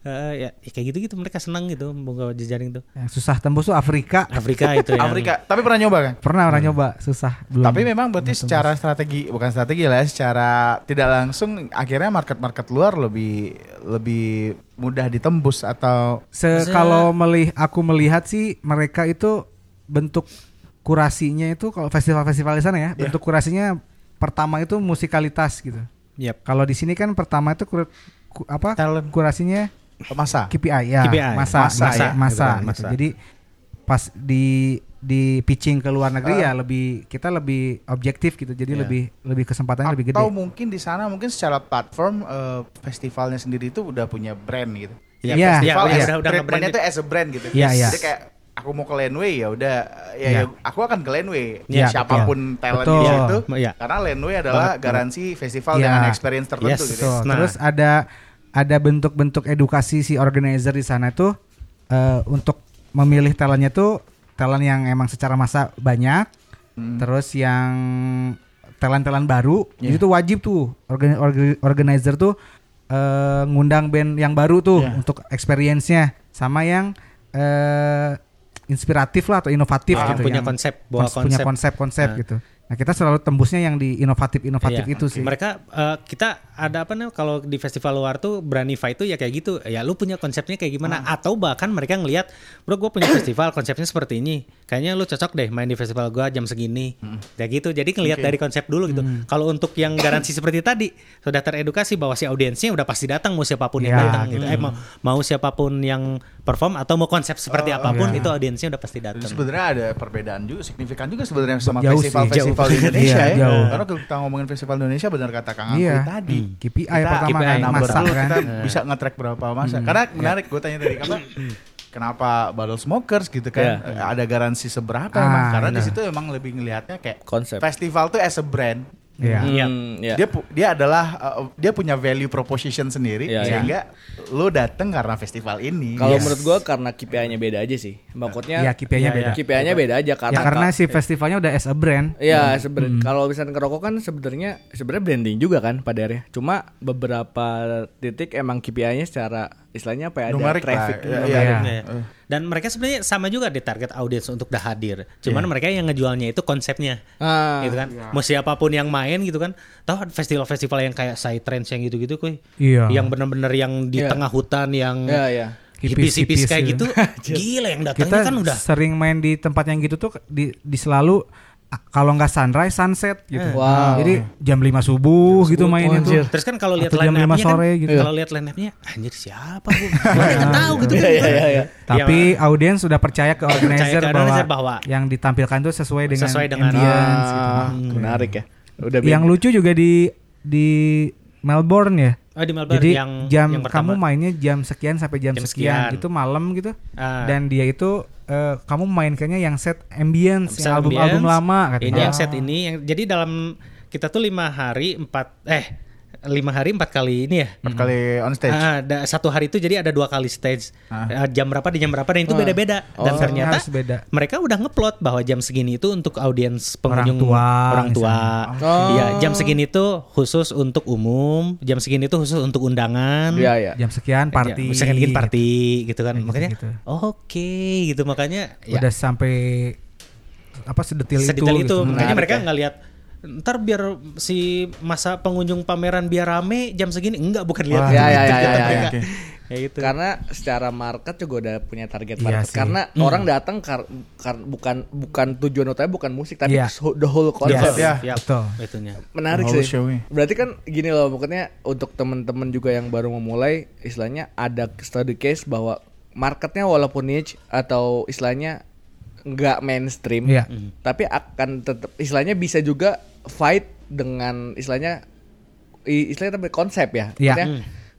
Eh, ya, ya kayak gitu gitu mereka senang gitu membuka jejaring tuh. Yang susah tembus tuh Afrika. Afrika itu yang Afrika. Tapi pernah nyoba kan? Pernah orang nyoba, susah. Belum. Tapi memang berarti secara strategi bukan strategi lah, ya, secara tidak langsung akhirnya market-market luar lebih lebih mudah ditembus atau Se kalau melih aku melihat sih mereka itu bentuk kurasinya itu kalau festival-festival di sana ya, bentuk kurasinya pertama itu musikalitas gitu. Yap. Kalau di sini kan pertama itu kur- ku- apa? Talent. Kurasinya masa. KPI ya, KPI, masa, masa masa, ya, masa, gitu kan, gitu. masa. Jadi pas di di pitching ke luar negeri ya lebih kita lebih objektif gitu. Jadi Iya. lebih lebih kesempatannya lebih gede. Atau mungkin di sana mungkin secara platform eh, festivalnya sendiri itu udah punya brand gitu. Iya, Iya, Festival iya, as- udah- udah treatmentnya nge-branded. tuh as a brand gitu. Iya, iya. Jadi kayak aku mau ke Landway ya udah ya, Iya. ya aku akan ke Landway. Iya, Siapa pun talent Betul. di situ. Iya. Karena Landway adalah garansi festival Iya. dengan experience tertentu Yes. gitu. Betul. Nah. Terus ada ada bentuk-bentuk edukasi si organizer di sana tuh eh, untuk memilih talentnya tuh talent yang emang secara masa banyak, Hmm. terus yang talent-talent baru, Iya. itu tuh wajib tuh organ- orga- organizer tuh eh, ngundang band yang baru tuh Iya. untuk experience-nya, sama yang eh, inspiratif lah atau inovatif Ah, gitu, punya yang konsep, bawa kons- punya konsep. konsep-konsep Nah. gitu. Nah kita selalu tembusnya yang di inovatif-inovatif Iya. itu sih. Mereka eh, kita ada apa nih kalau di festival luar tuh berani fight tuh ya kayak gitu. Ya lu punya konsepnya kayak gimana atau bahkan mereka ngelihat, "Bro, gue punya festival konsepnya seperti ini. Kayaknya lu cocok deh main di festival gua jam segini." Kayak gitu. Jadi ngelihat Oke. dari konsep dulu gitu. Kalau untuk yang garansi seperti tadi sudah teredukasi bahwa si audiensnya udah pasti datang mau siapa pun yang Ya, datang gitu. Eh mau, mau siapa pun yang perform atau mau konsep seperti apa pun iya. itu audiensnya udah pasti datang. sebenarnya ada perbedaan juga signifikan juga sebenarnya sama Jauh sih, festival-festival jauh. di Indonesia Iya, ya. jauh. Karena kalau kita ngomongin festival Indonesia benar kata Kang Angkri Iya. tadi. KPI Kita- pertama KPI kan masa kan. kita bisa nge-track berapa masa. Karena menarik gue tanya tadi kenapa Bottle Smokers gitu kan Iya. eh, ada garansi seberapa Ah, emang karena di iya. situ emang lebih ngelihatnya kayak Konsep. festival tuh as a brand. Iya. Iya. Hmm, ya. Dia pu- dia adalah uh, dia punya value proposition sendiri Iya, sehingga lo dateng karena festival ini. Kalau Yes. menurut gua karena KPI-nya beda aja sih. Maksudnya Iya, KPI-nya beda. KPI-nya beda aja karena Ya karena si festivalnya udah as a brand. Iya sebenarnya kalau misalnya ngerokok kan sebenarnya sebenarnya branding juga kan pada akhirnya. Cuma beberapa titik emang KPI-nya secara istilahnya apa ya ada Numerik lah, traffic numerik. iya. Iya. Dan mereka sebenarnya sama juga di target audiens untuk dah hadir. Cuman mereka yang ngejualnya itu konsepnya. Ah, gitu kan. Mau siapa pun yang main gitu kan. Tahu festival-festival yang kayak Psytrance yang gitu-gitu kuy. Iya. Yang bener-bener yang di Iya. tengah hutan yang Iya, iya. hipis-hipis Hipis-hipis kayak gitu. gitu. Gila yang datangnya kan udah sering main di tempat yang gitu tuh di, di selalu kalau nggak sunrise sunset gitu. Wow. Jadi jam 5 subuh gitu mainnya tuh. Terus kan kalau lihat jam line 5 up-nya kan, sore gitu. kalau lihat line up-nya, anjir siapa bu? Gue nggak tahu gitu kan. Iya, iya, iya. Tapi audiens sudah percaya ke organizer ke bahwa, organizer bahwa yang ditampilkan tuh sesuai dengan Sesuai dengan- ambience gitu. Ah, menarik ya. Udah Yang beda. lucu juga di di Melbourne ya. Oh di Melbourne Jadi yang jam yang pertama. kamu mainnya jam sekian sampai jam, Jam sekian. sekian. itu malam gitu. Ah. Dan dia itu eh, kamu mainkannya yang set ambience, Set yang album-album ambience. lama katanya. Ini yang set ini yang jadi dalam kita tuh lima hari empat eh lima hari empat kali ini ya. Empat kali on stage. Ah, ada satu hari itu jadi ada dua kali stage. Ah, jam berapa di jam berapa dan itu beda-beda. Dan Oh, ternyata harus beda. mereka udah ngeplot bahwa jam segini itu untuk audiens pengunjung tua, orang tua. Oh. Iya, jam segini itu khusus untuk umum, jam segini itu khusus untuk undangan. Iya, iya. Jam sekian party. Ya, misalkan bikin party gitu kan. Kayak makanya gitu-gitu. oke gitu makanya ya, Udah sampai apa sedetil, sedetail itu. itu. gitu. Makanya mereka ya. nggak lihat ntar biar si masa pengunjung pameran biar rame jam segini enggak bukan lihat ya, ya, ya, ya, mereka. ya. Kayak gitu. Karena secara market juga udah punya target Iya market. sih. Karena orang datang kar, kar- bukan bukan tujuan utamanya bukan musik tapi Iya. so- the whole Yes. concept. Ya. Ya, Betul. itunya. Menarik sih. Berarti kan gini loh, pokoknya untuk temen-temen juga yang baru memulai, istilahnya ada study case bahwa marketnya walaupun niche atau istilahnya nggak mainstream, Iya. tapi akan tetap istilahnya bisa juga fight dengan istilahnya istilahnya tapi konsep ya, Iya. Maksudnya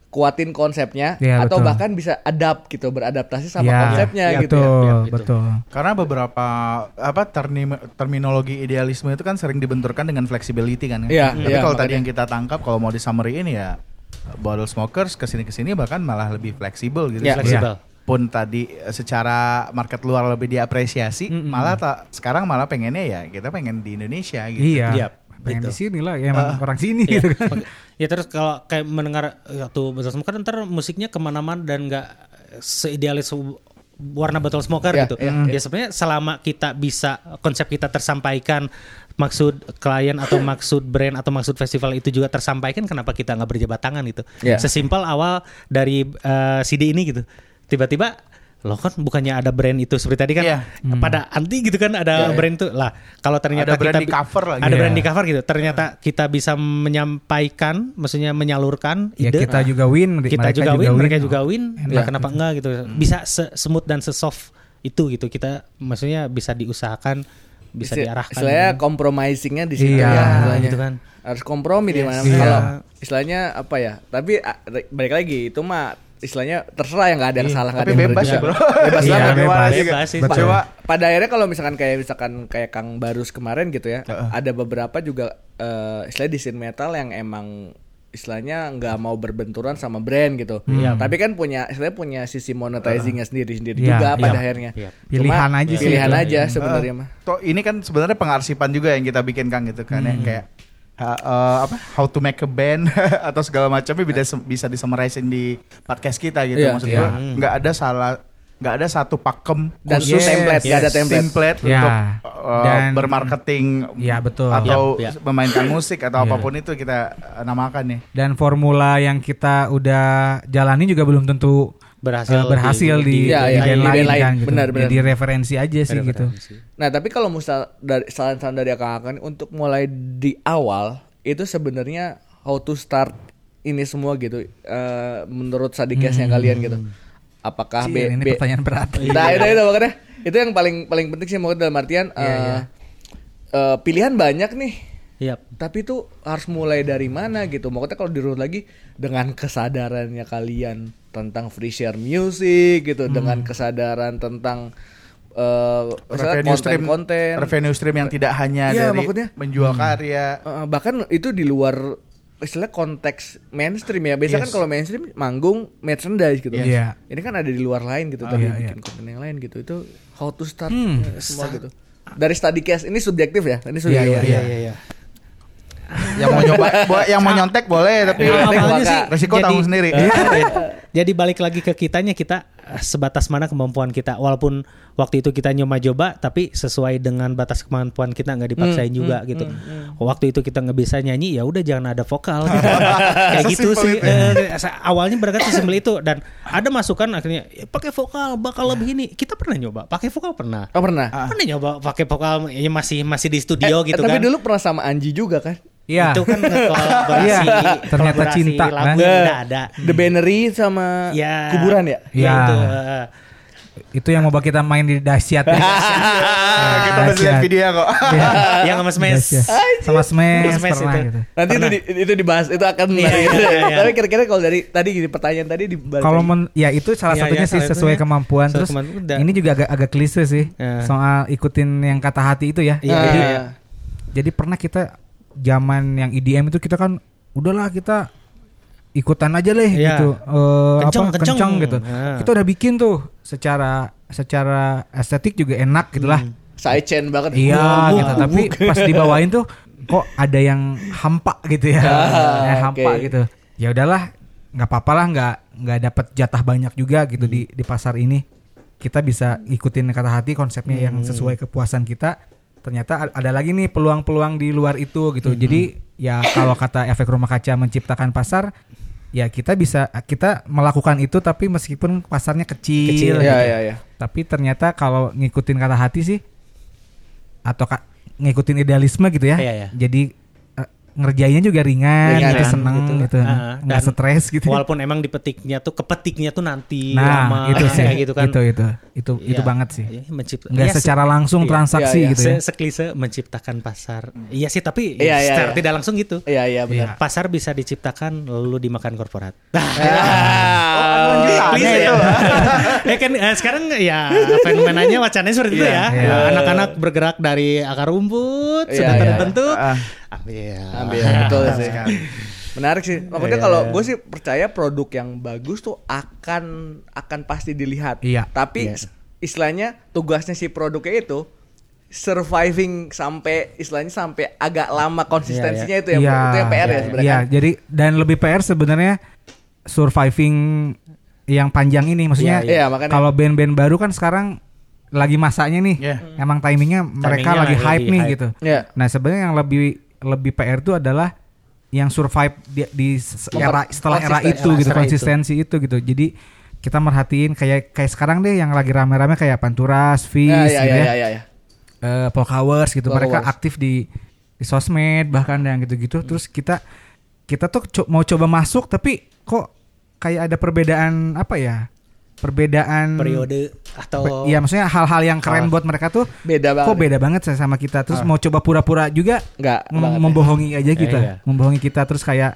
kuatin konsepnya Iya, atau betul. bahkan bisa adapt gitu, beradaptasi sama Iya, konsepnya iya, gitu betul, ya. gitu. betul. Karena beberapa apa terni- terminologi idealisme itu kan sering dibenturkan dengan flexibility kan. ya. Iya, Tapi iya, kalau tadi yang kita tangkap kalau mau di summary ini ya bottle smokers ke sini ke sini bahkan malah lebih fleksibel gitu. Iya, Fleksibel. Pun tadi eh, secara market luar lebih diapresiasi, malah tak sekarang malah pengennya ya kita pengen di Indonesia gitu. Iya. Iya, Pengen betul. di sini lah, ya emang orang sini Iya. gitu kan. ya terus kalau kayak mendengar waktu Bottle Smoker ntar musiknya ke mana-mana dan nggak seidealis warna bottle smoker Ya, gitu. ya, Ya, sebenarnya selama kita bisa konsep kita tersampaikan maksud klien atau maksud brand atau maksud festival itu juga tersampaikan kenapa kita nggak berjabat tangan gitu. Ya. Sesimpel awal dari eh, CD ini gitu. Tiba-tiba loh kan bukannya ada brand itu seperti tadi kan Iya. pada anti gitu kan ada brand itu lah kalau ternyata Ada brand kita di cover lagi. ada Iya. brand di cover gitu ternyata kita bisa menyampaikan maksudnya menyalurkan Ya ide kita juga win, kita mereka juga, win, mereka juga win nah Ya. kenapa enggak gitu bisa se- smooth dan sesoft itu gitu kita maksudnya bisa diusahakan bisa Isti- diarahkan Istilahnya gitu. compromisingnya di situ Iya, ya, istilahnya. gitu kan. Harus kompromi di mana Yes. kalau Iya. istilahnya apa ya? Tapi balik lagi itu mah istilahnya terserah yang nggak ada yang salah nggak Tapi ada yang bebas benar ya. Bro. Bebas Iya, banget. bebas. Juga. Bebas. Coba Pada akhirnya kalau misalkan kayak misalkan kayak Kang Barus kemarin gitu ya, ada beberapa juga eh istilahnya di scene metal yang emang istilahnya nggak mau berbenturan sama brand gitu. Tapi kan punya istilahnya punya sisi monetizingnya sendiri-sendiri Iya, juga pada iya, akhirnya. iya. Cuma Pilihan aja sih Pilihan itu. aja sebenarnya mah. Toh ini kan sebenarnya pengarsipan juga yang kita bikin Kang gitu kan ya kayak ha- eh, apa how to make a band atau segala macamnya bisa bisa disemarisin di podcast kita gitu Iya, maksud iya. gua nggak ada salah nggak ada satu pakem Dan khusus template, nggak ada template. template Ya. untuk uh, Dan- bermarketing Iya, betul. atau Yap, yap. memainkan musik atau Iya. apa pun itu kita uh, namakan nih Dan formula yang kita udah jalani juga belum tentu Berhasil eh, berhasil di- di, di- Iya, di iya, band di lain band lain. kan gitu. Benar, benar. Jadi referensi aja sih gitu. Nah tapi kalau misal dari saran-saran dari akang-akang ini untuk mulai di awal itu sebenarnya how to start ini semua gitu eh, menurut sadikesnya kalian gitu. Apakah Cie, B, ini B- pertanyaan berat. Nah itu itu makanya itu yang paling paling penting sih mau dalam artian eh, eh, pilihan banyak nih. Yap. Tapi itu harus mulai dari mana gitu. Maksudnya kalau dirunut lagi dengan kesadarannya kalian tentang free share music gitu, dengan kesadaran tentang eh misalnya revenue stream konten-konten. revenue stream yang tidak hanya Iya, dari maksudnya. menjual karya Eh, bahkan itu di luar istilah konteks mainstream ya. Biasanya kan Yes. kalau mainstream manggung merchandise gitu. Iya. Ini kan ada di luar lain gitu, Ah, tadi iya, bikin konten yang lain gitu. Itu how to start Hmm. semua gitu. Dari study case ini subjektif ya. Ini Iya, subjektif. iya, iya iya yang mau nyoba bo- yang mau nyontek boleh tapi Iya, Awalnya Maka sih resiko jadi- tanggung sendiri Jadi balik lagi ke kitanya kita eh, sebatas mana kemampuan kita. Walaupun waktu itu kita nyoba-coba, tapi sesuai dengan batas kemampuan kita nggak dipaksain juga gitu. Waktu itu kita nggak bisa nyanyi, ya udah jangan ada vokal. Gitu. Kayak gitu sih. ya. Eh, sa- awalnya berangkat sesimpel itu dan ada masukan akhirnya "Ya, pakai vokal bakal lebih ini. Kita pernah nyoba pakai vokal pernah. Oh pernah. Pernah nyoba pakai vokal ya masih masih di studio Eh, gitu tapi kan. dulu pernah sama Anji juga kan? Iya. Itu kan kolaborasi, Iya, ternyata kolaborasi cinta, kan? lagu udah ada. The Bannery sama Ya. kuburan ya? Ya, Ya. itu. Itu yang mau kita main di dahsyat. ya. Kita masih lihat video kok Iya. yang sama Smash. Sama Smash, Smash pernah itu. gitu. Nanti itu, di- itu dibahas, itu akan Iya, menarik. iya, iya, iya. Tapi kira-kira kalau dari tadi gini pertanyaan tadi dibalik Kalau men- ya itu salah Iya, satunya iya, sih sesuai kemampuan. Terus kemampuan, ini juga agak agak klise sih Ya. soal ikutin yang kata hati itu ya. Iya, jadi, iya. jadi pernah kita zaman yang EDM itu kita kan udahlah kita ikutan aja deh Iya. gitu. Eh, Kenceng, apa, kenceng. kenceng gitu. Nah. Kita udah bikin tuh secara secara estetik juga enak gitu lah. Sidechain banget. Iya Buk, gitu. buk, Tapi buk. pas dibawain tuh kok ada yang hampa gitu ya. Ah, hampa oke. gitu. Ya udahlah, nggak apa-apa lah nggak nggak dapat jatah banyak juga gitu di di pasar ini. Kita bisa ikutin kata hati konsepnya yang sesuai kepuasan kita. Ternyata ada lagi nih peluang-peluang di luar itu gitu. Jadi ya kalau kata efek rumah kaca menciptakan pasar ya kita bisa kita melakukan itu tapi meskipun pasarnya kecil, Kecil, gitu. Iya, iya, iya. Tapi ternyata kalau ngikutin kata hati sih atau ka- ngikutin idealisme gitu ya. Iya, iya. Jadi ngerjainnya juga ringan, Ringan, gitu, ya. seneng Gitu. gitu, Ah, nggak stres gitu. Walaupun emang dipetiknya tuh kepetiknya tuh nanti nah, lama itu sih, kayak gitu kan. itu itu itu itu Iya. banget sih. Iya, mencipta- Nggak iya, se- secara langsung iya. transaksi Iya, iya. gitu ya. Se- seklise menciptakan pasar. Iya sih, tapi Iya, iya, secara iya. tidak langsung gitu. Iya, iya benar. Pasar bisa diciptakan lalu dimakan korporat. Ah, Klise ya. ya kan eh, sekarang ya fenomenanya wacananya seperti itu ya. Iya. Eh, Anak-anak bergerak dari akar rumput Iya, sudah iya. terbentuk. Ambil. Ambil betul sih. Menarik sih. Maksudnya Iya, kalau iya. gue sih percaya produk yang bagus tuh akan akan pasti dilihat. Iya. Tapi Iya. istilahnya tugasnya si produknya itu surviving sampai istilahnya sampai agak lama konsistensinya itu yang Iya, itu yang PR ya iya, sebenarnya. Iya, kan? jadi dan lebih PR sebenarnya surviving yang panjang ini maksudnya Iya, iya, makanya. kalau band-band baru kan sekarang lagi masanya nih. Iya. Emang timingnya mereka Timingnya lagi lagi hype nih hype. gitu. Iya. Nah, sebenarnya yang lebih lebih PR itu adalah yang survive di, di era setelah era itu era- gitu, era itu. konsistensi itu gitu. Jadi kita merhatiin kayak kayak sekarang deh yang lagi rame-rame kayak Panturas, Fizz Iya, iya, gitu iya, ya. iya, iya, iya. eh Polka Wars gitu Polka mereka aktif di di sosmed bahkan yang gitu-gitu terus kita kita tuh co- mau coba masuk tapi kok kayak ada perbedaan apa ya perbedaan periode atau Iya maksudnya hal-hal yang keren buat mereka tuh Beda banget. kok beda banget saya sama kita terus mau coba pura-pura juga Enggak mem- banget ya. membohongi aja kita iya. membohongi kita terus kayak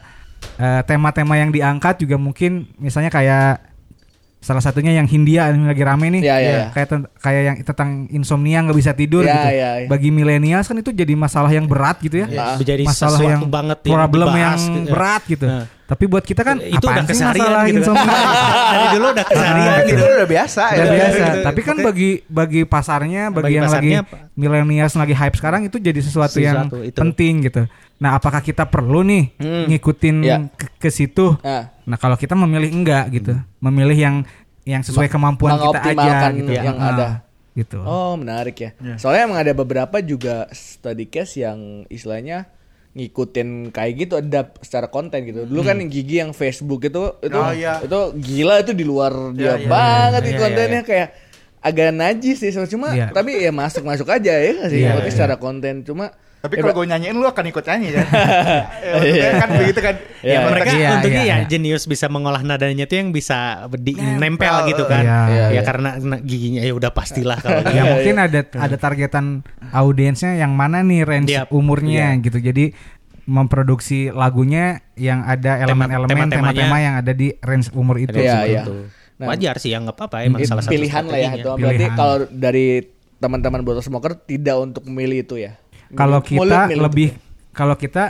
eh, tema-tema yang diangkat juga mungkin misalnya kayak salah satunya yang Hindia yang lagi rame nih Iya, iya, iya. kayak ten- kayak yang tentang insomnia nggak bisa tidur Iya, gitu iya, iya. bagi milenial kan itu jadi masalah yang berat gitu ya menjadi masalah sesuatu yang banget yang problem yang dibahas gitu. berat gitu Nah. tapi buat kita kan itu apaan udah sih keseharian masalah gitu. insomnia Dari dulu udah keseharian Ah, gitu. Itu udah biasa Udah ya. biasa. gitu. Tapi kan bagi bagi pasarnya, bagi, Bagi yang pasarnya lagi milenial lagi hype sekarang itu jadi sesuatu, yang Sesuatu itu. penting gitu. Nah, apakah kita perlu nih Hmm. ngikutin Iya. ke, ke situ? Nah, Nah, kalau kita memilih enggak gitu, memilih yang yang sesuai kemampuan kita aja gitu. yang Ah, ada. Gitu. Oh menarik ya. Soalnya emang ada beberapa juga study case yang istilahnya ngikutin kayak gitu ada secara konten gitu. Dulu kan yang gigi yang Facebook itu itu Oh, iya. itu gila itu di luar dia iya, banget iya, itu iya, kontennya kayak agak najis sih cuma Iya. tapi ya masuk masuk aja ya sih Iya, iya. secara konten cuma Tapi ya, kalau gue nyanyiin lu akan ikut nyanyi kan? ya, maksudnya kan begitu kan? Iya. Ya, mereka Iya, untungnya iya, ya jenius bisa mengolah nadanya itu yang bisa di Nempel. nempel gitu kan. Iya, iya, ya iya. karena na- giginya ya udah pastilah kalau ya mungkin ada ada targetan audiensnya yang mana nih range umurnya gitu. Jadi memproduksi lagunya yang ada elemen-elemen tema-tema yang ada di range umur itu. Iya, gitu. iya. Nah. Wajar sih ya nggak apa-apa emang salah satu pilihan lah ya itu berarti kalau dari teman-teman botol smoker tidak untuk memilih itu ya. Kalau Mulut kita milih lebih untuk- kalau kita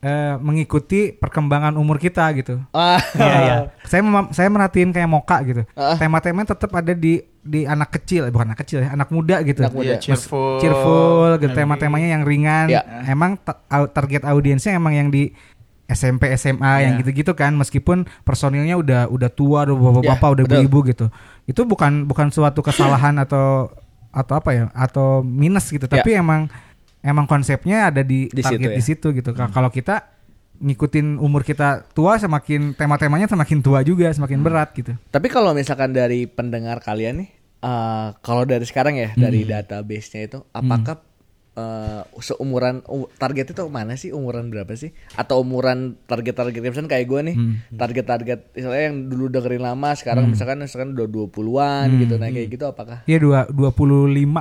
eh, mengikuti perkembangan umur kita gitu. ah, Iya, iya. Saya saya merhatiin kayak Moka gitu. Ah. Tema-tema tetap ada di di anak kecil, eh, bukan anak kecil ya, anak muda gitu. Anak muda. Iya, cheerful. cheerful gitu tema-temanya yang ringan. Ya. Emang target audiensnya emang yang di SMP SMA yang gitu-gitu kan meskipun personilnya udah udah tua udah bapak-bapak Ya, udah betul. ibu-ibu gitu. Itu bukan bukan suatu kesalahan atau atau apa ya atau minus gitu Ya. tapi emang emang konsepnya ada di, Di target situ ya. di situ gitu. Ka- Kalau kita ngikutin umur kita tua semakin tema-temanya semakin tua juga semakin berat gitu. Tapi kalau misalkan dari pendengar kalian nih, eh, kalau dari sekarang ya dari database-nya itu, apakah eh, seumuran u- target itu mana sih? Umuran berapa sih? Atau umuran target-target misalkan kayak gue nih, target-target misalnya yang dulu dengerin lama, sekarang misalkan misalkan udah 20-an gitu, nah kayak gitu apakah? Iya dua 25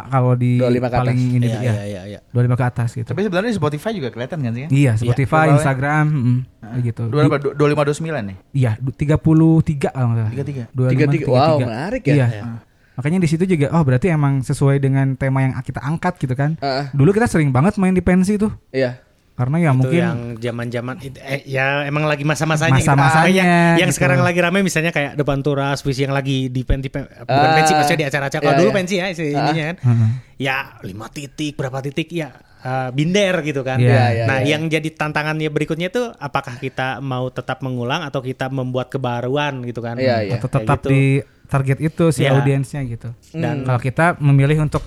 kalau di 25 ke atas. paling ini Iya, ya. iya, iya, iya. 25 ke atas gitu. Tapi sebenarnya di Spotify juga kelihatan kan sih? Iya, Spotify, Iya. Instagram, mm, kayak gitu. Dua lima dua lima dua sembilan nih. Iya, du- 33 kalau nggak salah. 33. 25, 33. Wow, menarik ya. Iya. Makanya di situ juga oh berarti emang sesuai dengan tema yang kita angkat gitu kan. Heeh. Dulu kita sering banget main di pensi tuh. Iya. Karena ya itu mungkin yang zaman-zaman eh, ya emang lagi masa-masanya gitu. Masa-masanya yang, yang gitu. sekarang lagi ramai misalnya kayak depan turas visi yang lagi di pensi bukan Ah, pensi maksudnya di acara-acara kalau iya, dulu iya. pensi ya isi- Ah. ininya kan Heeh. ya lima titik berapa titik ya eh, binder gitu kan Iya, iya, nah iya. yang jadi tantangannya berikutnya itu apakah kita mau tetap mengulang atau kita membuat kebaruan gitu kan Iya, iya. atau tetap gitu. di target itu si Iya. audiensnya gitu. Dan- kalau kita memilih untuk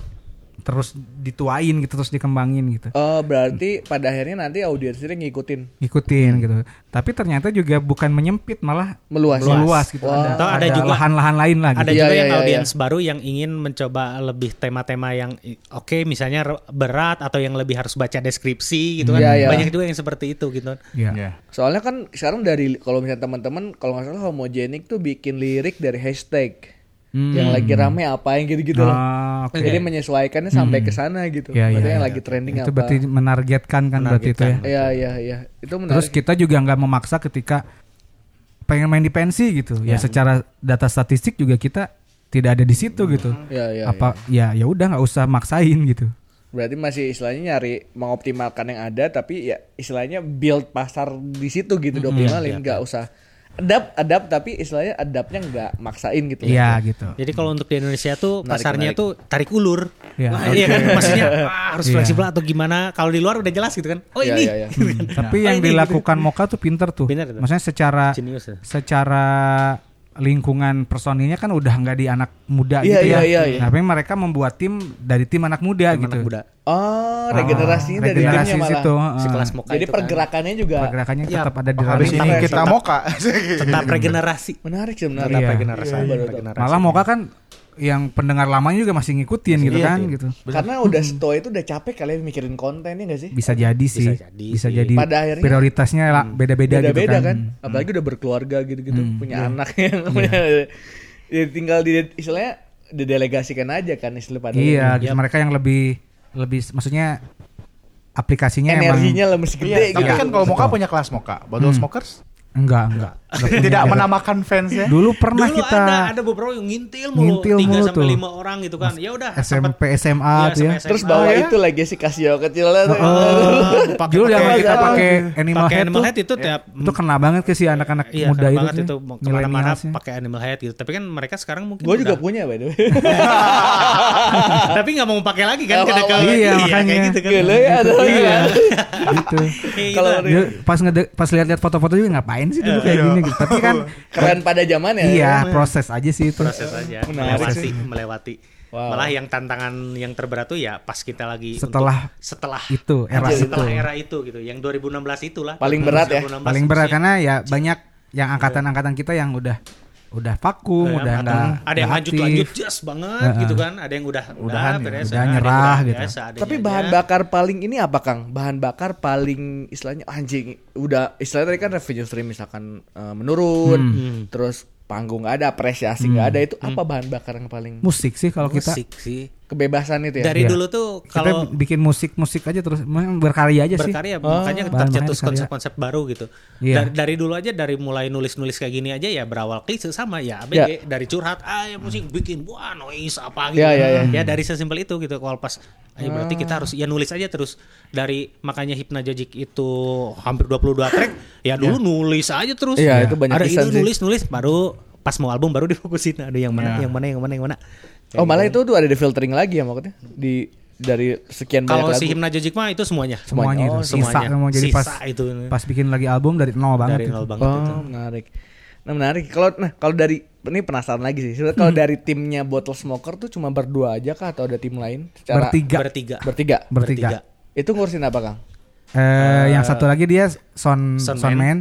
terus dituain gitu terus dikembangin gitu. Oh, berarti pada akhirnya nanti audiensnya ngikutin. Ngikutin gitu. Tapi ternyata juga bukan menyempit malah Meluas. meluas gitu. Wah. Ada, Atau ada ada juga- lahan-lahan lain lah ada gitu. Iya, juga iya, yang iya, audiens baru yang ingin mencoba lebih tema-tema yang oke misalnya re- berat atau yang lebih harus baca deskripsi gitu kan Iya, iya. banyak juga yang seperti itu gitu Iya. Iya. Soalnya kan sekarang dari kalau misalnya teman-teman kalau nggak salah homogenik tuh bikin lirik dari hashtag. Yang lagi rame apa yang gitu-gitu loh. Ah, oke. Jadi menyesuaikannya sampai ke sana gitu. Iya, iya, Berarti yang iya. lagi trending Itu apa. berarti menargetkan kan berarti itu ya. Iya, iya, iya. Itu menarik. Terus kita juga nggak memaksa ketika pengen main di pensi gitu. Ya, secara data statistik juga kita tidak ada di situ gitu. Iya, iya, Apa ya ya udah nggak usah maksain gitu. Berarti masih istilahnya nyari mengoptimalkan yang ada tapi ya istilahnya build pasar di situ gitu dioptimalin nggak usah adapt adapt tapi istilahnya adaptnya nggak maksain gitu. Iya gitu. jadi kalau untuk di Indonesia tuh Menarik, pasarnya menarik. tuh tarik ulur Iya. Wah, iya kan maksudnya ah, harus Iya. fleksibel atau gimana kalau di luar udah jelas gitu kan oh Iya, ini iya, iya. Hmm, Tapi Oh, yang ini dilakukan Moka tuh pinter tuh. Pinter. Maksudnya secara Jenius ya. secara lingkungan personilnya kan udah nggak di anak muda Iya, gitu iya, ya. iya, iya. Tapi mereka membuat tim dari tim anak muda Tim gitu. anak muda Oh, regenerasinya dari regenerasi timnya malah. situ. heeh. sekelas Moka Jadi itu kan. pergerakannya juga Pergerakannya Ya, tetap ada di Habis ranah. ini kita tetap- moka. tetap regenerasi menarik sih menarik. tetap Iya. regenerasi Iya, baru tahu. regenerasi. Malah Moka kan yang pendengar lamanya juga masih ngikutin gitu Iya, kan iya. gitu. Karena udah setua itu udah capek kalian mikirin kontennya gak sih? Bisa jadi sih. jadi Bisa sih. jadi Pada akhirnya- prioritasnya lah beda-beda gitu Beda-beda kan. kan. Apalagi udah berkeluarga gitu-gitu, Hmm, punya iya. anak yang punya ya, tinggal di istilahnya didelegasikan aja kan istilah pada Iya, gitu. mereka yang lebih lebih maksudnya aplikasinya energinya emang mesti gede Iya, gitu. tapi kan kalau moka punya kelas moka. Bottle smokers enggak enggak. Tidak menamakan fansnya. Dulu pernah Dulu kita ada ada beberapa yang ngintil mulu Ngintil 3 mulu sampai tuh. 5 orang gitu kan. Ya udah SMP SMA Iya, tuh ya. SMA. Terus bawa Oh, ya? itu lagi si Casio kecil lah tuh. Oh, Pakai- dulu yang kita pakai- animal head animal tuh, head itu tiap itu kena banget ke si anak-anak Iya, muda keren itu banget itu ke mana-mana millennials-nya. pakai animal head gitu. Tapi kan mereka sekarang mungkin Gue juga punya by the way. Tapi nggak mau pakai lagi kan ke. Iya, kayak makanya. gitu kan. Ya ada Iya. gitu. Kalau gitu. Pas ngede pas lihat-lihat foto-foto juga ngapain sih dulu kayak gini gitu. Tapi kan Keren pada zamannya. iya, proses aja sih itu. proses aja Menarik melewati sih. melewati. Wow. Malah yang tantangan yang terberat tuh ya pas kita lagi Setelah untuk- setelah itu, era Iya, itu. setelah era itu gitu. Yang 2016 itulah. Paling berat ya? 2016 Paling berat karena ya banyak yang angkatan-angkatan kita yang udah udah vakum, Ya, udah ada- enggak ada yang lanjut lanjut jas banget Heeh. gitu kan ada yang udah udah Udahan ya, beres udah nyerah gitu. biasa, Tapi bahan aja. bakar paling ini apa Kang? Bahan bakar paling istilahnya anjing udah istilahnya tadi kan revenue stream misalkan eh, menurun, Hmm. terus panggung nggak ada, apresiasi nggak ada itu apa bahan bakar yang paling musik sih kalau kita musik sih kebebasan itu ya? dari Iya. dulu tuh kita kalau bikin musik-musik aja terus berkarya aja sih. berkarya makanya bahan tercetus konsep-konsep baru gitu Iya. dari, dari dulu aja dari mulai nulis-nulis kayak gini aja ya berawal klise sama ya ABG dari curhat ah ya musik bikin wah noise apa gitu Iya, iya, iya. ya dari sesimpel itu gitu kalau pas ya berarti kita harus ya nulis aja terus dari makanya Hypnagogic itu hampir 22 track ya dulu nulis aja terus Iya, itu banyak ada pisan ide sih. nulis nulis baru pas mau album baru difokusin ada yang mana yang mana yang mana yang mana Oh malah itu tuh ada di filtering lagi ya maksudnya di dari sekian banyak kalau si Hypnagogic mah itu semuanya semuanya Oh, itu sisa semuanya. semua jadi pas Sisa itu. pas bikin lagi album dari nol banget dari itu. nol banget itu. Oh menarik. Nah menarik. Kalau nah kalau dari ini penasaran lagi sih. Sebenarnya kalau dari timnya Bottle Smoker tuh cuma berdua aja kah atau ada tim lain? Secara Bertiga. bertiga Bertiga. Bertiga. Itu ngurusin apa Kang? Eh, yang satu lagi dia sound Soundman. soundman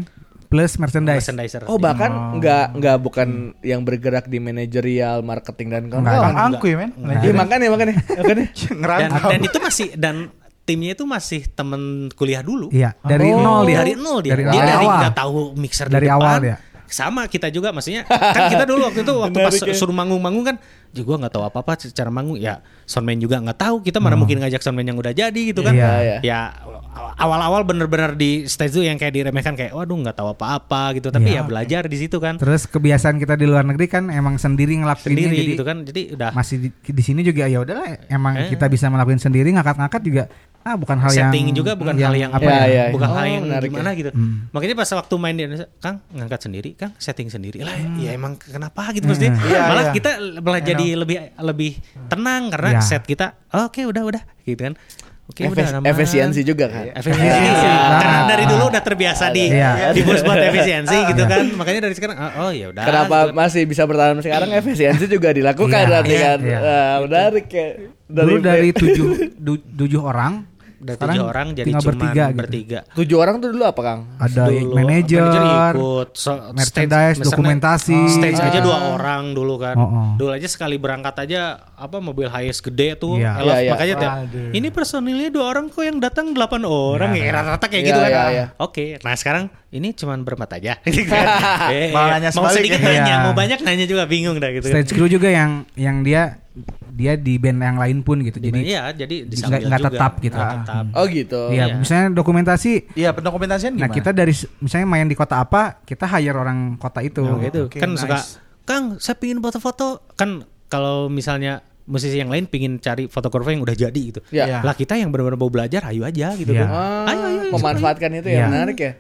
plus merchandise. merchandiser Oh bahkan nggak nggak bukan yang bergerak di manajerial, marketing dan kawan Nggak, Bang Angkuy men. Iya makanya makanya makanya. dan, Ngerantau. dan itu masih dan timnya itu masih temen kuliah dulu Iya, dari Oh, nol dia. dari nol dia Dari dia awal. dari awal. nggak tahu mixer Dari di depan awal dia. Sama kita juga maksudnya kan kita dulu waktu itu waktu pas ya. suruh manggung-manggung kan gue nggak tahu apa-apa secara manggung ya soundman juga nggak tahu kita mana mungkin ngajak soundman yang udah jadi gitu kan Hmm. Iya, iya. ya awal-awal bener-bener di stage itu yang kayak diremehkan kayak waduh nggak tahu apa-apa gitu tapi Iya. ya belajar di situ kan Terus kebiasaan kita di luar negeri kan emang sendiri ngelakuinnya sendiri jadi gitu kan jadi udah masih di, di sini juga ya udahlah emang Eh. kita bisa melakukan sendiri ngangkat-ngangkat juga ah bukan hal yang setting juga bukan hal yang apa Ya, ya, ya. bukan Oh, hal yang menarik gimana ya. gitu. Makanya pas waktu main di Indonesia, Kang ngangkat sendiri, Kang setting sendiri. Lah, ya emang kenapa gitu mesti. Iya, Malah iya. kita malah jadi lebih lebih tenang karena Iya. set kita oke udah udah gitu kan. Oke Efes- udah efisiensi juga kan. Efisiensi. Iya. Karena dari dulu udah terbiasa di Iya. di bos buat efisiensi gitu kan. Makanya dari sekarang oh, oh ya udah. Kenapa gitu. masih bisa bertahan sekarang efisiensi juga dilakukan Iya, berarti iya, kan. iya. Nah, menarik ya. dulu dari tujuh du- tujuh orang Dari sekarang tujuh orang jadi cuma bertiga gitu. bertiga. tujuh orang tuh dulu apa Kang? ada Dulu manajer ikut, so- merchandise, stage- dokumentasi. stage aja Ah. dua orang dulu kan. Oh, oh. Dulu aja sekali berangkat aja apa mobil highest gede tuh. Iya. Elf, Iya, iya. Makanya tiap, ini personilnya dua orang kok yang datang delapan orang ya rata-rata kayak Iya, gitu kan. iya, iya. Oke, nah sekarang ini cuman berempat aja. Gitu kan. Eh, Malah nanya mau sedikit ya. nanya, Iya. mau banyak nanya juga bingung dah gitu. stage crew juga yang yang dia dia di band yang lain pun gitu jadi iya, jadi nggak- tetap gitu. Nggak tetap. Oh gitu. Iya, Iya. misalnya dokumentasi Iya, pendokumentasian gimana? Nah kita dari misalnya main di kota apa, kita hire orang kota itu. Nah, gitu. Oke, kan nice. suka Kang, saya pingin foto-foto. Kan kalau misalnya musisi yang lain pingin cari foto kurva yang udah jadi gitu. Iya. Lah kita yang benar-benar mau belajar, ayo aja gitu kan. Ah, Ayo, ayo, ayo, memanfaatkan itu Iya. ya menarik ya.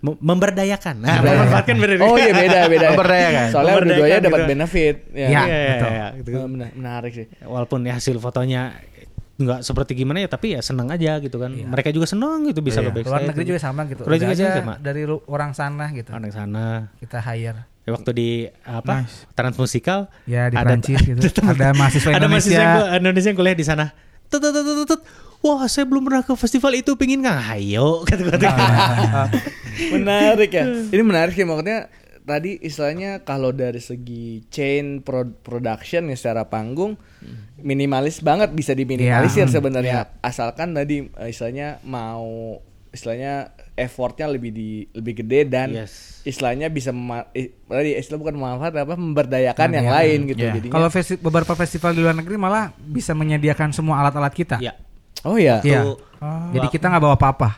Mem- Memberdayakan. Nah, memanfaatkan benar. Oh iya beda beda. Memberdayakan. Soalnya Memberdayakan dua-duanya dapat gitu. benefit. Iya. Iya, iya, betul. iya, gitu. Menarik sih. Walaupun ya hasil fotonya nggak seperti gimana ya, tapi ya senang aja gitu kan. Mereka juga senang gitu bisa Iya. ke Luar negeri juga sama gitu. Luar negeri juga sama. dari orang sana gitu. Orang sana. Kita hire. Ya, waktu di apa? Nice. Transmusikal Ya di ada- Prancis gitu. Ada mahasiswa ada Indonesia. mahasiswa yang gua- Indonesia yang kuliah di sana. Tut, tut, tut, tut. Wah, saya belum pernah ke festival itu, pingin nggak? Ayo, kata kata. menarik ya. Ini menarik sih maksudnya tadi istilahnya kalau dari segi chain pro- production ya secara panggung minimalis banget bisa diminimalisir Iya. sebenarnya asalkan tadi eh, istilahnya mau istilahnya effortnya lebih di lebih gede dan Yes. istilahnya bisa eh, tadi istilah bukan memanfaat apa memberdayakan yang Iya. lain gitu Iya. jadinya. Kalau festi- beberapa festival di luar negeri malah bisa menyediakan semua alat-alat kita. Ya. Oh ya. Iya. Tuh. Jadi kita nggak bawa apa-apa.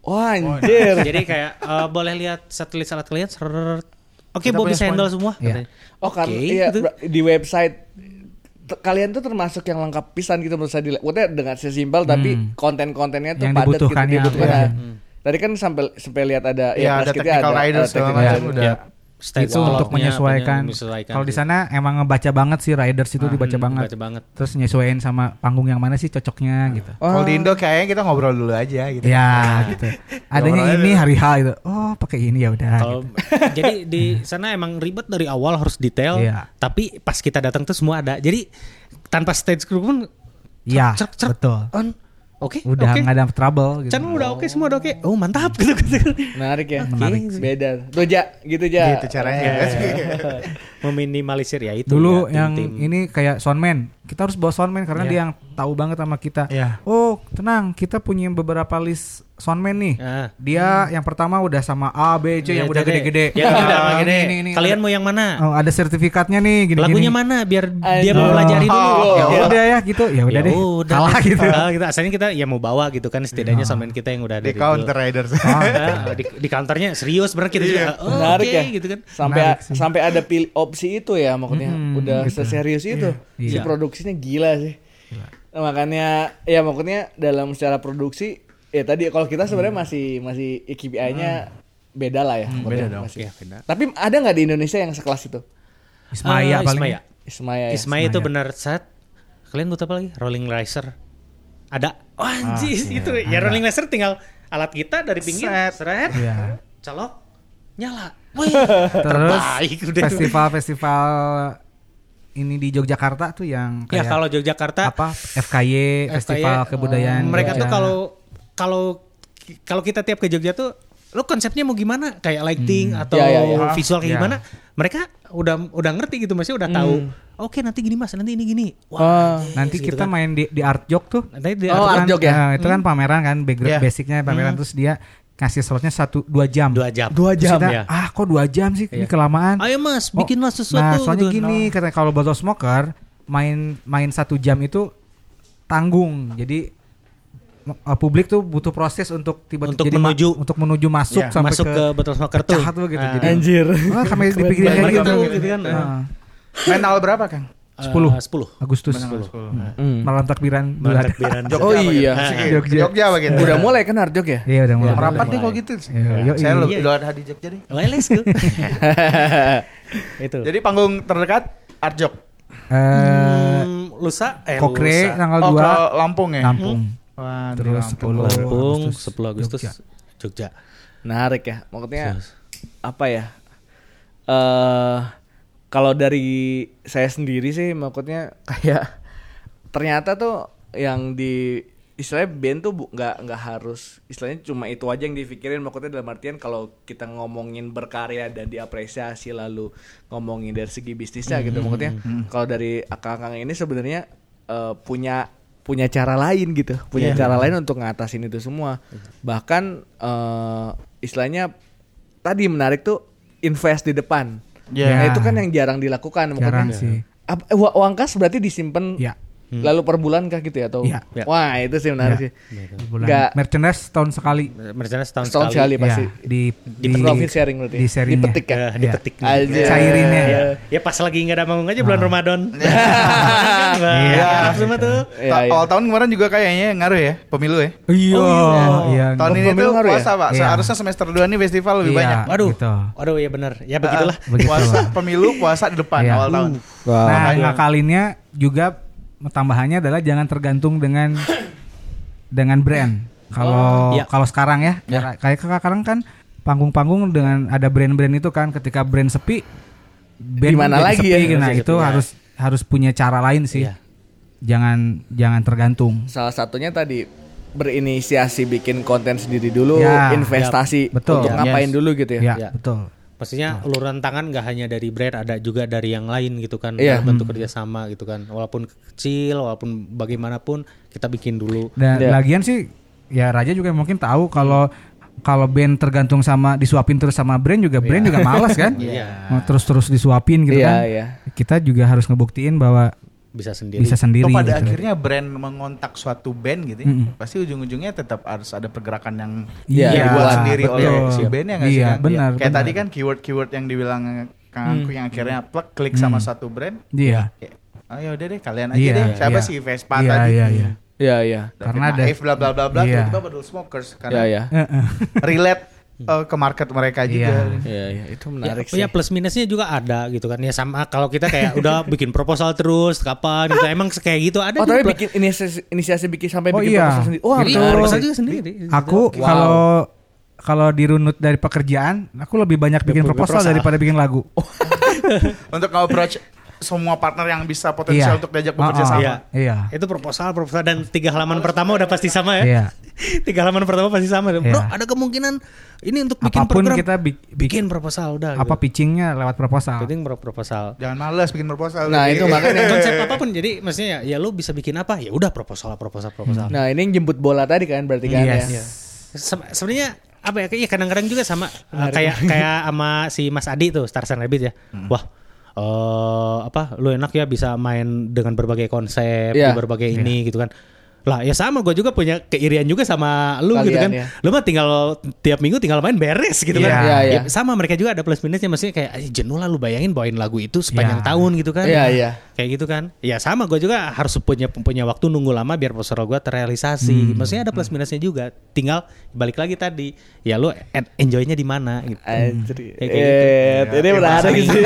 Wah anjir. Jadi kayak eh, boleh lihat satelit salat kalian. Oke, bawa punya sandal semua. Iya. katanya. Oh kan Oke, iya gitu. di website kalian tuh termasuk yang lengkap pisan gitu menurut saya dilihat. Maksudnya dengan sesimpel tapi konten-kontennya tuh Yang padat gitu dibutuhkan ya, dibutuhkan. iya. Tadi kan sampai sampai lihat ada Iya, ada plus kita technical riders segala technical macam rider. udah. Ya, stage itu untuk menyesuaikan. menyesuaikan Kalau di sana emang ngebaca banget sih riders itu dibaca Hmm, banget. baca banget. Terus nyesuaiin sama panggung yang mana sih cocoknya gitu. Kalau di Indo kayaknya kita ngobrol dulu aja gitu. Ya gitu. Adanya Ngobrol ini hari H gitu. Oh pakai ini ya udah. Gitu. jadi di sana emang ribet dari awal harus detail, Iya. tapi pas kita datang tuh semua ada. Jadi tanpa stage crew pun Iya cerk, cerk. betul. on. Oke, Udah oke. nggak ada trouble gitu. Channel udah oke semua udah oke. Oh mantap gitu gitu. Menarik ya. Menarik Beda. Tuh ja, gitu ja. Gitu caranya. Meminimalisir ya itu. Dulu ya, yang tim-tim. ini kayak soundman. Kita harus bawa soundman karena Iya. dia yang tahu banget sama kita. Iya. Oh, tenang, kita punya beberapa list soundman nih. Ah. Dia yang pertama udah sama A, B, C yang Ya, udah jadi- gede-gede. Ya, udah Ah, gede. ini, ini, Kalian ada- mau yang mana? Oh, ada sertifikatnya nih gini Lagunya mana biar dia Aduh. mau pelajari dulu. Oh, Ya Ya udah ya gitu. Ya udah deh. udah. Kalah gitu. Ah, kita asalnya kita ya mau bawa gitu kan setidaknya soundman kita yang udah ada Di counter riders. Ah, di, di counternya serius bener kita juga. Oh, Menarik oke, ya. gitu kan. Sampai Menarik sih. sampai ada pil- opsi itu ya maksudnya. Udah seserius itu. Si Iya. produksinya gila sih. Nah, makanya ya maksudnya dalam secara produksi ya tadi kalau kita sebenarnya masih masih KPI-nya beda lah ya. maksudnya beda dong. masih. Iya, beda. Tapi ada nggak di Indonesia yang sekelas itu? Ismaya Ah, paling. Ismaya. Ismaya. ya? Ismaya itu benar saat kalian butuh apa lagi? Rolling riser. Ada. Oh, anjir itu ya rolling riser tinggal alat kita dari pinggir Set. seret, Iya. colok, nyala. Wih, Terus terbaik udah tuh. festival-festival ini di Yogyakarta tuh yang Ya kayak kalau Yogyakarta apa FKY, Festival FKY, Kebudayaan mereka tuh Jogja. kalau kalau kalau kita tiap ke Jogja tuh lo konsepnya mau gimana kayak lighting atau Ya, ya, ya. visual kayak Ya. gimana mereka udah udah ngerti gitu masih udah tahu oke nanti gini mas nanti ini gini Oh. wah nanti gitu kita kan. main di di Art Jog tuh nanti di Oh, Itu Art kan- Jog ya? nah, itu kan pameran kan background Iya. basicnya pameran terus dia kasih slotnya satu dua jam dua jam Dua jam kita, ya. ah kok dua jam sih ini Iya. kelamaan ayo mas Oh, bikinlah sesuatu nah soalnya gitu kan. gini katanya kalau bottle smoker main main satu jam itu tanggung jadi uh, publik tuh butuh proses untuk tiba-tiba Untuk jadi ma- menuju- untuk menuju masuk Iya, sampai masuk ke, botol smoker tuh pecah tuh gitu Ah. jadi Anjir. oh, sampai dipikirin banget kayak gitu, tuh gitu kan Nah. Main tanggal berapa, Kang? 10 Eh, 10. Agustus. Hmm. Malam takbiran Malam bulan. takbiran. Oh iya. Jogja. Jogja begitu. Udah mulai kan Harjok ya? Iya udah mulai. Merapat nih kalau gitu. Iya, Saya iya. lebih udah di Jogja deh. Well, let's go. Itu. Jadi panggung terdekat Arjok. Eh, Hmm, lusa eh Kokre lusa. tanggal Oh 2 ke Lampung ya? Lampung. Wah, di Terus Lampung. 10 Lampung Agustus, 10 Agustus Jogja. Jogja. Menarik ya. Maksudnya apa ya? Eh kalau dari saya sendiri sih maksudnya kayak ternyata tuh yang di istilahnya band tuh nggak nggak harus istilahnya cuma itu aja yang dipikirin maksudnya dalam artian kalau kita ngomongin berkarya dan diapresiasi lalu ngomongin dari segi bisnisnya gitu maksudnya kalau dari akang-akang ini sebenarnya eh, punya punya cara lain gitu. Punya cara lain untuk ngatasin itu semua. Bahkan eh, istilahnya tadi menarik tuh invest di depan. Iya. nah itu kan yang jarang dilakukan Jarang sih. Eh, uang kas berarti disimpan Iya. lalu per bulan kah gitu ya atau Iya. Iya. wah itu sih menarik sih Bulan Nggak merchandise tahun sekali. Mercedes tahun setahun sekali. sekali pasti Ya, di di, profit sharing berarti di sharingnya. dipetik ya Eh, dipetik nih. Aja. Cairinnya. Iya. Ya pas lagi nggak ada manggung aja bulan Ramadan. Iya. Iya. Semua tuh. Iya, Ta- iya. Awal tahun kemarin juga kayaknya ngaruh ya, pemilu ya. Iya, iya. Tahun ini Pemilu tuh ya? puasa, Pak. Iya. Seharusnya semester 2 nih festival lebih Iya, banyak. Waduh. gitu. Waduh ya benar. Ya begitulah. Ah, Puasa, pemilu, puasa di depan Iya. awal tahun. Nah, ngakalinnya juga tambahannya adalah jangan tergantung dengan dengan brand. Kalau iya. kalau sekarang ya, kayak sekarang kan panggung-panggung dengan ada brand-brand itu kan ketika brand sepi band Gimana jadi lagi sepi, ya? Nah, itu ya. harus harus punya cara lain sih. Iya. Jangan jangan tergantung. salah satunya tadi berinisiasi bikin konten sendiri dulu Ya, investasi ya, betul. untuk ngapain Yes. dulu gitu ya Ya, Iya. betul. Maksudnya uluran tangan nggak hanya dari brand, ada juga dari yang lain gitu kan, dalam bentuk kerjasama gitu kan. Walaupun kecil, walaupun bagaimanapun kita bikin dulu. Dan Iya. lagian sih ya Raja juga mungkin tahu kalau kalau band tergantung sama disuapin terus sama brand juga brand juga malas kan? Iya. Mau Terus-terus disuapin gitu Iya, kan. iya. Kita juga harus ngebuktiin bahwa Bisa sendiri. bisa sendiri. Toh pada gitu. akhirnya brand mengontak suatu band gitu, ya, Mm-mm. pasti ujung-ujungnya tetap harus ada pergerakan yang Iya, dibuat dibuat. sendiri betul. oleh si bandnya nggak sih Iya, kan? benar, Kayak benar. tadi kan keyword-keyword yang dibilang Kang Angku yang akhirnya plek klik sama satu brand. Iya. Ya, Ayo udah deh kalian aja Iya, deh. Siapa iya. sih Vespa Iya, tadi? iya, iya. iya iya David Karena ada- Naif, bla bla bla bla Iya. tiba-tiba iya karena iya Heeh. relate uh, ke market mereka juga. Iya. iya iya itu Ya, menarik ya sih plus minusnya juga ada gitu kan. Ya sama kalau kita kayak udah bikin proposal terus kapan gitu. Emang kayak gitu ada oh juga tapi bikin inisiasi, inisiasi bikin sampai Oh, bikin iya. proposal sendiri oh Jadi Betul. proposal juga sendiri. Aku kalau kalau dirunut dari pekerjaan, aku lebih banyak bikin proposal, daripada bikin lagu. Untuk approach semua partner yang bisa potensial Iya. untuk diajak Oh, bekerja oh. sama. Iya. Iya. Itu proposal, proposal dan tiga halaman pertama udah pasti sama ya. Iya. tiga halaman pertama pasti sama. Bro, Iya. ada kemungkinan ini untuk bikin Apa pun program. kita bi- bikin proposal udah. apa pitchingnya lewat proposal. Penting pro- proposal. Jangan malas bikin proposal. Nah, itu makanya konsep apa pun jadi maksudnya ya, ya lu bisa bikin apa ya udah proposal proposal proposal nah ini yang jemput bola tadi kan berarti kan Yes. ya Se- sebenarnya apa ya kayak kadang-kadang juga sama uh, kayak kayak sama si Mas Adi tuh Stars and Rabbit ya wah eh apa lu enak ya bisa main dengan berbagai konsep Iya. di berbagai ini gitu kan lah ya sama gue juga punya keirian juga sama lu gitu Kalian, kan ya. lu mah tinggal tiap minggu tinggal main beres gitu kan Iya. Iya, iya. Ya, sama mereka juga ada plus minusnya maksudnya kayak "Ah, jenuh lah lu bayangin bawain lagu itu sepanjang Iya. tahun gitu kan Iya, iya. kayak gitu kan ya sama gue juga harus punya punya waktu nunggu lama biar proposal gue terrealisasi maksudnya ada plus minusnya juga tinggal balik lagi tadi ya lu en- enjoynya di mana gitu Anjir. Kayak gitu. Eh, ini menarik sih.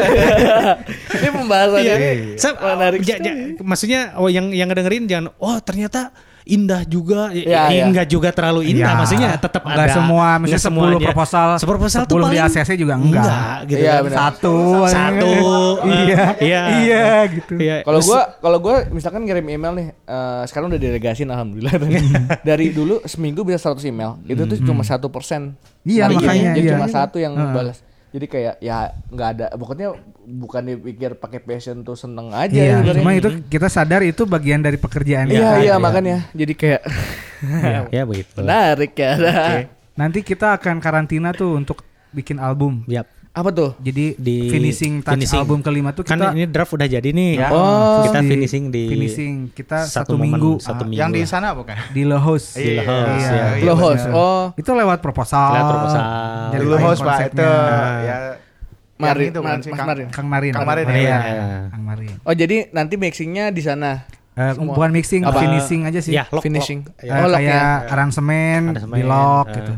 ini pembahasan Iya. Sa- menarik ja- sekali. ja- maksudnya oh yang yang ngedengerin jangan oh ternyata indah juga ya, Iya, ya, iya. enggak juga terlalu indah Iya. maksudnya tetap Enggak ada semua, misalnya Enggak 10 semuanya. proposal, 10 proposal tuh 10 di paling ACC juga enggak. gitu Iya, kan. Satu. satu Iya. iya Iya, gitu. Iya. Kalau gua kalau gua misalkan ngirim email nih, eh, sekarang udah delegasiin alhamdulillah. Dari dulu seminggu bisa 100 email, itu tuh cuma satu persen. Iya, makanya, Jadi iya. cuma satu yang balas. Jadi kayak ya nggak ada, pokoknya bukan dipikir pakai passion tuh seneng aja. Iya, sebenarnya. cuma itu kita sadar itu bagian dari pekerjaan Iya kita. iya makanya jadi kayak ya, ya begitu menarik ya. Nanti kita akan karantina tuh untuk bikin album. Yap. Apa tuh? Jadi Di finishing touch finishing. album kelima tuh kan kita ini draft udah jadi nih Ya, Oh. kita finishing di finishing kita satu satu, momen, minggu satu ah, minggu Yang di sana bukan? di. Iya, Le Host, Iya, ya. iya, Lo host. bener. Oh. Itu lewat proposal. Lewat proposal. Jadi host Pak itu konsepnya. ya Marin, itu Mar- kan sih, Mas Kang- Marin. Kang Marin. Kang Marin, Iya, ya. iya. Kang Marin. Oh jadi nanti mixingnya di sana. Eh, Semua. bukan mixing, Apa? finishing aja sih. Ya, lock, Finishing. lock. Eh, Ya. Oh, lock kayak ya. aransemen, Aransemen, di lock eh. gitu.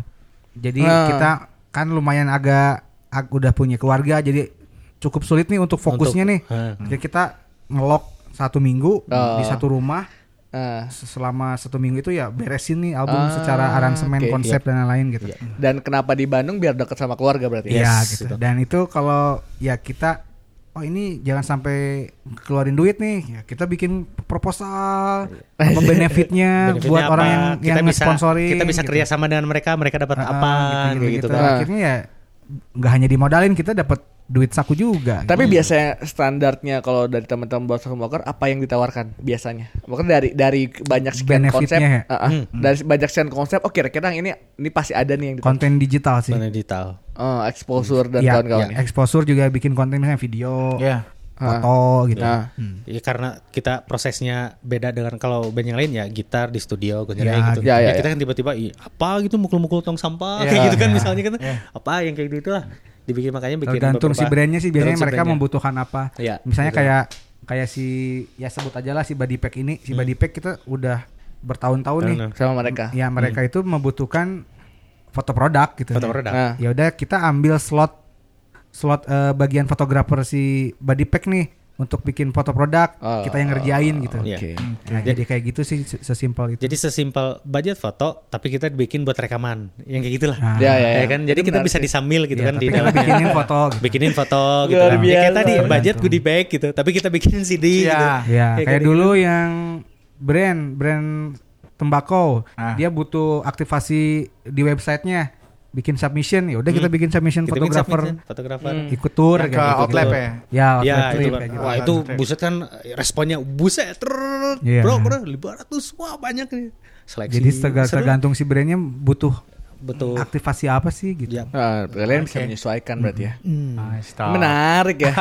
Jadi Ah. kita kan lumayan agak, ag- udah punya keluarga jadi cukup sulit nih untuk fokusnya nih. eh. Jadi kita ngelok satu minggu Oh. di satu rumah Ah. selama satu minggu itu ya beresin nih album Ah, secara aransemen, oke. konsep dan lain-lain gitu. Dan kenapa di Bandung biar dekat sama keluarga berarti? Iya Yes, gitu. itu. Dan itu kalau ya kita oh ini jangan sampai keluarin duit nih. Ya kita bikin proposal apa benefitnya Benefitnya buat apa? orang yang kita yang bisa sponsorin. kita bisa kerja sama dengan mereka mereka dapat Ah, apa gitu, kayak gitu kan Ah. Akhirnya ya nggak hanya dimodalin kita dapat duit saku juga. Tapi gitu. biasanya standarnya kalau dari teman-teman bos smoker apa yang ditawarkan biasanya? Mungkin dari dari banyak sekian konsep, ya? ah, ah. dari banyak sekian konsep, oh kira-kira ini ini pasti ada nih yang ditawarkan. konten digital sih. Konten digital Oh, exposure dan Ya, kawan-kawannya. ya, exposure juga bikin konten misalnya video, Ya. foto gitu. Nah, Ya karena kita prosesnya beda dengan kalau band yang lain ya gitar di studio Ya, gitu. ya, ya, Ya, kita kan tiba-tiba "Ih, apa gitu mukul-mukul tong sampah Ya, kayak gitu kan ya. misalnya kan apa yang kayak gitu lah dibikin makanya bikin Tergantung si beberapa- brandnya sih biasanya si mereka brandnya. membutuhkan apa. Iya, Misalnya betul. kayak kayak si ya sebut aja lah si body pack ini, si Hmm. body pack kita udah bertahun-tahun nih. Sama mereka. Ya mereka itu membutuhkan foto produk gitu. Hmm. foto produk. Nah, Ya udah kita ambil slot slot eh, bagian fotografer si body pack nih untuk bikin foto produk, Oh, kita yang ngerjain gitu. Iya. Oke. Nah, jadi kayak gitu sih se- sesimpel itu. Jadi sesimpel budget foto tapi kita bikin buat rekaman yang kayak gitulah. Nah, Ya, ya, ya. kan jadi Itu kita bisa sih. disambil gitu Iya, kan tapi di dalamnya. bikinin foto gitu. bikinin foto gitu Luar kan. Ya, kayak biasa. tadi budget goodie bag gitu, tapi kita bikinin CD gitu. Iya. Ya, Kayak kayak gitu. dulu yang brand brand tembakau, Ah. dia butuh aktivasi di websitenya, bikin submission, ya udah kita bikin submission Kita bikin fotografer submission, fotografer. ikut tour kayak ke gitu. outlap ya? Ya, outlet Ya trip itu kayak gitu. Wah itu buset kan responnya buset trrrr, Iya. bro bro 500 wah banyak nih seleksi. Jadi tergantung si brandnya butuh betul. aktivasi apa sih gitu. Ya. Nah, kalian bisa menyesuaikan berarti ya. Nice, Tom. Menarik ya.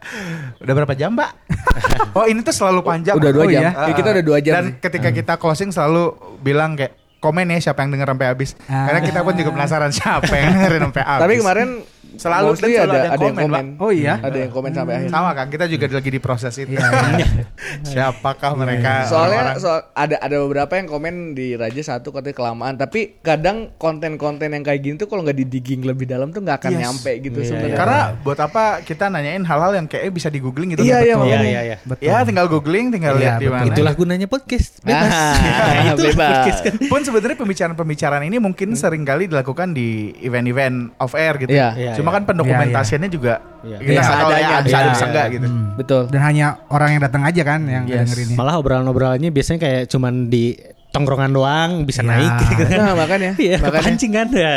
Udah berapa jam, Mbak? oh, ini tuh selalu panjang. Udah dua Oh, jam. iya? Ya, kita udah dua jam. Dan ketika kita closing selalu bilang kayak komen ya siapa yang denger sampai habis. Ah. Karena kita pun juga penasaran siapa yang dengerin sampai habis. Tapi kemarin Selalu- mostly dan selalu ada, ada yang ada yang komen, komen. Pak. Oh iya? Ada yang komen sampai akhir. sama kan kita juga lagi di proses itu. Iya, iya. Siapakah mereka? Soalnya orang-orang? soal ada ada beberapa yang komen di Raja satu katanya kelamaan, tapi kadang konten-konten yang kayak gini tuh kalau nggak didigging lebih dalam tuh nggak akan Yes. nyampe gitu Iya, sebenarnya. Karena buat apa kita nanyain hal-hal yang kayaknya bisa di googling gitu? Iya, iya, Betul. Iya iya iya. Betul. Ya tinggal googling, tinggal Iya, lihat di betul. mana. Itulah gunanya podcast. Bebas. Ah, bebas. podcast kan. Pun sebenarnya pembicaraan-pembicaraan ini mungkin sering kali dilakukan di event-event off air gitu. Iya. Iya, Cuma iya. kan pendokumentasiannya juga Iya. kita Iya, nggak tahu ya adanya. bisa ada bisa iya. enggak gitu. Hmm. Betul. Dan hanya orang yang datang aja kan yang Yes. dengerin ini. Malah obrolan-obrolannya biasanya kayak cuman di tongkrongan doang bisa Iya. naik gitu kan. Nah, makanya. Iya, makanya. pancing kan ya.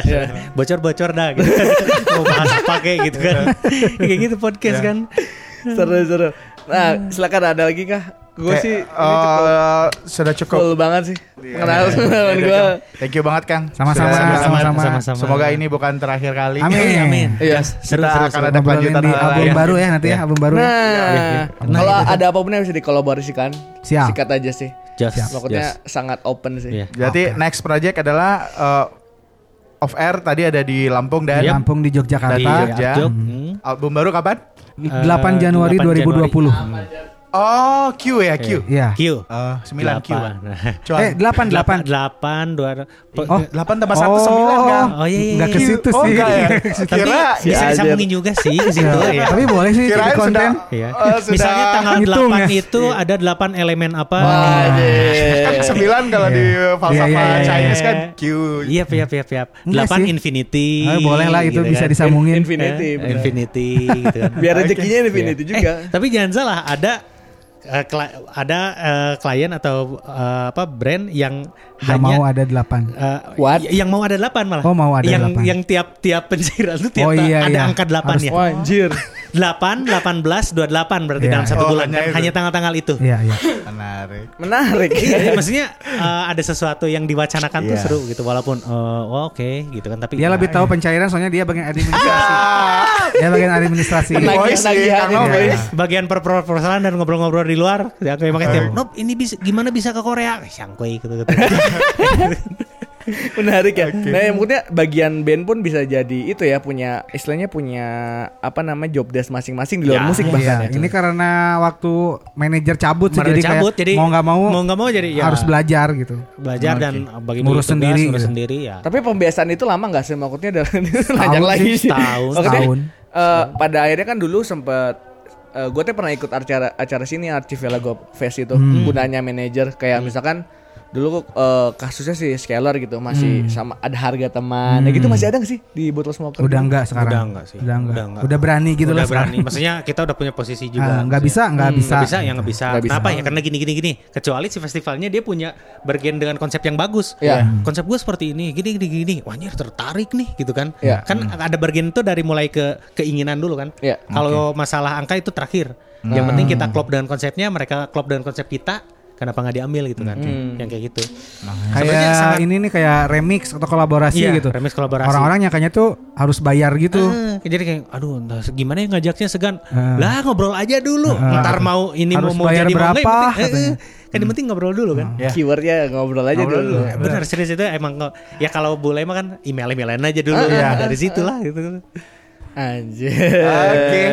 Bocor-bocor dah gitu. Mau bahas apa kayak gitu kan. kayak gitu podcast kan. seru seru. Nah, silakan ada lagi kah? Gue sih ini eh, cukup sudah cukup. full banget sih. Kenal Iya, kenalan iya, gue. Thank you banget Kang. Sama-sama, sama-sama. Semoga ini bukan terakhir kali. Amin. Amin. Iya. Seru, Kita seru, akan ada kelanjutan di album lain. baru ya nanti ya, Iya. album baru. Nah, kalau ada apa pun yang bisa dikolaborasikan, sikat aja sih. Just, Pokoknya just. sangat open sih. Iya. Jadi next project adalah uh, off air tadi ada di Lampung dan Yap. Lampung di Yogyakarta. Di Jogja. Jog, hmm. album baru kapan? 8 Januari 8 2020. Oh Q ya Q. Iya. Q. Uh, 9 Q. Eh, 8 Delapan, 8. delapan, dua. Oh, 8 tambah 1 9 kan? Oh iya iya. Enggak ke iya. situ Oh, sih. enggak ya? Tapi Kira bisa Si disambungin juga sih ke situ ya. Tapi boleh sih kirain jadi konten. sudah Iya. eh, sudah Misalnya tanggal Hitung 8 ya. itu ada 8 elemen apa? kan 9 kalau di falsafah Chinese kan Q. Iya, iya, iya, iya. Enggak 8 sih. infinity. Ah, boleh lah itu gitu bisa kan. disambungin. Infinity, Eh, bener. Infinity gitu kan. Biar rezekinya Infinity juga. Eh, tapi jangan salah, ada kli- ada eh, klien atau eh, apa brand yang Gak hanya mau ada 8. eh, What? Yang mau ada 8 malah. Oh, mau ada yang, 8. Yang tiap-tiap pencairan itu tiap Oh, iya, ada iya. angka 8 Harus- ya. Wah, anjir. 8, 18, 28 berarti Iya. dalam satu Oh, bulan hanya kan itu. hanya tanggal-tanggal itu. Iya, iya. Menarik. Menarik. Iya, maksudnya eh, ada sesuatu yang diwacanakan tuh Iya. seru gitu walaupun eh, oh, oke gitu kan tapi Dia lebih tahu pencairan soalnya dia bagian administrasi. dia bagian administrasi. Penagih- Boys. guys. bagian perproposalan dan ngobrol-ngobrol di luar ya kayak makanya tiap Nop ini bisa gimana bisa ke Korea Eh, sangkui gitu gitu Menarik ya. Nah, yang maksudnya bagian band pun bisa jadi itu ya punya istilahnya punya apa namanya job desk masing-masing di luar Ya, musik Iya, bahkan ya. ini karena waktu manajer cabut sih jadi kayak jadi mau nggak mau, mau nggak mau jadi ya. harus belajar gitu. belajar dan bagi Ngurus sendiri ngurus gitu. sendiri ya. Tapi pembiasaan itu lama nggak sih maksudnya dari lanjut lagi sih, setahun. Setahun. eh, pada akhirnya kan dulu sempet eh, gue tuh pernah ikut acara acara sini Archivela Go Fest itu Hmm. gunanya manajer kayak misalkan dulu eh, kasusnya si Scalar gitu masih sama ada harga teman ya gitu masih ada gak sih di botol smoker Hmm. Udah enggak sekarang. Udah enggak sih. Udah enggak. Udah Udah, enggak. berani gitu udah lah berani. sekarang. Maksudnya kita udah punya posisi Ah, juga. nggak bisa, nggak Hmm, bisa. nggak bisa, ya nggak bisa. Kenapa ya? Karena gini gini gini. Kecuali si festivalnya dia punya bergen dengan konsep yang bagus. Iya. Konsep gue seperti ini, gini gini gini. Wah, anjir tertarik nih gitu kan. Iya. Kan ada bergen tuh dari mulai ke keinginan dulu kan. Iya. Kalau masalah angka itu terakhir. Yang penting kita klop dengan konsepnya, mereka klop dengan konsep kita. Kenapa nggak diambil gitu kan? Yang kayak gitu. Sebenarnya Kayak sangat- ini nih kayak remix atau kolaborasi Iya, gitu. remix kolaborasi. Orang-orang nyangkanya tuh harus bayar gitu. Eh, jadi kayak aduh entah gimana ya ngajaknya segan? Lah ngobrol aja dulu. Ntar mau ini Harus mau mau bayar jadi berapa, eh, eh, kan yang penting ngobrol dulu kan? Keywordnya ngobrol aja dulu. Eh, benar serius itu emang ya kalau boleh mah kan email emailan aja dulu. Ya dari situ lah gitu. Anjir. Oke.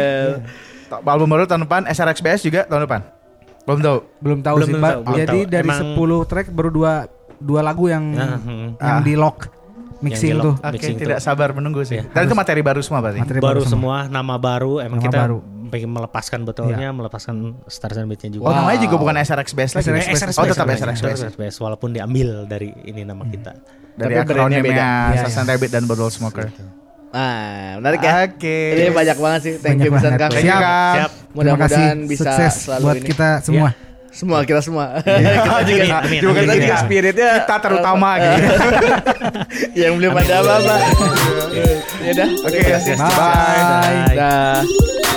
Album baru tahun depan SRXBS juga tahun depan. Belum tahu. Belum tahu Belum sih, tahu, Pak. belum Jadi tahu. dari Emang- 10 track baru dua dua lagu yang Nah, hmm. yang di lock mixing tuh. Oke, Mixing tidak tuh. sabar menunggu sih. Dan itu materi baru semua berarti. Materi baru semua. semua nama baru emang Nama kita baru. pengen melepaskan botolnya melepaskan stars and beatnya juga Oh, namanya juga bukan SRXBS lagi. SRXBS. Oh, tetap SRXBS. SRXBS, walaupun diambil dari ini nama kita Dari Tapi brandnya beda. akronimnya Sasan Rabbit dan Bottle Smoker. Nah menarik ya Oke. ini banyak banget sih thank you Banyak bisa banget. kang you, Siap. Siap mudah-mudahan bisa Sukses selalu buat ini kita semua. semua kita semua kita juga Amin, amin, juga kita amin. juga spiritnya Kita terutama gitu. yang belum ada apa-apa ya udah Oke, kasih. bye. Bye. dah